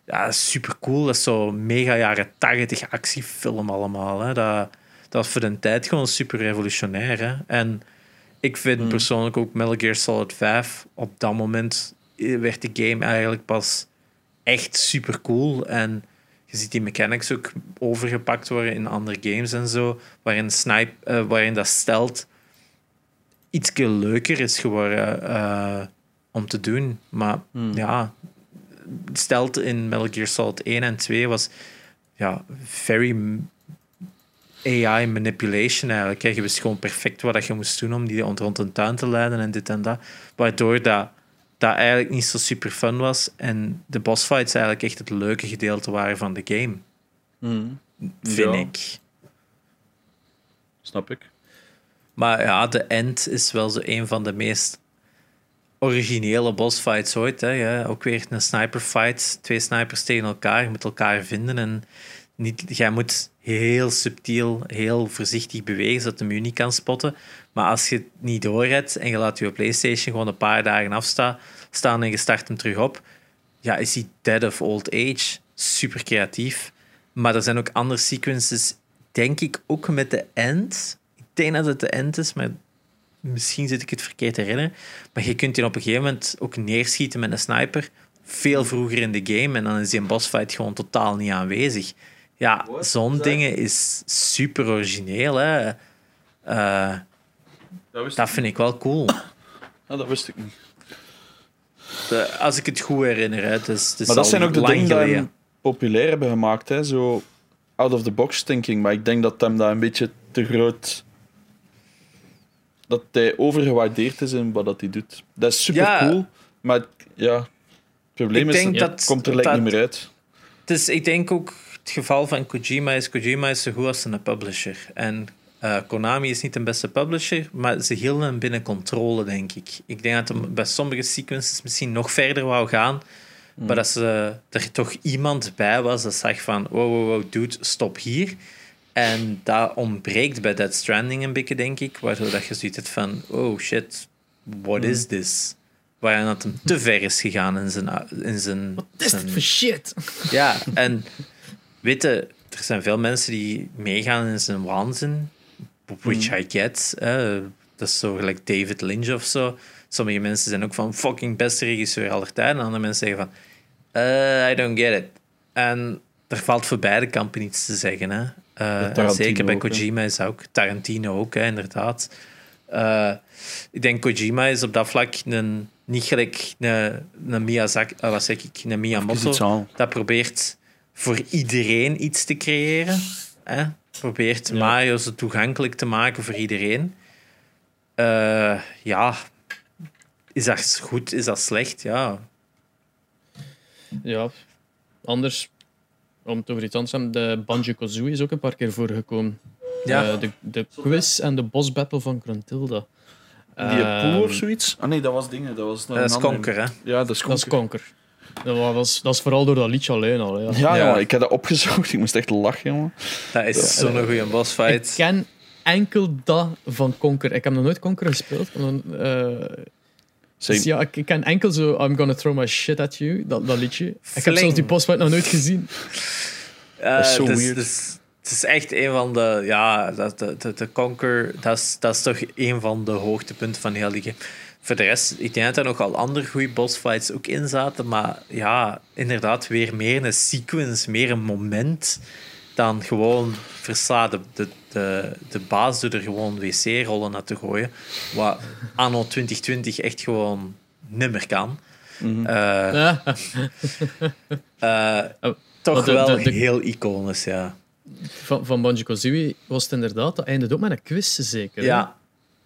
Ja, super cool. Dat is zo mega jaren 80 actiefilm allemaal. Hè. Dat, dat was voor de tijd gewoon super revolutionair. Hè. En ik vind Hmm. persoonlijk ook Metal Gear Solid 5 op dat moment eh, werd de game eigenlijk pas echt super cool. En je ziet die mechanics ook overgepakt worden in andere games en zo, waarin, snipe, eh, waarin dat stelt iets leuker is geworden eh, om te doen. Maar ja, stelt in Metal Gear Solid 1 en 2 was ja, very AI manipulation eigenlijk. Je wist gewoon perfect wat dat je moest doen om die rond een tuin te leiden en dit en dat. Waardoor dat, dat eigenlijk niet zo super fun was en de bossfights eigenlijk echt het leuke gedeelte waren van de game, Hmm. vind Ja. ik. Snap ik. Maar ja, de end is wel zo een van de meest originele bossfights ooit. Hè. Ja, ook weer een sniperfight. Twee snipers tegen elkaar. Je moet elkaar vinden. En niet, jij moet heel subtiel, heel voorzichtig bewegen, zodat de je niet kan spotten. Maar als je het niet doorredt en je laat je PlayStation gewoon een paar dagen afstaan staan en je start hem terug op, ja, is hij dead of old age. Super creatief. Maar er zijn ook andere sequences, denk ik, ook met de end. Ik denk dat het de end is, maar misschien zit ik het verkeerd te herinneren. Maar je kunt die op een gegeven moment ook neerschieten met een sniper. Veel vroeger in de game. En dan is die een bossfight gewoon totaal niet aanwezig. Ja, zo'n dingen is super origineel. Hè. Eh, Dat wist, dat vind ik wel cool. Dat wist ik niet. De- als ik het goed herinner. Hè. Het is, het is Maar dat zijn ook de dingen die hem populair hebben gemaakt. Hè? Zo out of the box thinking. Maar ik denk dat hem dat een beetje te groot... Dat hij overgewaardeerd is in wat dat hij doet. Dat is super Ja. cool. Maar het- ja, het probleem Ik is, denk dat dat- komt er lijkt niet meer uit. Het is, ik denk ook het geval van Kojima is Kojima is zo goed als een publisher. En eh, Konami is niet de beste publisher, maar ze hielden hem binnen controle, denk ik. Ik denk dat hem bij sommige sequences misschien nog verder wou gaan, maar dat ze, er toch iemand bij was dat zag van wow, wow, wow, dude, stop hier. En dat ontbreekt bij Dead Stranding een beetje, denk ik, waardoor dat je zoiets hebt van oh shit, what is this? Waarin dat hem te ver is gegaan in zijn... In zijn Wat is dit voor shit? ja, en weet je, er zijn veel mensen die meegaan in zijn waanzin, which I get. hè. dat is zo gelijk David Lynch of zo. Sommige mensen zijn ook van fucking beste regisseur aller tijden. En andere mensen zeggen van, eh, I don't get it. En er valt voor beide kampen iets te zeggen. Hè. Eh, zeker bij ook. Kojima is dat ook. Tarantino ook, hè, inderdaad. Eh, ik denk Kojima is op dat vlak een, niet gelijk een, een Miyazaki, eh, wat zeg ik, een Miyamoto dat probeert voor iedereen iets te creëren. Hè? Probeert Ja. Mario zo toegankelijk te maken voor iedereen. Eh, ja, is dat goed? Is dat slecht? Ja, Ja, anders, om het over iets anders te hebben, de Banjo-Kazooie is ook een paar keer voorgekomen. ja. Eh, de, de quiz en de boss battle van Gruntilda. Die Ehm, pool of zoiets? Ah nee, dat was dingen. Dat was nog dat is een andere. Conker, hè? Ja, dat is Dat is Conker. Conker. Dat was, dat is vooral door dat liedje alleen al. Ja. Ja, Ja. jongen, ik heb dat opgezocht. Ik moest echt lachen, jongen. Dat is zo'n goede Ik bossfight. ken enkel dat van Conker. Ik heb nog nooit Conker gespeeld. Eh, dus ja, ik, ik ken enkel zo I'm gonna throw my shit at you, dat, dat liedje. Ik heb zelfs die bossfight nog nooit gezien. Eh, Dat is zo het weird. Het is, het is echt een van de... Ja, dat, de, de, de Conquer, dat is, dat is toch een van de hoogtepunten van heel die game. Voor de rest, ik denk dat er nog al andere goede bossfights ook in zaten, maar ja, inderdaad weer meer een sequence, meer een moment dan gewoon versla de, de, de, de baas door er gewoon wc-rollen naar te gooien. Wat anno 2020 echt gewoon nimmer kan. Mhm. Eh, Ja. eh, Oh, toch de- wel de- de- heel iconisch, ja. Van, van Banjo-Kazooie was het inderdaad, dat eindigde ook met een quiz zeker. Ja,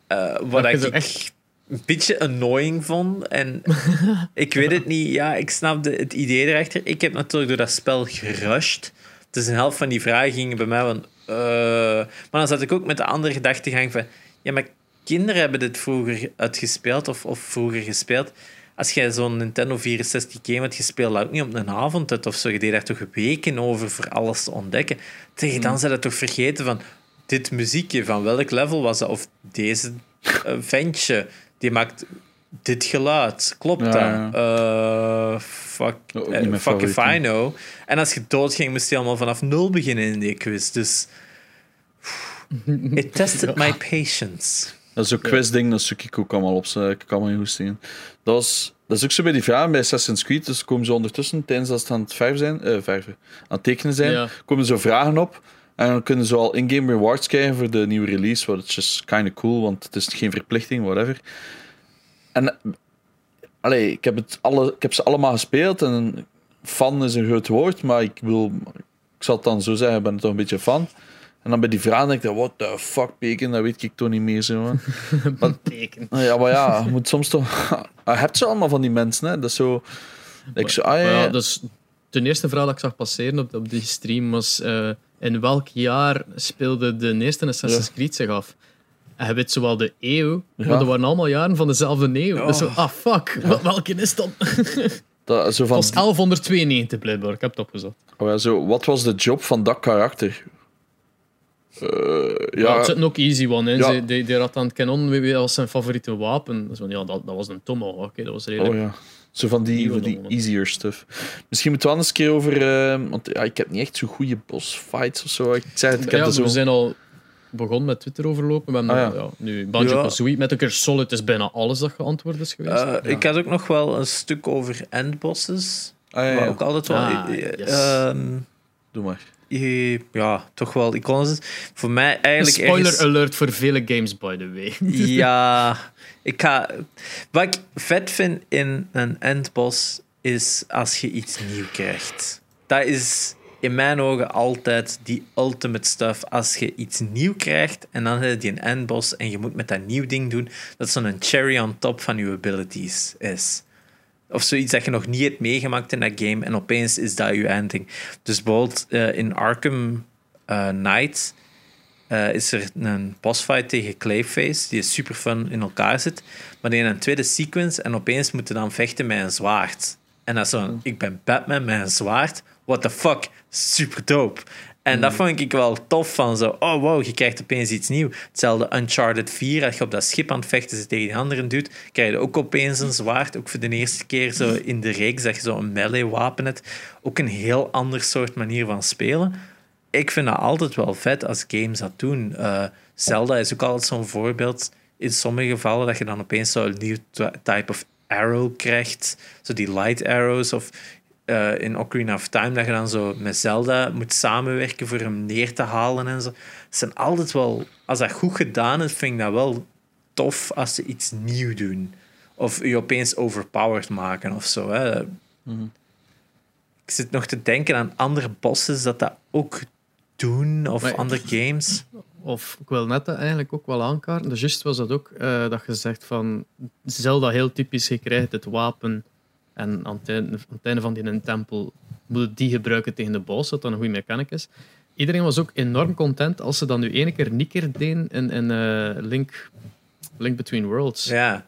eh, wat ik echt- een beetje annoying vond. En ik weet het niet, ja, ik snapte het idee erachter. Ik heb natuurlijk door dat spel gerushed. Dus een helft van die vragen gingen bij mij van... eh, maar dan zat ik ook met de andere gedachtegang van... Ja, maar kinderen hebben dit vroeger uitgespeeld of, of vroeger gespeeld. Als jij zo'n Nintendo 64 game had gespeeld, ook niet op een avond uit of zo. Je deed daar toch weken over voor alles te ontdekken. Tegen dan zijn dat toch vergeten van... Dit muziekje, van welk level was dat? Of deze eh, ventje, die maakt dit geluid, klopt Ja, dat? Eh, fuck, eh, fuck if I know. En als je doodging, moest je allemaal vanaf nul beginnen in die quiz. Dus it tested my patience. Dat is ook quizding, dat zoek ik ook allemaal op. Ik kan me goed zien. Dat, was, dat is ook zo bij die vragen bij Assassin's Creed. Dus komen ze ondertussen, tijdens dat ze aan het vijf zijn, eh, vijf, aan het tekenen zijn, Ja. komen zo vragen op. En dan kunnen ze al in-game rewards krijgen voor de nieuwe release. Wat is kind of cool, want het is geen verplichting, whatever. En allee, ik, heb het alle, ik heb ze allemaal gespeeld. En fan is een groot woord, maar ik wil, ik zal het dan zo zeggen, ik ben toch een beetje fan. En dan bij die vragen denk ik, what the fuck, Bacon, dat weet ik toch niet meer zo. Man. Teken. Nou Ja, maar ja, je moet soms toch. Je hebt ze allemaal van die mensen, hè? Dat is zo. Ik zo, ah, ja, Maar ja. ja, dus de eerste vraag dat ik zag passeren op, op die stream was: eh, in welk jaar speelde de eerste Assassin's. Creed zich af? En je weet zowel de eeuw, Ja. maar dat waren allemaal jaren van dezelfde eeuw. Dus zo, ah fuck, wel- welke is dat? Het dat, zo van, was 1192 blijkbaar, ik heb het opgezocht. oh ja, zo, wat was de job van dat karakter? Eh, Ja, ja, het zit ook easy one in. Ja. Ze- Die, die had aan het wie was zijn favoriete wapen. Dus van, ja, dat, dat was een tomahawk. oké, Dat was redelijk. oh ja. Zo van die, van die easier stuff. Misschien moeten we eens een keer over. eh, want ja, ik heb niet echt zo goede boss fights of zo. Ik het, ik heb ja, zo. we zijn al begonnen met Twitter overlopen. We hebben Ah, ja. ja. nu Banjo Ja. Kazooie met een keer solid is bijna alles dat geantwoord is geweest. Eh, Ik had ook nog wel een stuk over endbosses. Ah, ja. ook altijd wel. Ah, eh, yes. ehm, Doe maar. eh, ja, toch wel iconisch. Voor mij eigenlijk. Spoiler ergens- alert voor vele games, by the way. Ja, ik ga. Wat ik vet vind in een endboss is als je iets nieuw krijgt. Dat is in mijn ogen altijd die ultimate stuff. Als je iets nieuw krijgt en dan heb je een endboss en je moet met dat nieuw ding doen, dat zo'n cherry on top van je abilities is. Of zoiets dat je nog niet hebt meegemaakt in dat game en opeens is dat je eindding. Dus bijvoorbeeld eh, in Arkham eh, Knight eh, is er een bossfight tegen Clayface, die is super fun in elkaar zit. Maar die in een tweede sequence en opeens moeten dan vechten met een zwaard. En dat is zo, ik ben Batman met een zwaard. What the fuck? Super dope. En dat vond ik wel tof van zo, oh wow, je krijgt opeens iets nieuws. Hetzelfde Uncharted 4, als je op dat schip aan het vechten zit tegen die anderen doet, krijg je ook opeens een zwaard. Ook voor de eerste keer zo in de reeks dat je zo een melee wapen hebt. Ook een heel ander soort manier van spelen ik vind dat altijd wel vet als games dat doen. Eh, Zelda is ook altijd zo'n voorbeeld. In sommige gevallen dat je dan opeens zo'n nieuw ty- type of arrow krijgt. Zo die light arrows. Of eh, in Ocarina of Time dat je dan zo met Zelda moet samenwerken voor hem neer te halen en zo. Het zijn altijd wel... Als dat goed gedaan is, vind ik dat wel tof als ze iets nieuw doen. Of je opeens overpowered maken of zo. Hè. Ik zit nog te denken aan andere bosses dat dat ook doen, of Maar- andere games. Of ik wil net dat eigenlijk ook wel aankaarten. Dus juist was dat ook eh, dat je zegt van Zelda heel typisch, je krijgt het wapen en aan het einde, aan het einde van die een tempel moet je die gebruiken tegen de boss, wat dan een goede mechanic is. Iedereen was ook enorm content als ze dan nu ene keer niet keer deden in, in eh, Link, Link Between Worlds. Ja,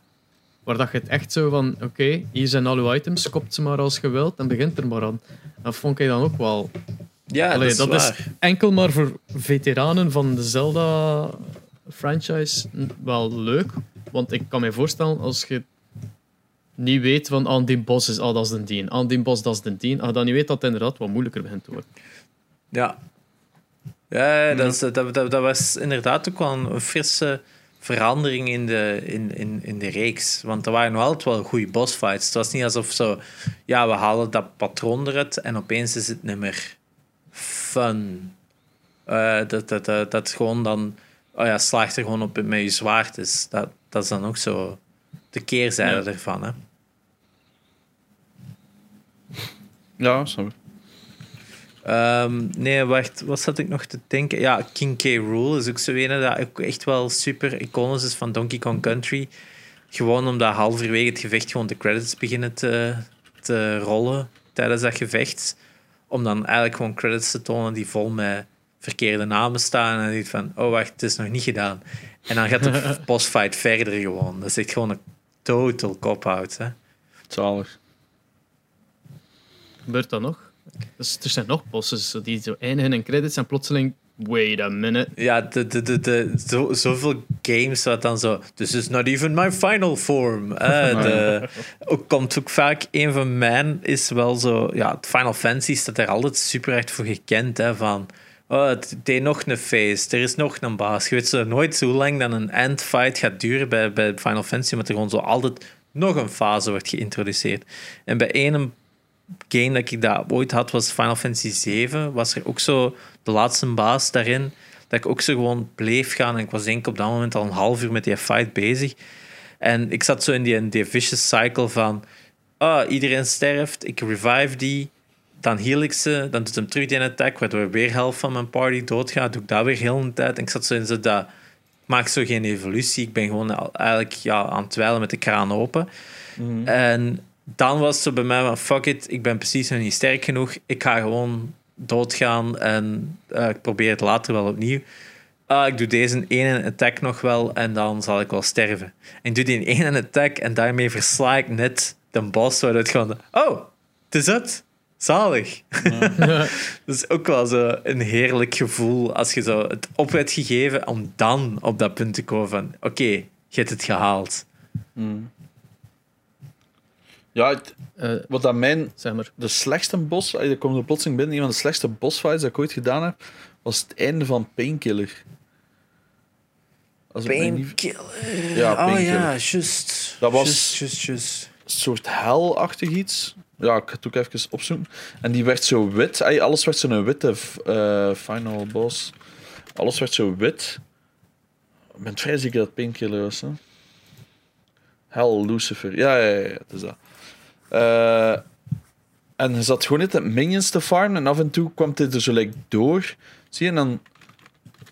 Waar dat je het echt zo van, oké, hier zijn al uw items, kopt ze maar als je wilt en begint er maar aan. Dat vond ik dan ook wel ja Allee, dat is dat is enkel maar voor veteranen van de Zelda-franchise wel leuk. Want ik kan me voorstellen, als je niet weet van aan die bos is, ah, dat is de dien, aan die bos, dat is de dien, als je dan niet weet dat het inderdaad wat moeilijker begint te worden. Ja, ja dat, is, dat, dat, dat was inderdaad ook wel een frisse verandering in de, in, in, in de reeks. Want er waren nog altijd wel goede bossfights. Het was niet alsof zo, ja, we halen dat patroon eruit en opeens is het niet meer fun. Eh, dat, dat, dat, dat gewoon dan, oh ja, slaagt er gewoon op met je zwaard is. Dat, dat is dan ook zo de keerzijde Ja. ervan. Hè? Ja, snap ik. Ehm, nee, wacht, wat zat ik nog te denken? Ja, King K. Rool is ook zo een dat ook echt wel super iconisch is van Donkey Kong Country. Gewoon omdat halverwege het gevecht gewoon de credits beginnen te, te rollen tijdens dat gevecht. Om dan eigenlijk gewoon credits te tonen die vol met verkeerde namen staan. En denkt van, oh wacht, het is nog niet gedaan. En dan gaat de bossfight verder gewoon. Dat is echt gewoon een total cop-out. Hè? Zalig. Gebeurt dat nog? Dus er zijn nog bosses die zo eindigen in credits en plotseling wait a minute. Ja, de, de, de, de, zo, zoveel games wat dan zo. This is not even my final form. Eh, de, ook komt ook vaak een van mijn is wel zo. Ja, Final Fantasy staat er altijd super echt voor gekend. Hè, van. Oh, het deed nog een phase, er is nog een baas. Je weet zo nooit hoe lang dan een endfight gaat duren bij, bij Final Fantasy, omdat er gewoon zo altijd nog een fase wordt geïntroduceerd. En bij één game dat ik dat ooit had, was Final Fantasy 7. Was er ook zo de laatste baas daarin. Dat ik ook zo gewoon bleef gaan. En ik was denk ik op dat moment al een half uur met die fight bezig. En ik zat zo in die, die vicious cycle van... Ah, iedereen sterft, ik revive die. Dan heal ik ze, dan doet hem terug die attack, waardoor weer helft van mijn party doodgaat. Doe ik dat weer heel de tijd. En ik zat zo in zo dat... Ik maak zo geen evolutie. Ik ben gewoon eigenlijk ja, aan het twijlen met de kraan open. En dan was het zo bij mij van fuck it, ik ben precies nog niet sterk genoeg. Ik ga gewoon doodgaan en eh, ik probeer het later wel opnieuw. Ah, ik doe deze ene attack nog wel en dan zal ik wel sterven. En ik doe die ene attack en daarmee versla ik net de boss, waardoor het gewoon... Oh, het is het. Zalig. dat is ook wel zo een heerlijk gevoel als je zo het op werd gegeven om dan op dat punt te komen van oké, je hebt het gehaald. Ja, het- Eh, wat dat mijn zeg maar. de slechtste bos, dat komt er plotseling binnen, een van de slechtste bossfights dat ik ooit gedaan heb, was het einde van Painkiller. Ik Painkiller. Ja, oh Painkiller. ja, juist. Dat was- juist, juist. een soort helachtig iets. Ja, ik ga het ook even opzoeken. En die werd zo wit. Alles werd zo'n witte eh, final boss. Alles werd zo wit. Ik ben vrij zeker dat het Painkiller was. Hè? Hell Lucifer. Ja, ja, ja, ja, het is dat. Eh, en je zat gewoon net het minions te farmen. En af en toe kwam dit er zo like, door. Zie je? En dan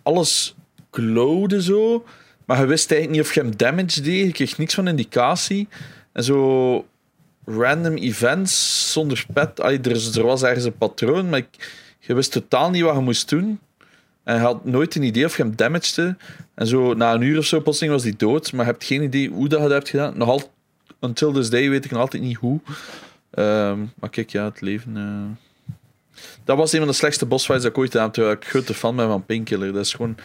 alles glowde zo. Maar je wist eigenlijk niet of je hem damage deed. Je kreeg niks van indicatie. En zo random events zonder pet. Er, was ergens een patroon, maar ik, je wist totaal niet wat je moest doen. En je had nooit een idee of je hem damagede. En zo na een uur of zo plotseling was hij dood, maar je hebt geen idee hoe dat je dat hebt gedaan. Nog until this day weet ik nog altijd niet hoe. Ehm, maar kijk, ja, het leven... eh. Dat was een van de slechtste bossfights dat ik ooit heb, terwijl ik grote fan ben van Painkiller. Dat is gewoon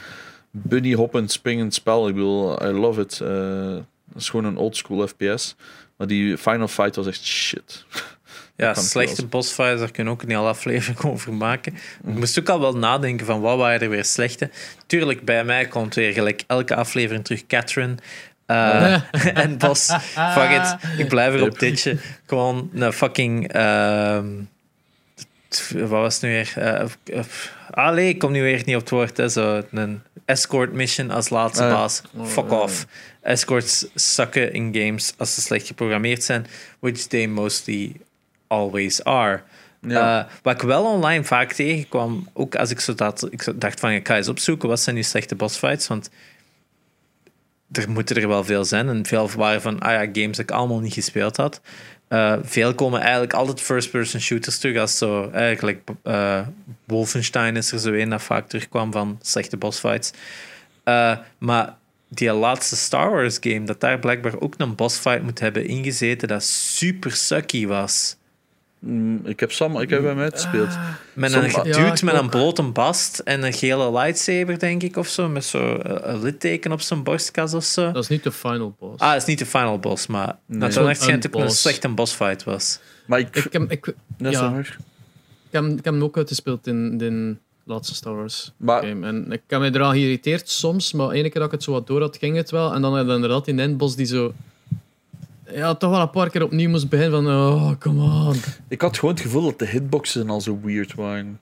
bunny hoppend, springend spel. Ik bedoel, I love it. Eh, dat is gewoon een oldschool FPS. Maar die final fight was echt shit. Ja, slechte bossfights, daar kunnen we ook niet al aflevering over maken. Ik moest ook al wel nadenken van wat waren er weer slechte. Tuurlijk, bij mij komt weer gelijk elke aflevering terug Catherine. Eh, en Bos, fuck it, ik blijf erop ditchen. Gewoon een fucking... ehm, wat was het nu weer? Eh, allee, ik kom nu weer niet op het woord. Hè. Zo, een escort mission als laatste Ah, baas. Fuck off. Escorts sukken in games als ze slecht geprogrammeerd zijn, which they mostly always are. Ja. Eh, wat ik wel online vaak tegenkwam, ook als ik zo dat, ik dacht van ik ga eens opzoeken, wat zijn nu slechte bossfights? Want er moeten er wel veel zijn. En veel waren van ah ja, games dat ik allemaal niet gespeeld had. Eh, veel komen eigenlijk altijd first-person shooters terug. Als zo, eigenlijk eh, Wolfenstein is er zo een dat vaak terugkwam van slechte bossfights. Eh, maar die laatste Star Wars game, dat daar blijkbaar ook een bossfight moet hebben ingezeten, dat super sucky was. Mm, ik heb Sam, ik heb hem uitgespeeld. Met Som- een Ja, ik met een blote bast en een gele lightsaber, denk ik, of zo. Met zo eh, een litteken op zijn borstkas of zo. Dat is niet de final boss. Ah, het is niet de final boss, maar Nee. dat Zo'n het schijnt ook een slechte bossfight was. Maar ik... ik, heb, ik, Ja, ik, heb, ik heb hem ook uitgespeeld in de laatste Star Wars Maar- game. En ik heb me eraan geïrriteerd soms, maar ene keer dat ik het zo wat door had, ging het wel. En dan had je inderdaad die endbos die zo... Ja, toch wel een paar keer opnieuw moest beginnen van... Oh, come on. Ik had gewoon het gevoel dat de hitboxen al zo weird waren.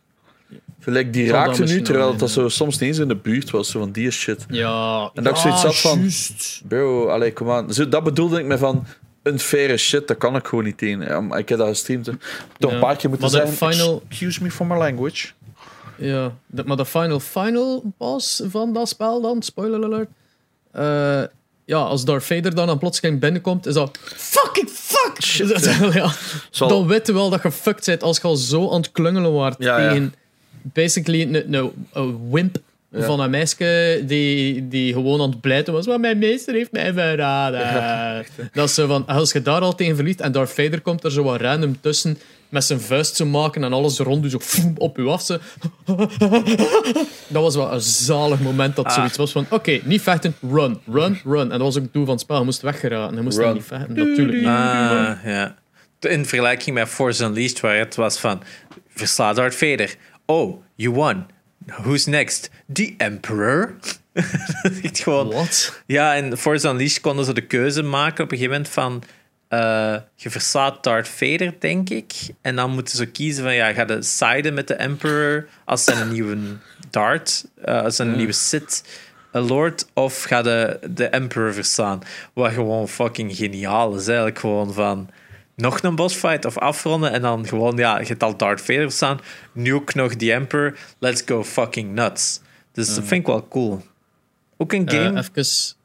Gelijk, die raakte nu, terwijl dat zo soms niet eens in de buurt was, zo van die shit. Ja, En dat ik ja, zoiets had van- juist. Bro, allee, kom aan. Zo, dat bedoelde ik me van, unfaire shit, dat kan ik gewoon niet tegen. Maar ik heb dat gestreamd. hè. Toch Ja. een paar keer moeten Maar zeggen, final- excuse me for my language. Ja, maar de final final boss van dat spel dan, spoiler alert. eh, ja, als Darth Vader dan aan plotseling binnenkomt, is dat fucking fuck! Shit, ja. Zal- Dan weet je wel dat je fucked bent als je al zo aan het klungelen waart Ja, ja. tegen basically een, een, een wimp van een meisje die, die gewoon aan het blijten was. Maar mijn meester heeft mij verraden. dat zo van, als je daar al tegen verliest en Darth Vader komt er zo wat random tussen met zijn vuist zo maken en alles rond foem, op u af. Zo. Dat was wel een zalig moment dat Ah. zoiets was van oké, niet vechten, run, run, run. En dat was ook het doel van het spel. Je moest weggeraken. Je moest dan niet vechten. Natuurlijk niet. Ah, ja. In vergelijking met Force Unleashed, waar het was van... Versla Darth Vader. Oh, you won. Who's next? The Emperor? Gewoon... Wat? Ja, in Force Unleashed konden ze de keuze maken op een gegeven moment van... eh, je verslaat Darth Vader, denk ik. En dan moeten ze kiezen van... Ja, ga je siden met de Emperor als zijn nieuwe Darth, eh, als zijn nieuwe Sith eh, Lord, of ga de, de Emperor verslaan? Wat gewoon fucking geniaal is, eigenlijk gewoon van... Nog een bossfight of afronden en dan gewoon, ja, je hebt al Darth Vader verslaan. Nu ook nog The Emperor. Let's go fucking nuts. Dus dat vind ik wel cool. Ook een game... Eh, even...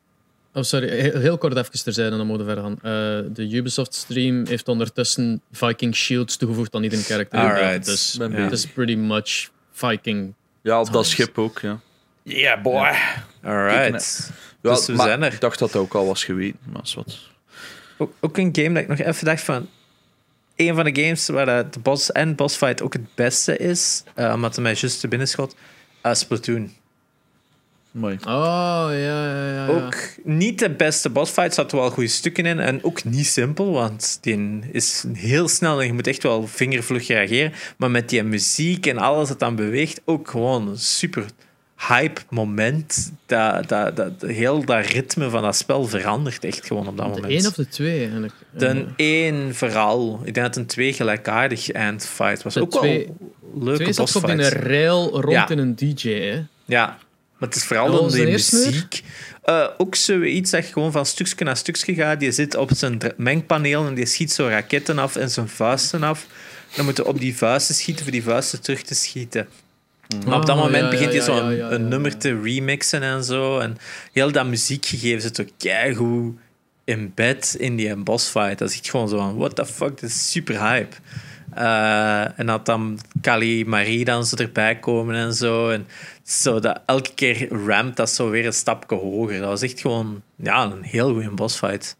Oh, sorry. Heel, kort even terzijde, dan moeten we verder gaan. Eh, de Ubisoft-stream heeft ondertussen Viking Shields toegevoegd aan iedere karakter. Alright. Dus het is pretty much Viking. Ja, op dat schip ook, ja. Yeah, boy. Alright. Ja, Dus we maar zijn er. Ik dacht dat dat ook al was geweten, maar is wat. Ook, ook een game dat ik nog even dacht van... Een van de games waar de, de boss en bossfight ook het beste is, eh, omdat het mij juist te binnen schot, eh, Splatoon. Mooi. Oh, ja, ja, ja. Ook niet de beste bossfight, zat wel goede stukken in. En ook niet simpel, want die is heel snel en je moet echt wel vingervlug reageren. Maar met die muziek en alles dat dan beweegt, ook gewoon een super hype moment. Dat, dat, dat, heel dat ritme van dat spel verandert echt gewoon op dat De moment. één of de twee, eigenlijk. De één vooral. Ik denk dat een twee gelijkaardig eindfight was. De ook twee- wel leuke twee zat op in een rail rond Ja. in een DJ, hè. Ja, maar het is vooral dan weer? muziek. Eh, ook zoiets dat je gewoon van stukje naar stukje gaat. Die zit op zijn mengpaneel en die schiet zo raketten af en zijn vuisten af. Dan moet je op die vuisten schieten voor die vuisten terug te schieten. Maar op dat Ah, moment ja, begint ja, hij zo ja, een, ja, een nummer te remixen en zo. En heel dat muziekgegeven zit ook keigoed in bed in die bossfight. Dat is echt gewoon zo van, what the fuck, dit is super hype. Eh, en dat dan Kali Marie dan zo erbij komen en zo. En zo dat elke keer ramt dat zo weer een stapje hoger. Dat was echt gewoon ja, een heel goede bossfight.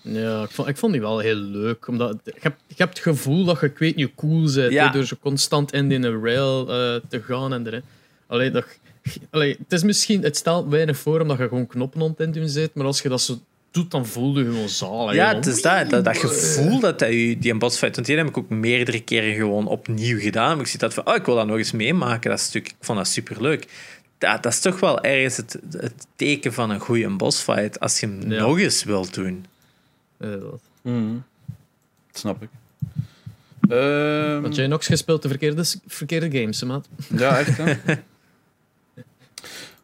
Ja, ik vond, ik vond die wel heel leuk. Omdat je, hebt, je hebt het gevoel dat je, ik weet niet, cool bent. Ja. Door zo constant in die rail eh, te gaan en erin. Allee, dat, allee, het is misschien, het stelt weinig voor omdat je gewoon knoppen aan het indoen zit. Maar als je dat zo doet, dan voel je je gewoon zalig. Ja, het man. is dat, dat, dat gevoel dat hij u- die een bossfight... Want die heb ik ook meerdere keren gewoon opnieuw gedaan. Maar ik zie dat van, oh, ik wil dat nog eens meemaken, dat stuk. Ik vond dat superleuk. Dat, dat is toch wel ergens het, het teken van een goede bossfight, als je hem Ja. nog eens wilt doen. Eh, dat. Mhm. Dat snap ik. Ehm, Want jij nog gespeeld de verkeerde, verkeerde games, hè, maat. Ja, echt, hè.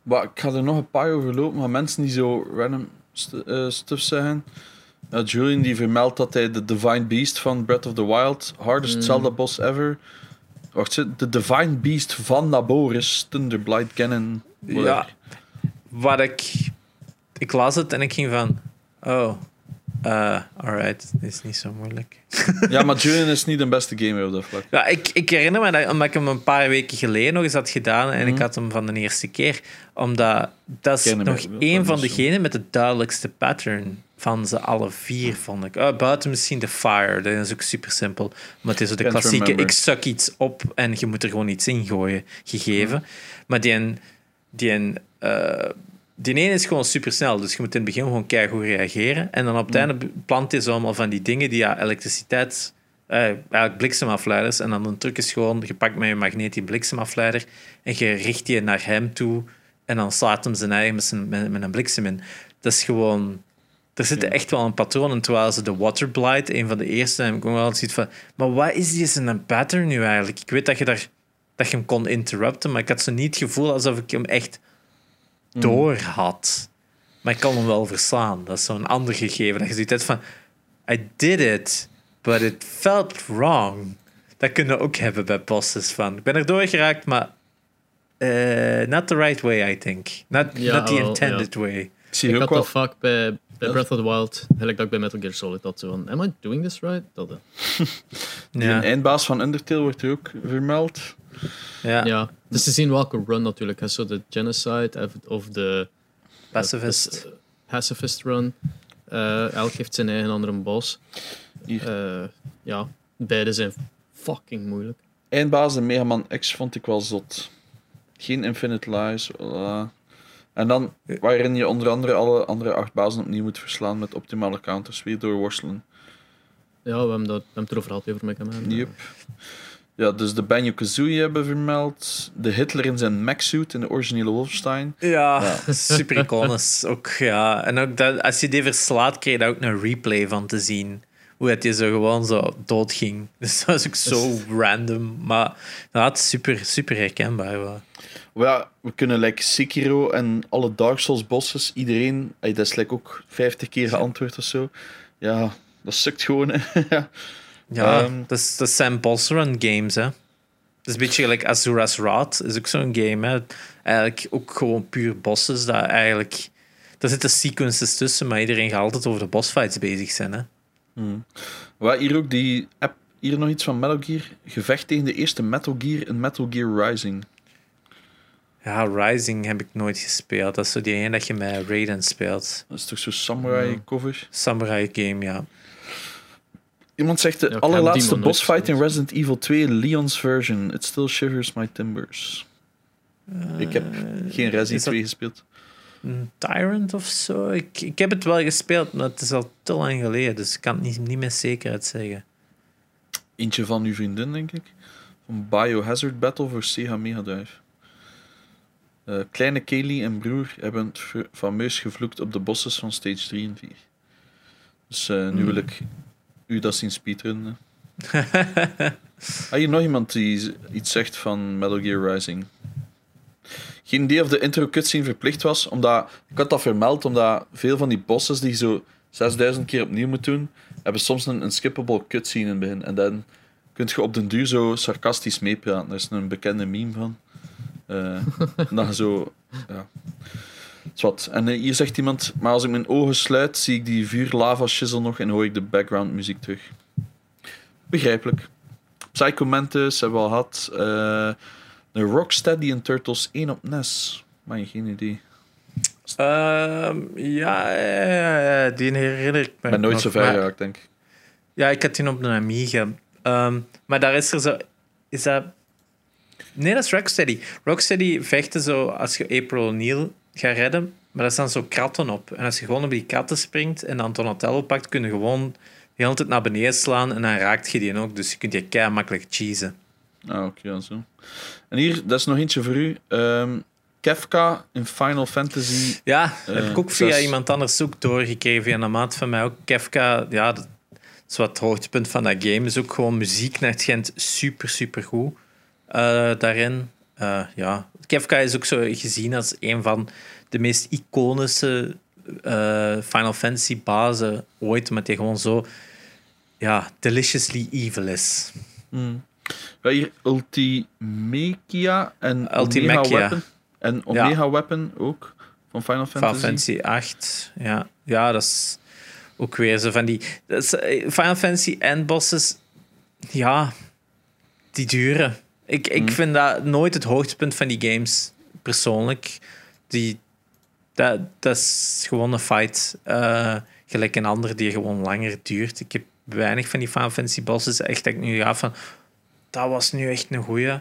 maar ik ga er nog een paar overlopen, maar mensen die zo random eh, stuff zeggen. Uh, Julian die vermeldt dat hij de Divine Beast van Breath of the Wild, hardest Mm. Zelda boss ever. Wacht, de Divine Beast van Naboris, Thunderblight Cannon. whatever. Ja, wat ik... Ik las het en ik ging van... Oh, eh alright, dit is niet zo moeilijk. ja, maar Julian is niet de beste gamer op dat vlak. Ja, ik, ik herinner me dat omdat ik hem een paar weken geleden nog eens had gedaan en ik had hem van de eerste keer. Omdat dat is nog één van dus zo. degenen met het duidelijkste pattern van ze alle vier, vond ik. Oh, buiten misschien de Fire, dat is ook super simpel. Maar het is zo de Can't klassieke, remember. ik suk iets op en je moet er gewoon iets in gooien, gegeven. Maar die, een- die, een, eh, die ene is gewoon super snel, dus je moet in het begin gewoon keihard reageren. En dan op het einde plant hij zo allemaal van die dingen die ja, elektriciteit eh, eigenlijk bliksemafleiders. En dan een truc is gewoon, je pakt met je magneet die bliksemafleider en je richt die naar hem toe en dan slaat hem zijn eigen met, zijn, met, met een bliksem in. Dat is gewoon... Er zitten echt wel een patroon in, terwijl ze de Water Blight, een van de eerste, heb ik wel zoiets van... Maar wat is die zijn pattern nu eigenlijk? Ik weet dat je, daar, dat je hem kon interrupten, maar ik had zo niet het gevoel alsof ik hem echt door had. Maar ik kan hem wel verslaan. Dat is zo'n ander gegeven. Dat je zoiets hebt van... I did it, but it felt wrong. Dat kunnen we ook hebben bij bosses van... Ik ben er door geraakt, maar... eh, not the right way, I think. Not, Ja, not the wel, intended way. Ik zie Ik ook had wel... dat vaak bij. Breath of the Wild, gelijk dat ik bij Metal Gear Solid had. Zo van, am I doing this right? Dat, eh. Die Ja. eindbaas van Undertale wordt er ook vermeld. Ja. Ja, is te zien welke run natuurlijk. hè. Zo de Genocide of- of de Pacifist. eh, Pacifist run. Eh, elk heeft zijn eigen andere boss. Eh, ja, beide zijn fucking moeilijk. Eindbaas en Mega Man X vond ik wel zot. Geen Infinite Lies. voilà. En dan waarin je onder andere alle andere acht bazen opnieuw moet verslaan met optimale counters, weer doorworstelen. Ja, we hebben, dat, we hebben het erover gehad over Mega Man. Yep. Ja, dus de Banjo-Kazooie hebben vermeld. De Hitler in zijn mech-suit in de originele Wolfenstein. Ja, super iconisch. Ook, ja. En ook dat, als je die verslaat, krijg je daar ook een replay van te zien. Hoe het je zo gewoon zo doodging. Dus dat was ook zo random. Maar dat super, super herkenbaar. wel. Maar ja, we kunnen like Sekiro en alle Dark Souls bosses, iedereen, dat is like ook 50 keer geantwoord of zo. Ja, dat sukt gewoon. ja. Ehm. dat, is, dat zijn boss run games, hè. Dat is een beetje gelijk Azura's Wrath, is ook zo'n game, hè. Eigenlijk ook gewoon puur bosses, dat eigenlijk... Daar zitten sequences tussen, maar iedereen gaat altijd over de bossfights bezig zijn, hè. Wat hier ook die app, hier nog iets van Metal Gear. Gevecht tegen de eerste Metal Gear in Metal Gear Rising. Ja, Rising heb ik nooit gespeeld. Dat is zo die ene dat je met Raiden speelt. Dat is toch zo'n samurai cover? Samurai game, ja. Iemand zegt de Ja, allerlaatste nooit bossfight in. Resident Evil 2, Leon's version. It still shivers my timbers. ik heb geen Resident is dat- 2 gespeeld. Een Tyrant of zo. Ik, ik heb het wel gespeeld, maar het is al te lang geleden, dus ik kan het niet, niet met zekerheid zeggen. Eentje van uw vriendin, denk ik. Van Biohazard Battle voor Sega Mega Drive. Eh, kleine Kaylee en broer hebben het fameus gevloekt op de bosses van stage 3 en 4. Dus eh, nu wil ik u dat zien speedrunnen. Had hier nog iemand die iets zegt van Metal Gear Rising? Geen idee of de intro cutscene verplicht was, omdat ik had dat vermeld, omdat veel van die bosses die je zo 6000 keer opnieuw moet doen, hebben soms een, een skippable cutscene in het begin. En dan kun je op den duur zo sarcastisch meepraten. Er is een bekende meme van. Dat je zo... Ja. Zwat. En eh, hier zegt iemand, maar als ik mijn ogen sluit, zie ik die vuur lava shizzle nog en hoor ik de background muziek terug. Begrijpelijk. Psycho Mantis hebben we al gehad. Eh de Rocksteady en Turtles 1 op NES. Maar geen idee. Ehm, ja, ja, ja, ja, die herinner ik me. Ik ben nooit nog, zo ver geraakt, denk ik. Ja, ik had die op een Amiga. Ehm, maar daar is er zo... Is dat... Nee, dat is Rocksteady. Rocksteady vechten zo als je April O'Neil gaat redden, maar daar staan zo kratten op. En als je gewoon op die kratten springt en dan Donatello pakt, kun je gewoon de hele tijd naar beneden slaan en dan raakt je die ook. Dus je kunt je kei makkelijk cheesen. Ah, oké, zo. En hier, dat is nog eentje voor u. Ehm, Kefka in Final Fantasy. Ja, heb Eh, ik ook via iemand anders ook doorgekregen, via een maat van mij ook. Kefka, ja, dat is wat het hoogtepunt van dat game. Is ook gewoon muziek naar het Gent super, super goed eh, daarin. Eh, ja, Kefka is ook zo gezien als een van de meest iconische eh, Final Fantasy bazen ooit, omdat hij gewoon zo ja, deliciously evil is. Hmm. Ja, hier Ultimekia en Ultimekia. Omega Weapon. En Omega Weapon ook. Van Final Fantasy. Final Fantasy 8. Ja, ja dat is ook weer zo van die. Dat is, eh, Final Fantasy endbosses, ja, die duren. Ik, ik vind dat nooit het hoogtepunt van die games, persoonlijk. Die, dat, dat is gewoon een fight. eh, gelijk een ander die gewoon langer duurt. Ik heb weinig van die Final Fantasy bosses echt dat ik nu ga van. Dat was nu echt een goeie.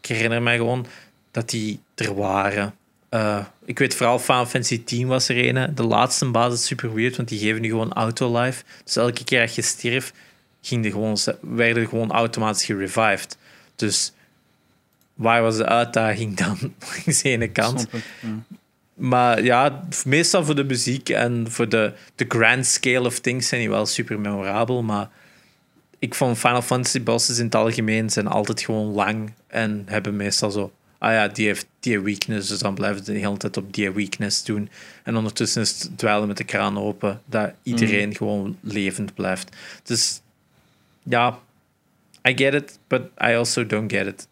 Ik herinner mij gewoon dat die er waren. Eh, ik weet vooral Final Fantasy 10 was er een. De laatste baas is super weird, want die geven nu gewoon auto-life. Dus elke keer dat je stierf, ging de gewoon, werden er gewoon automatisch gerevived. Dus waar was de uitdaging dan? Langs de ene kant. Ja. Maar ja, meestal voor de muziek en voor de, de grand scale of things zijn die wel super memorabel. Maar ik vond Final Fantasy bosses in het algemeen zijn altijd gewoon lang en hebben meestal zo. Ah ja, die heeft die weakness, dus dan blijven ze de hele tijd op die weakness doen. En ondertussen is het dweilen met de kraan open, dat iedereen gewoon levend blijft. Dus ja, I get it, but I also don't get it.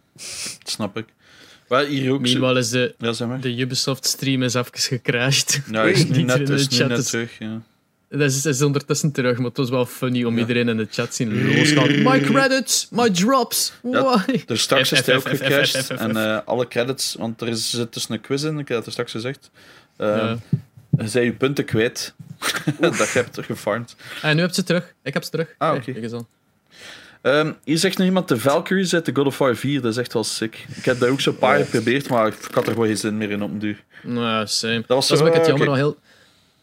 Dat snap ik. Maar hier ook... Meanwhile is de, Ja, zeg maar. de Ubisoft-stream is even gecrashed. Ja, is nu net, in de is nu chat net is- terug, ja. Dat is, is ondertussen terug, maar het was wel funny om Ja. iedereen in de chat te zien losgaan. My credits, my drops, Ja, why? Er straks is hij ook F. En eh, alle credits, want er is- zit dus een quiz in, ik heb het er straks gezegd. Uh, Ja. Je zei je punten kwijt. dat je hebt gefarmd. En nu heb je ze terug. Ik heb ze terug. Ah, oké. Ehm, hier zegt nog iemand de Valkyries uit de God of War 4. Dat is echt wel sick. Ik heb dat ook zo'n paar geprobeerd, maar ik had er gewoon geen zin meer in op een duur. Nou, same. Dat was Dat is wat ik het jammer heel...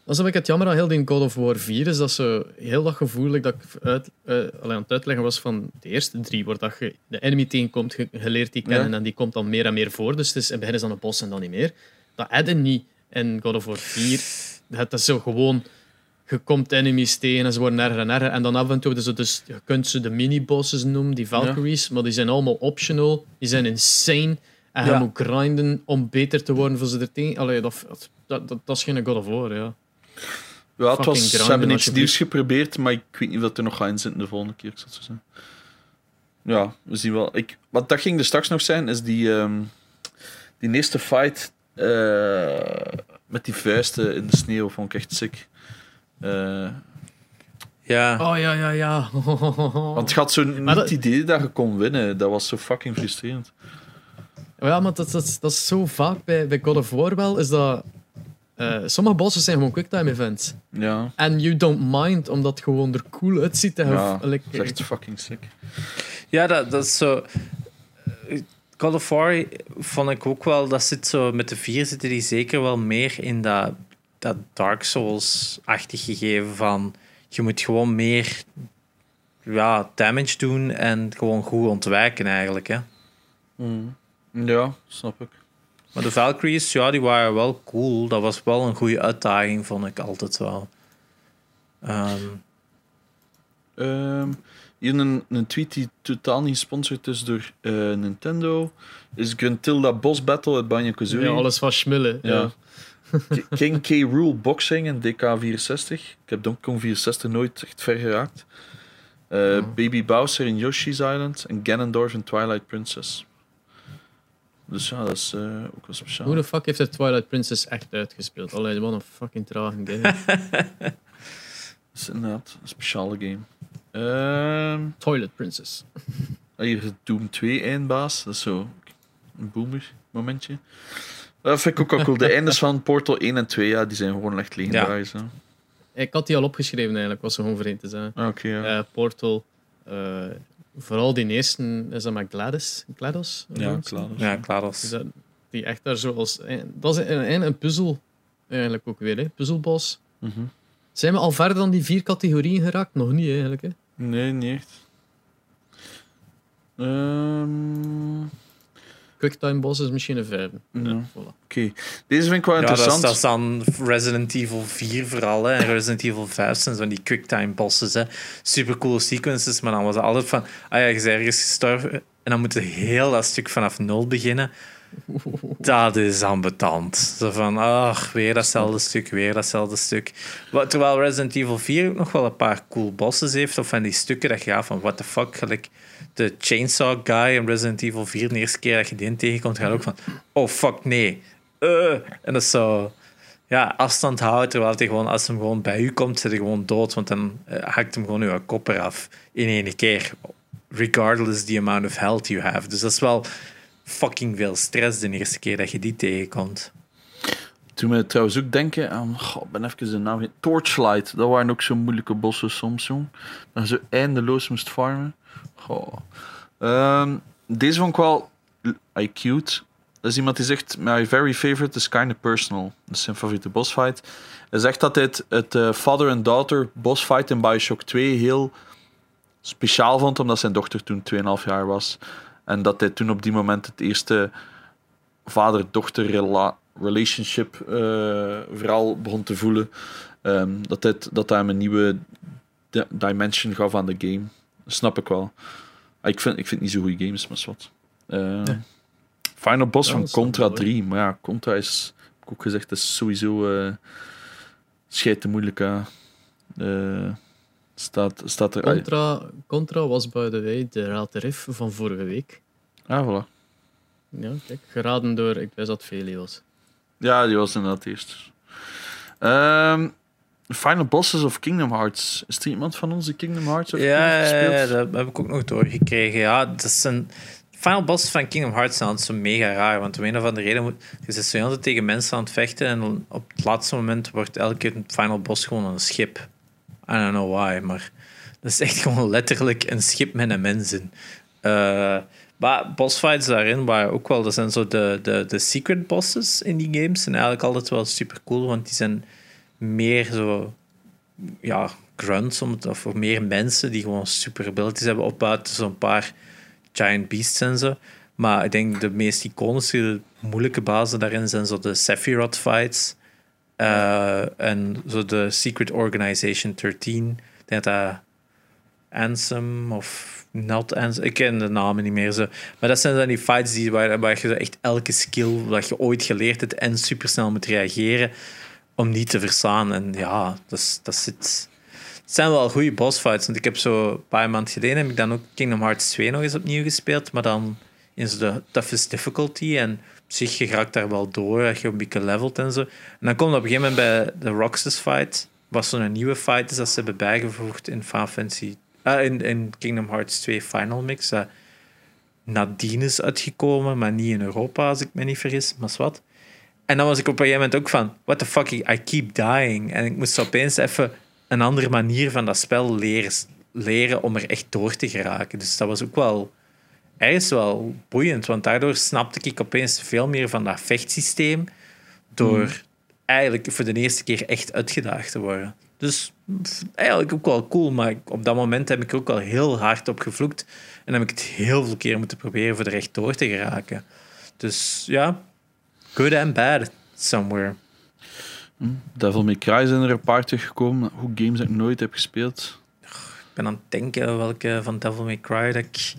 Dat is ik het jammer aan heel die God of War 4 is dat ze heel dat gevoelig dat ik uit, eh, allee, aan het uitleggen was van de eerste drie, waar dat je de enemy tegenkomt, je, je leert die kennen Ja. en die komt dan meer en meer voor. Dus het is, in het begin is dan een bos en dan niet meer. Dat hadden niet in God of War 4. Het is zo gewoon, je komt enemies tegen en ze worden erger en erger. En dan af en toe, dus, dus je kunt ze de mini-bosses noemen, die Valkyries, maar die zijn allemaal optional. Die zijn insane. En je moet grinden om beter te worden voor ze er tegen. Allee, dat, dat, dat, dat is geen God of War, ja. Ja, het was, ze hebben iets nieuws geprobeerd, maar ik weet niet wat er nog gaat in zitten de volgende keer. Ik zo zeggen. Ja, we zien wel. Ik, wat dat ging er straks nog zijn, is die, ehm, die eerste fight eh, met die vuisten in de sneeuw, vond ik echt sick. Eh, Ja. Oh ja, ja, ja. want je had zo niet dat- het idee dat je kon winnen. Dat was zo fucking frustrerend. Ja, maar dat, dat, dat is zo vaak bij, bij God of War wel, is dat... eh, sommige bossen zijn gewoon quicktime events. Ja, En you don't mind, omdat het gewoon er cool uitziet. En ja like, dat is echt fucking sick. Ja, dat, dat is zo. eh, God of War vond ik ook wel, dat zit zo, met de vier zitten die zeker wel meer in dat, dat Dark Souls-achtig gegeven van je moet gewoon meer ja, damage doen en gewoon goed ontwijken eigenlijk. Hè. Mm. Ja, snap ik. Maar de Valkyries, ja, die waren wel cool. Dat was wel een goede uitdaging, vond ik altijd wel. Ehm, Ehm, hier een, een tweet die totaal niet gesponsord is door eh, Nintendo. Is Gruntilda Boss Battle uit Banjo-Kazooie. ja, alles van schmillen. Ja. Ja. King K. Rule Boxing en DK64. Ik heb Donkey Kong 64 nooit echt ver geraakt. Eh, Oh. Baby Bowser in Yoshi's Island. En Ganondorf in Twilight Princess. Dus ja, dat is eh, ook wel speciaal. Hoe de fuck heeft de Twilight Princess echt uitgespeeld? Allee, wat een fucking trage game. Dat is inderdaad een speciale game. Ehm, Toilet Princess. hier Doom 2 eindbaas. Dat is zo een boomer momentje. Dat vind ik ook wel cool. De eindes van Portal 1 en 2, ja, die zijn gewoon echt legendarisch. hè. Ik had die al opgeschreven eigenlijk, was er gewoon één te zijn. Ah, Oké, ja. Eh, Portal. eh, vooral die eerste, is dat met Gladys? GLaDOS? Ja, klaar. ja, dat, die echt daar zo als... Dat is een, een, een puzzel eigenlijk ook weer, hè? Puzzelbos. Mhm. Zijn we al verder dan die vier categorieën geraakt? Nog niet eigenlijk, hè? Nee, niet echt. Ehm, Quicktime Boss is misschien een vijfde. Ja. Ja, voilà. Oké, deze vind ik wel Ja, dat is, interessant. dat is dan Resident Evil 4 vooral. Hè. En Resident Evil 5 zijn zo die quicktime bosses. Hè. Super coole sequences, maar dan was het altijd van... Ah ja, je is ergens gestorven. En dan moet je heel dat stuk vanaf nul beginnen. Dat is ambetant. Zo van, ach, weer datzelfde stuk, weer datzelfde stuk. Terwijl Resident Evil 4 ook nog wel een paar cool bosses heeft. Of van die stukken dat je gaat van, what the fuck. Gelijk de Chainsaw Guy in Resident Evil 4, de eerste keer dat je die tegenkomt, ga je ook van, oh fuck, nee. Eh. En dat is zo... Ja, afstand houden, terwijl hij gewoon, als hem gewoon bij u komt, zit hij gewoon dood. Want dan eh, hakt hem gewoon uw kop eraf in één keer. Regardless the amount of health you have. Dus dat is wel fucking veel stress de eerste keer dat je die tegenkomt. Toen me trouwens ook denken aan... Ik ben even de naam... Torchlight. Dat waren ook zo moeilijke bossen soms, jong. Dat je zo eindeloos moest farmen. Goh. Ehm, deze vond ik wel... I cute. Dat is iemand die zegt... My very favorite is kind of personal. Dat is zijn favoriete bossfight. Hij zegt dat het, het eh, father and daughter bossfight in Bioshock 2 heel speciaal vond, omdat zijn dochter toen 2,5 jaar was. En dat hij toen op die moment het eerste vader-dochter rela- relationship eh, vooral begon te voelen. Ehm, dat, dit, dat hij hem een nieuwe di- dimension gaf aan de game. Dat snap ik wel. Ah, Ik vind, ik vind niet zo goede games, maar wat. Eh, Final boss Ja, van Contra wel, hè. 3. Maar ja, Contra is, heb ik ook gezegd, is sowieso uh, schijt te moeilijk. hè. Staat, staat er... Contra, Contra was, by the way, de Raad de Riff van vorige week. Ah, voilà. Ja, kijk, geraden door, ik wist dat Velios. Ja, die was inderdaad eerst. Ehm, Final Bosses of Kingdom Hearts. Is er iemand van ons die Kingdom Hearts heeft Ja, gespeeld? ja, dat heb ik ook nog doorgekregen. Ja, dat een... Final boss van Kingdom Hearts zijn altijd zo mega raar. Want om een of andere reden moet je zit zo tegen mensen aan het vechten. En op het laatste moment wordt elke keer een final boss gewoon een schip. I don't know why, maar dat is echt gewoon letterlijk een schip met een mens in. Uh, maar bossfights daarin waren ook wel, dat zijn zo de, de, de secret bosses in die games. zijn eigenlijk altijd wel super cool, want die zijn meer zo, ja, grunts, of meer mensen die gewoon super abilities hebben, op buiten zo'n paar giant beasts en zo. Maar ik denk de meest iconische, moeilijke bazen daarin zijn zo de Sephiroth fights. Uh, en zo de Secret Organization 13. Ik denk dat Ansem of Not Ansem, ik ken de namen niet meer zo. Maar dat zijn dan die fights die, waar, waar je echt elke skill dat je ooit geleerd hebt en supersnel moet reageren om niet te verslaan. En ja, dat, dat zit... Het zijn wel goede bossfights. Want ik heb zo een paar maanden geleden heb ik dan ook Kingdom Hearts 2 nog eens opnieuw gespeeld. Maar dan in de toughest difficulty. En zich, je raakt daar wel door. Je een beetje levelt en zo. En dan komt op een gegeven moment bij de Roxas fight. Wat zo'n nieuwe fight is dat ze hebben bijgevoegd in Final Fantasy... Uh, in, in Kingdom Hearts 2 Final Mix. Dat nadien is uitgekomen, maar niet in Europa, als ik me niet vergis. Maar wat. En dan was ik op een gegeven moment ook van... What the fuck, I keep dying. En ik moest opeens even een andere manier van dat spel leren, leren om er echt door te geraken. Dus dat was ook wel ergens wel boeiend, want daardoor snapte ik opeens veel meer van dat vechtsysteem door hmm. eigenlijk voor de eerste keer echt uitgedaagd te worden. Dus eigenlijk ook wel cool, maar op dat moment heb ik er ook wel heel hard op gevloekt en heb ik het heel veel keer moeten proberen voor er echt door te geraken. Dus ja, good and bad somewhere. Hmm. Devil May Cry zijn er een paar teruggekomen. Hoe games ik nooit heb gespeeld. Ik ben aan het denken welke van Devil May Cry dat ik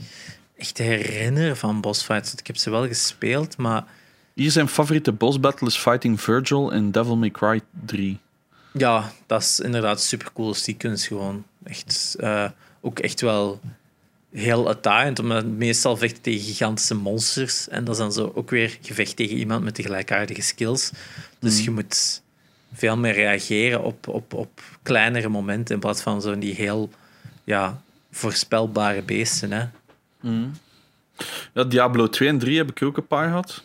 echt herinner van bossfights. Ik heb ze wel gespeeld, maar... Hier zijn favoriete boss battle is Fighting Virgil in Devil May Cry 3. Ja, dat is inderdaad super cool sequence gewoon. Echt, uh, ook echt wel heel uitdagend, omdat meestal vechten tegen gigantische monsters. En dat is dan zo ook weer gevecht tegen iemand met de gelijkaardige skills. Dus mm. je moet veel meer reageren op, op, op kleinere momenten in plaats van zo'n die heel ja, voorspelbare beesten. Hè. Mm. Ja, Diablo 2 en 3 heb ik ook een paar gehad.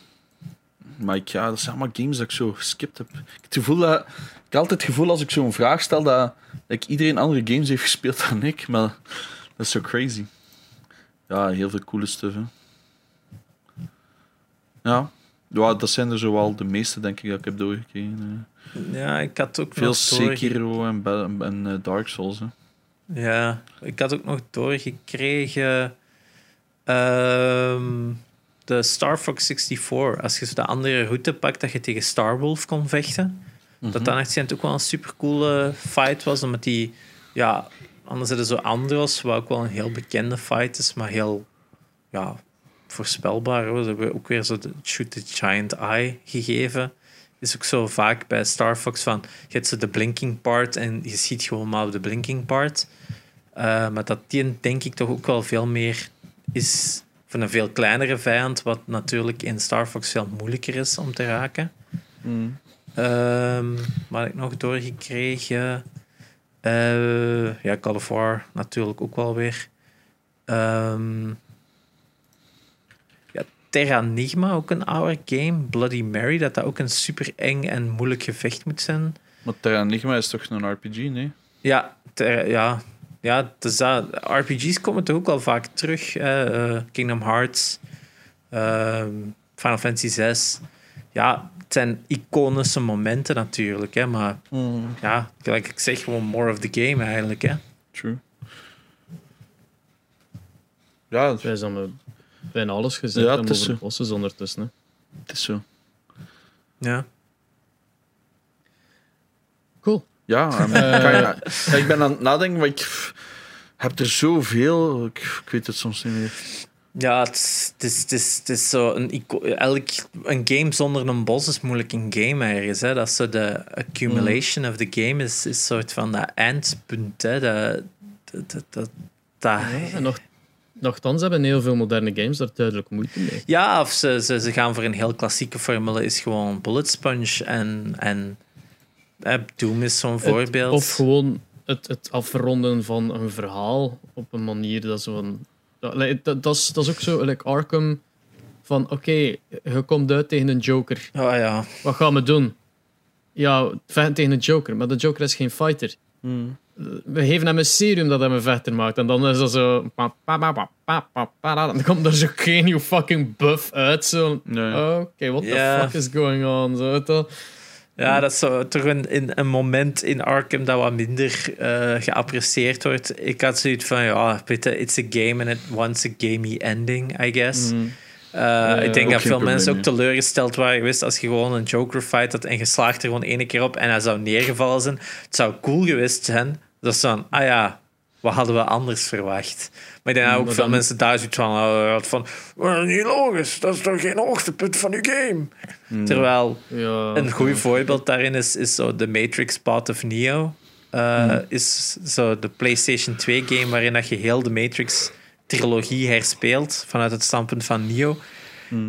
Maar ik, ja, dat zijn allemaal games dat ik zo geskipt heb. Ik heb het gevoel dat... Ik altijd het gevoel als ik zo'n vraag stel dat, ik iedereen andere games heeft gespeeld dan ik. Maar dat is zo crazy. Ja, heel veel coole stuff. Hè. Ja. ja, dat zijn er zowel de meeste, denk ik, dat ik heb doorgekregen. Ja, ik had ook Veel Sekiro en, en uh, Dark Souls. Hè. Ja, ik had ook nog doorgekregen Um, de Star Fox 64. Als je zo de andere route pakt, dat je tegen Starwolf kon vechten. Dat mhm. dan echt ook wel een supercoole fight was. Omdat die, ja, anders hadden zo Andros, wat ook wel een heel bekende fight is, maar heel, ja, voorspelbaar. Ze hebben ook weer zo de Shoot the Giant Eye gegeven. Is ook zo vaak bij Star Fox van, je hebt zo de blinking part en je ziet gewoon maar op de blinking part. Uh, maar dat die denk ik toch ook wel veel meer is van een veel kleinere vijand, wat natuurlijk in Star Fox veel moeilijker is om te raken. Mm. Um, wat ik nog doorgekregen. Uh, ja, Call of War natuurlijk ook wel weer. Um, ja, Terranigma, ook een oude game. Bloody Mary, dat dat ook een super eng en moeilijk gevecht moet zijn. Maar Terranigma is toch een RPG, nee? Ja, ter, ja ja, dus dat, RPG's komen toch ook wel vaak terug. Uh, Kingdom Hearts, uh, Final Fantasy 6. Ja, het zijn iconische momenten natuurlijk, hè, maar mm. ja, gelijk ik zeg, gewoon more of the game eigenlijk. Hè. True. Ja, wij zijn bijna alles gezegd ja, over de bosses ondertussen. Hè. Het is zo. Ja. Cool. Ja, uh, ik ben aan het nadenken, maar ik heb er zoveel. Ik, ik weet het soms niet meer. Ja, het is, het is, het is, het is zo een, elk, een game zonder een bos is moeilijk een game ergens. Hè. Dat is zo de accumulation of the game is, is soort van dat eindpunt. Hè. Dat, dat, dat, dat, dat en nog, nogthans hebben heel veel moderne games daar duidelijk moeite mee. Ja, of ze, ze, ze gaan voor een heel klassieke formule, is gewoon bullet sponge en, en Doom is zo'n voorbeeld. Of gewoon het, het afronden van een verhaal op een manier dat zo Dat, dat, dat, is, dat is ook zo, like Arkham. Van oké, je komt uit tegen een Joker. Oh ja. Wat gaan we doen? Ja, vechten tegen een Joker, maar de Joker is geen fighter. Mm. We geven hem een serum dat hem een vechter maakt. En dan is dat zo... pa, pa, pa, pa, pa, pa, pa, Dan komt er zo geen nieuw fucking buff uit. Zo. Nee. Oké, what the fuck is going on? Zo. Ja, dat is zo, toch een, in, een moment in Arkham dat wat minder eh, geapprecieerd wordt. Ik had zoiets van, ja, it's a game and it wants a gamey ending, I guess. Mm. Uh, ja, ik denk dat veel mensen ook teleurgesteld waren geweest als je gewoon een Joker fight had en je slaagt er gewoon één keer op en hij zou neergevallen zijn. Het zou cool geweest zijn. Dat is dan, ah ja, wat hadden we anders verwacht? Maar ik denk dat ook maar veel dan- mensen daar zoiets van van, "Wel, niet logisch, dat is toch geen hoogtepunt van uw game? Terwijl Ja, een goed ja. voorbeeld daarin is, is zo The Matrix Path of Neo. Uh, Is zo de PlayStation 2 game waarin dat je heel de Matrix trilogie herspeelt vanuit het standpunt van Neo.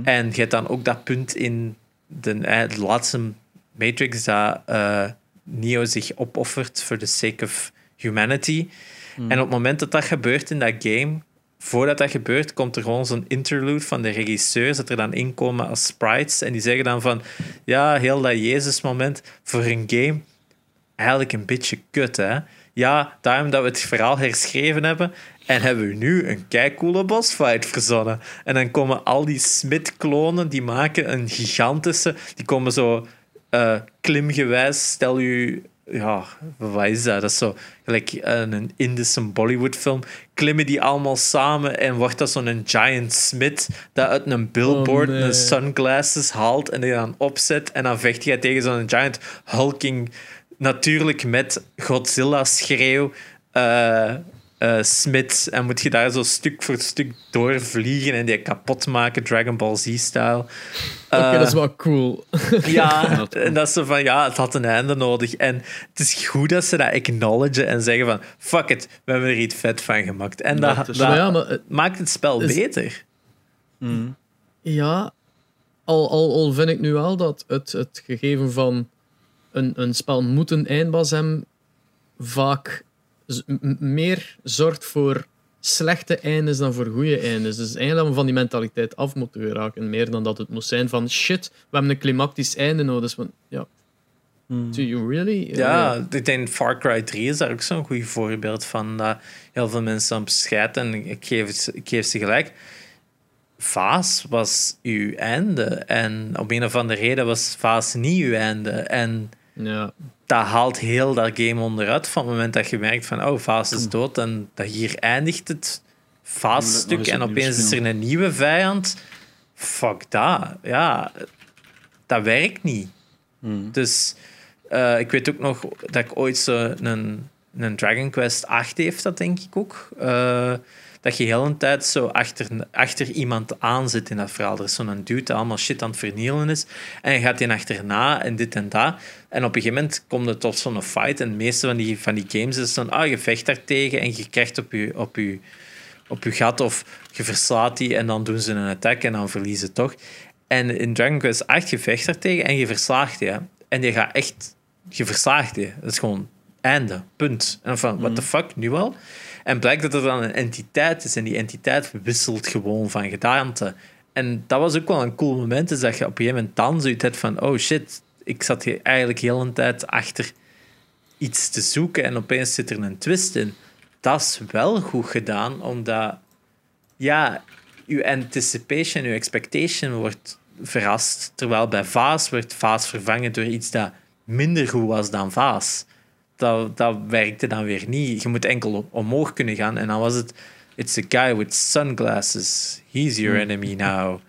En je hebt dan ook dat punt in de, eh, de laatste Matrix dat eh, Neo zich opoffert voor the sake of humanity. En op het moment dat dat gebeurt in dat game, voordat dat gebeurt, komt er gewoon zo'n interlude van de regisseurs dat er dan inkomen als sprites. En die zeggen dan van, ja, heel dat Jezus-moment voor een game, eigenlijk een beetje kut, hè. Ja, daarom dat we het verhaal herschreven hebben en hebben we nu een keicoole bossfight verzonnen. En dan komen al die Smith-klonen, die maken een gigantische... Die komen zo eh, klimgewijs, stel u... Ja, wat is dat? Dat is zo gelijk een Indische Bollywood-film. Klimmen die allemaal samen en wordt dat zo'n giant Smith dat uit een billboard Oh, nee. een sunglasses haalt en die dan opzet. En dan vecht hij tegen zo'n giant hulking natuurlijk met Godzilla-schreeuw. eh eh Smith. En moet je daar zo stuk voor stuk doorvliegen en die kapot maken, Dragon Ball Z-style. Oké, Eh, dat is wel cool. ja, dat en dat is zo van, ja, het had een einde nodig. En het is goed dat ze dat acknowledgen en zeggen van, fuck it, we hebben er iets vet van gemaakt. En dat, Dat is- dat Maar ja, maar het- maakt het spel is- beter. Mm. Ja, al, al, al vind ik nu wel dat het, het gegeven van een, een spel moet een eindbaas hebben vaak meer zorgt voor slechte eindes dan voor goede eindes. Dus eigenlijk dat we van die mentaliteit af moeten geraken. Meer dan dat het moet zijn van shit, we hebben een klimactisch einde nodig. Dus van, ja, do you really? Ja, ik denk Far Cry 3 is daar ook zo'n goed voorbeeld van. Dat heel veel mensen aan bescheiden en ik geef, ze- ik geef ze gelijk. Vaas was uw einde. En om een of andere reden was Vaas niet uw einde. En ja. dat haalt heel dat game onderuit van het moment dat je merkt van oh, Vaas is dood en dat hier eindigt het Vaas-stuk en opeens is er een nieuwe vijand. Fuck dat. Ja, dat werkt niet. Mm. Dus eh, ik weet ook nog dat ik ooit zo een, een Dragon Quest 8 heeft, dat denk ik ook. Eh, dat je heel een tijd zo achter, achter iemand aan zit in dat verhaal. Er is zo'n dude die allemaal shit aan het vernielen is. En je gaat die achterna en dit en dat. En op een gegeven moment komt het tot zo'n fight. En de meeste van die, van die games is dan, ah, je vecht daar tegen en je krijgt op je, op je, op je gat of je verslaat die en dan doen ze een attack en dan verliezen ze toch. En in Dragon Quest 8 je vecht daar tegen en je verslaagt die. hè. En je gaat echt, je verslaagt die. Dat is gewoon einde, punt. En van, what the fuck, nu al? En blijkt dat er dan een entiteit is en die entiteit wisselt gewoon van gedaante. En dat was ook wel een cool moment, is dat je op een gegeven moment dan zoiets hebt van, oh shit, ik zat hier eigenlijk heel een tijd achter iets te zoeken en opeens zit er een twist in. Dat is wel goed gedaan, omdat ja, uw anticipation, uw expectation wordt verrast. Terwijl bij Vaas werd Vaas vervangen door iets dat minder goed was dan Vaas. Dat, dat werkte dan weer niet. Je moet enkel omhoog kunnen gaan en dan was het... It's a guy with sunglasses. He's your enemy now.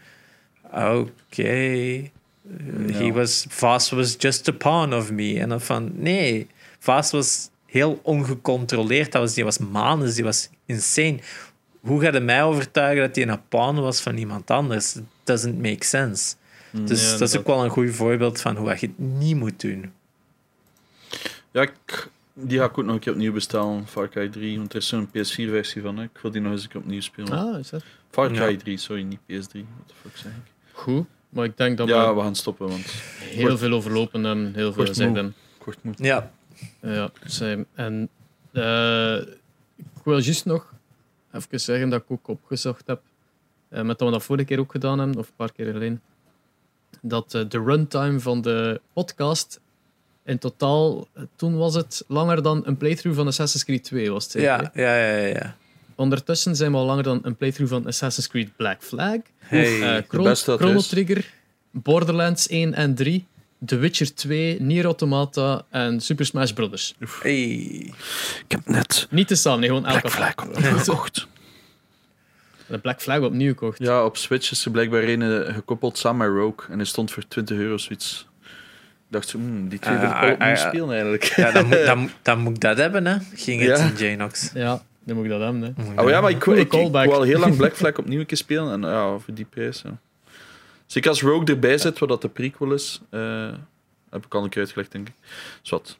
Oké. He was, Vaas was just a pawn of me. En dan van, nee. Vaas was heel ongecontroleerd. Dat was, die was manus, die was insane. Hoe gaat het mij overtuigen dat hij een pawn was van iemand anders? It doesn't make sense. Dus Ja, dat is ook wel een goed voorbeeld van hoe je het niet moet doen. Ja, ik, die ga ik ook nog een keer opnieuw bestellen, Far Cry 3. Want er is zo'n PS4-versie van. Hè. Ik wil die nog eens een keer opnieuw spelen. Ah, is dat Far Cry Ja. 3, sorry, niet PS3. What the fuck zeg ik? goed? Maar ik denk dat Ja, we we gaan stoppen, want heel Kort- veel overlopen en heel veel gezegd moe. hebben. kort moet. Ja, Ja, same. En eh, ik wil juist nog even zeggen dat ik ook opgezocht heb, eh, met dat we dat vorige keer ook gedaan hebben, of een paar keer alleen, dat eh, de runtime van de podcast in totaal, toen was het langer dan een playthrough van Assassin's Creed 2, was het zeker, Ja, hè? ja, ja, ja, ja. Ondertussen zijn we al langer dan een playthrough van Assassin's Creed Black Flag, Hey. eh, Chron- Chrono. Trigger, Borderlands 1 en 3, The Witcher 2, Nier Automata en Super Smash Bros. hey. Ik heb net Niet te samen, nee, gewoon elke Black Flag opnieuw gekocht. De Black Flag opnieuw gekocht. Ja, op Switch is er blijkbaar een eh, gekoppeld samen met Rogue. En hij stond voor 20 euro zoiets. Ik dacht zo, hmm, die twee Ah, wil ik wel ah, opnieuw ah, spelen eigenlijk. Ja, dan moet, dan, dan moet ik dat hebben, hè. Ging het Ja. in Janox. Ja, dan moet ik dat hebben. Hè. Oh ja, maar ik, ik, ik, al heel lang Black Flag opnieuw een keer spelen. En ja, voor die prijs, ja. Zeker als Rogue erbij zit, wat dat de prequel is, eh, heb ik al een keer uitgelegd, denk ik. Zwat.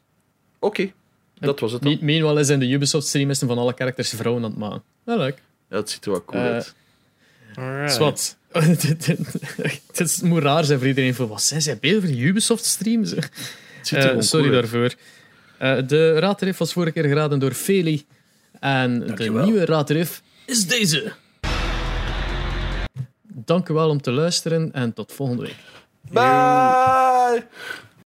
Oké, dat was het dan. Me- Meanwhile is in de Ubisoft stream is hem van alle characters vrouwen aan het maken. Wel leuk. Ja, het ziet er wel cool Eh, uit. Zwat. Het is- moet raar zijn voor iedereen. Voor, wat zijn zij bezig voor Ubisoft streams? Het ziet er Eh, sorry cool uit. daarvoor. Eh, de raadrif was vorige keer geraden door Feli. En de nieuwe raadrif is deze. Dank u wel om te luisteren en tot volgende week. Bye!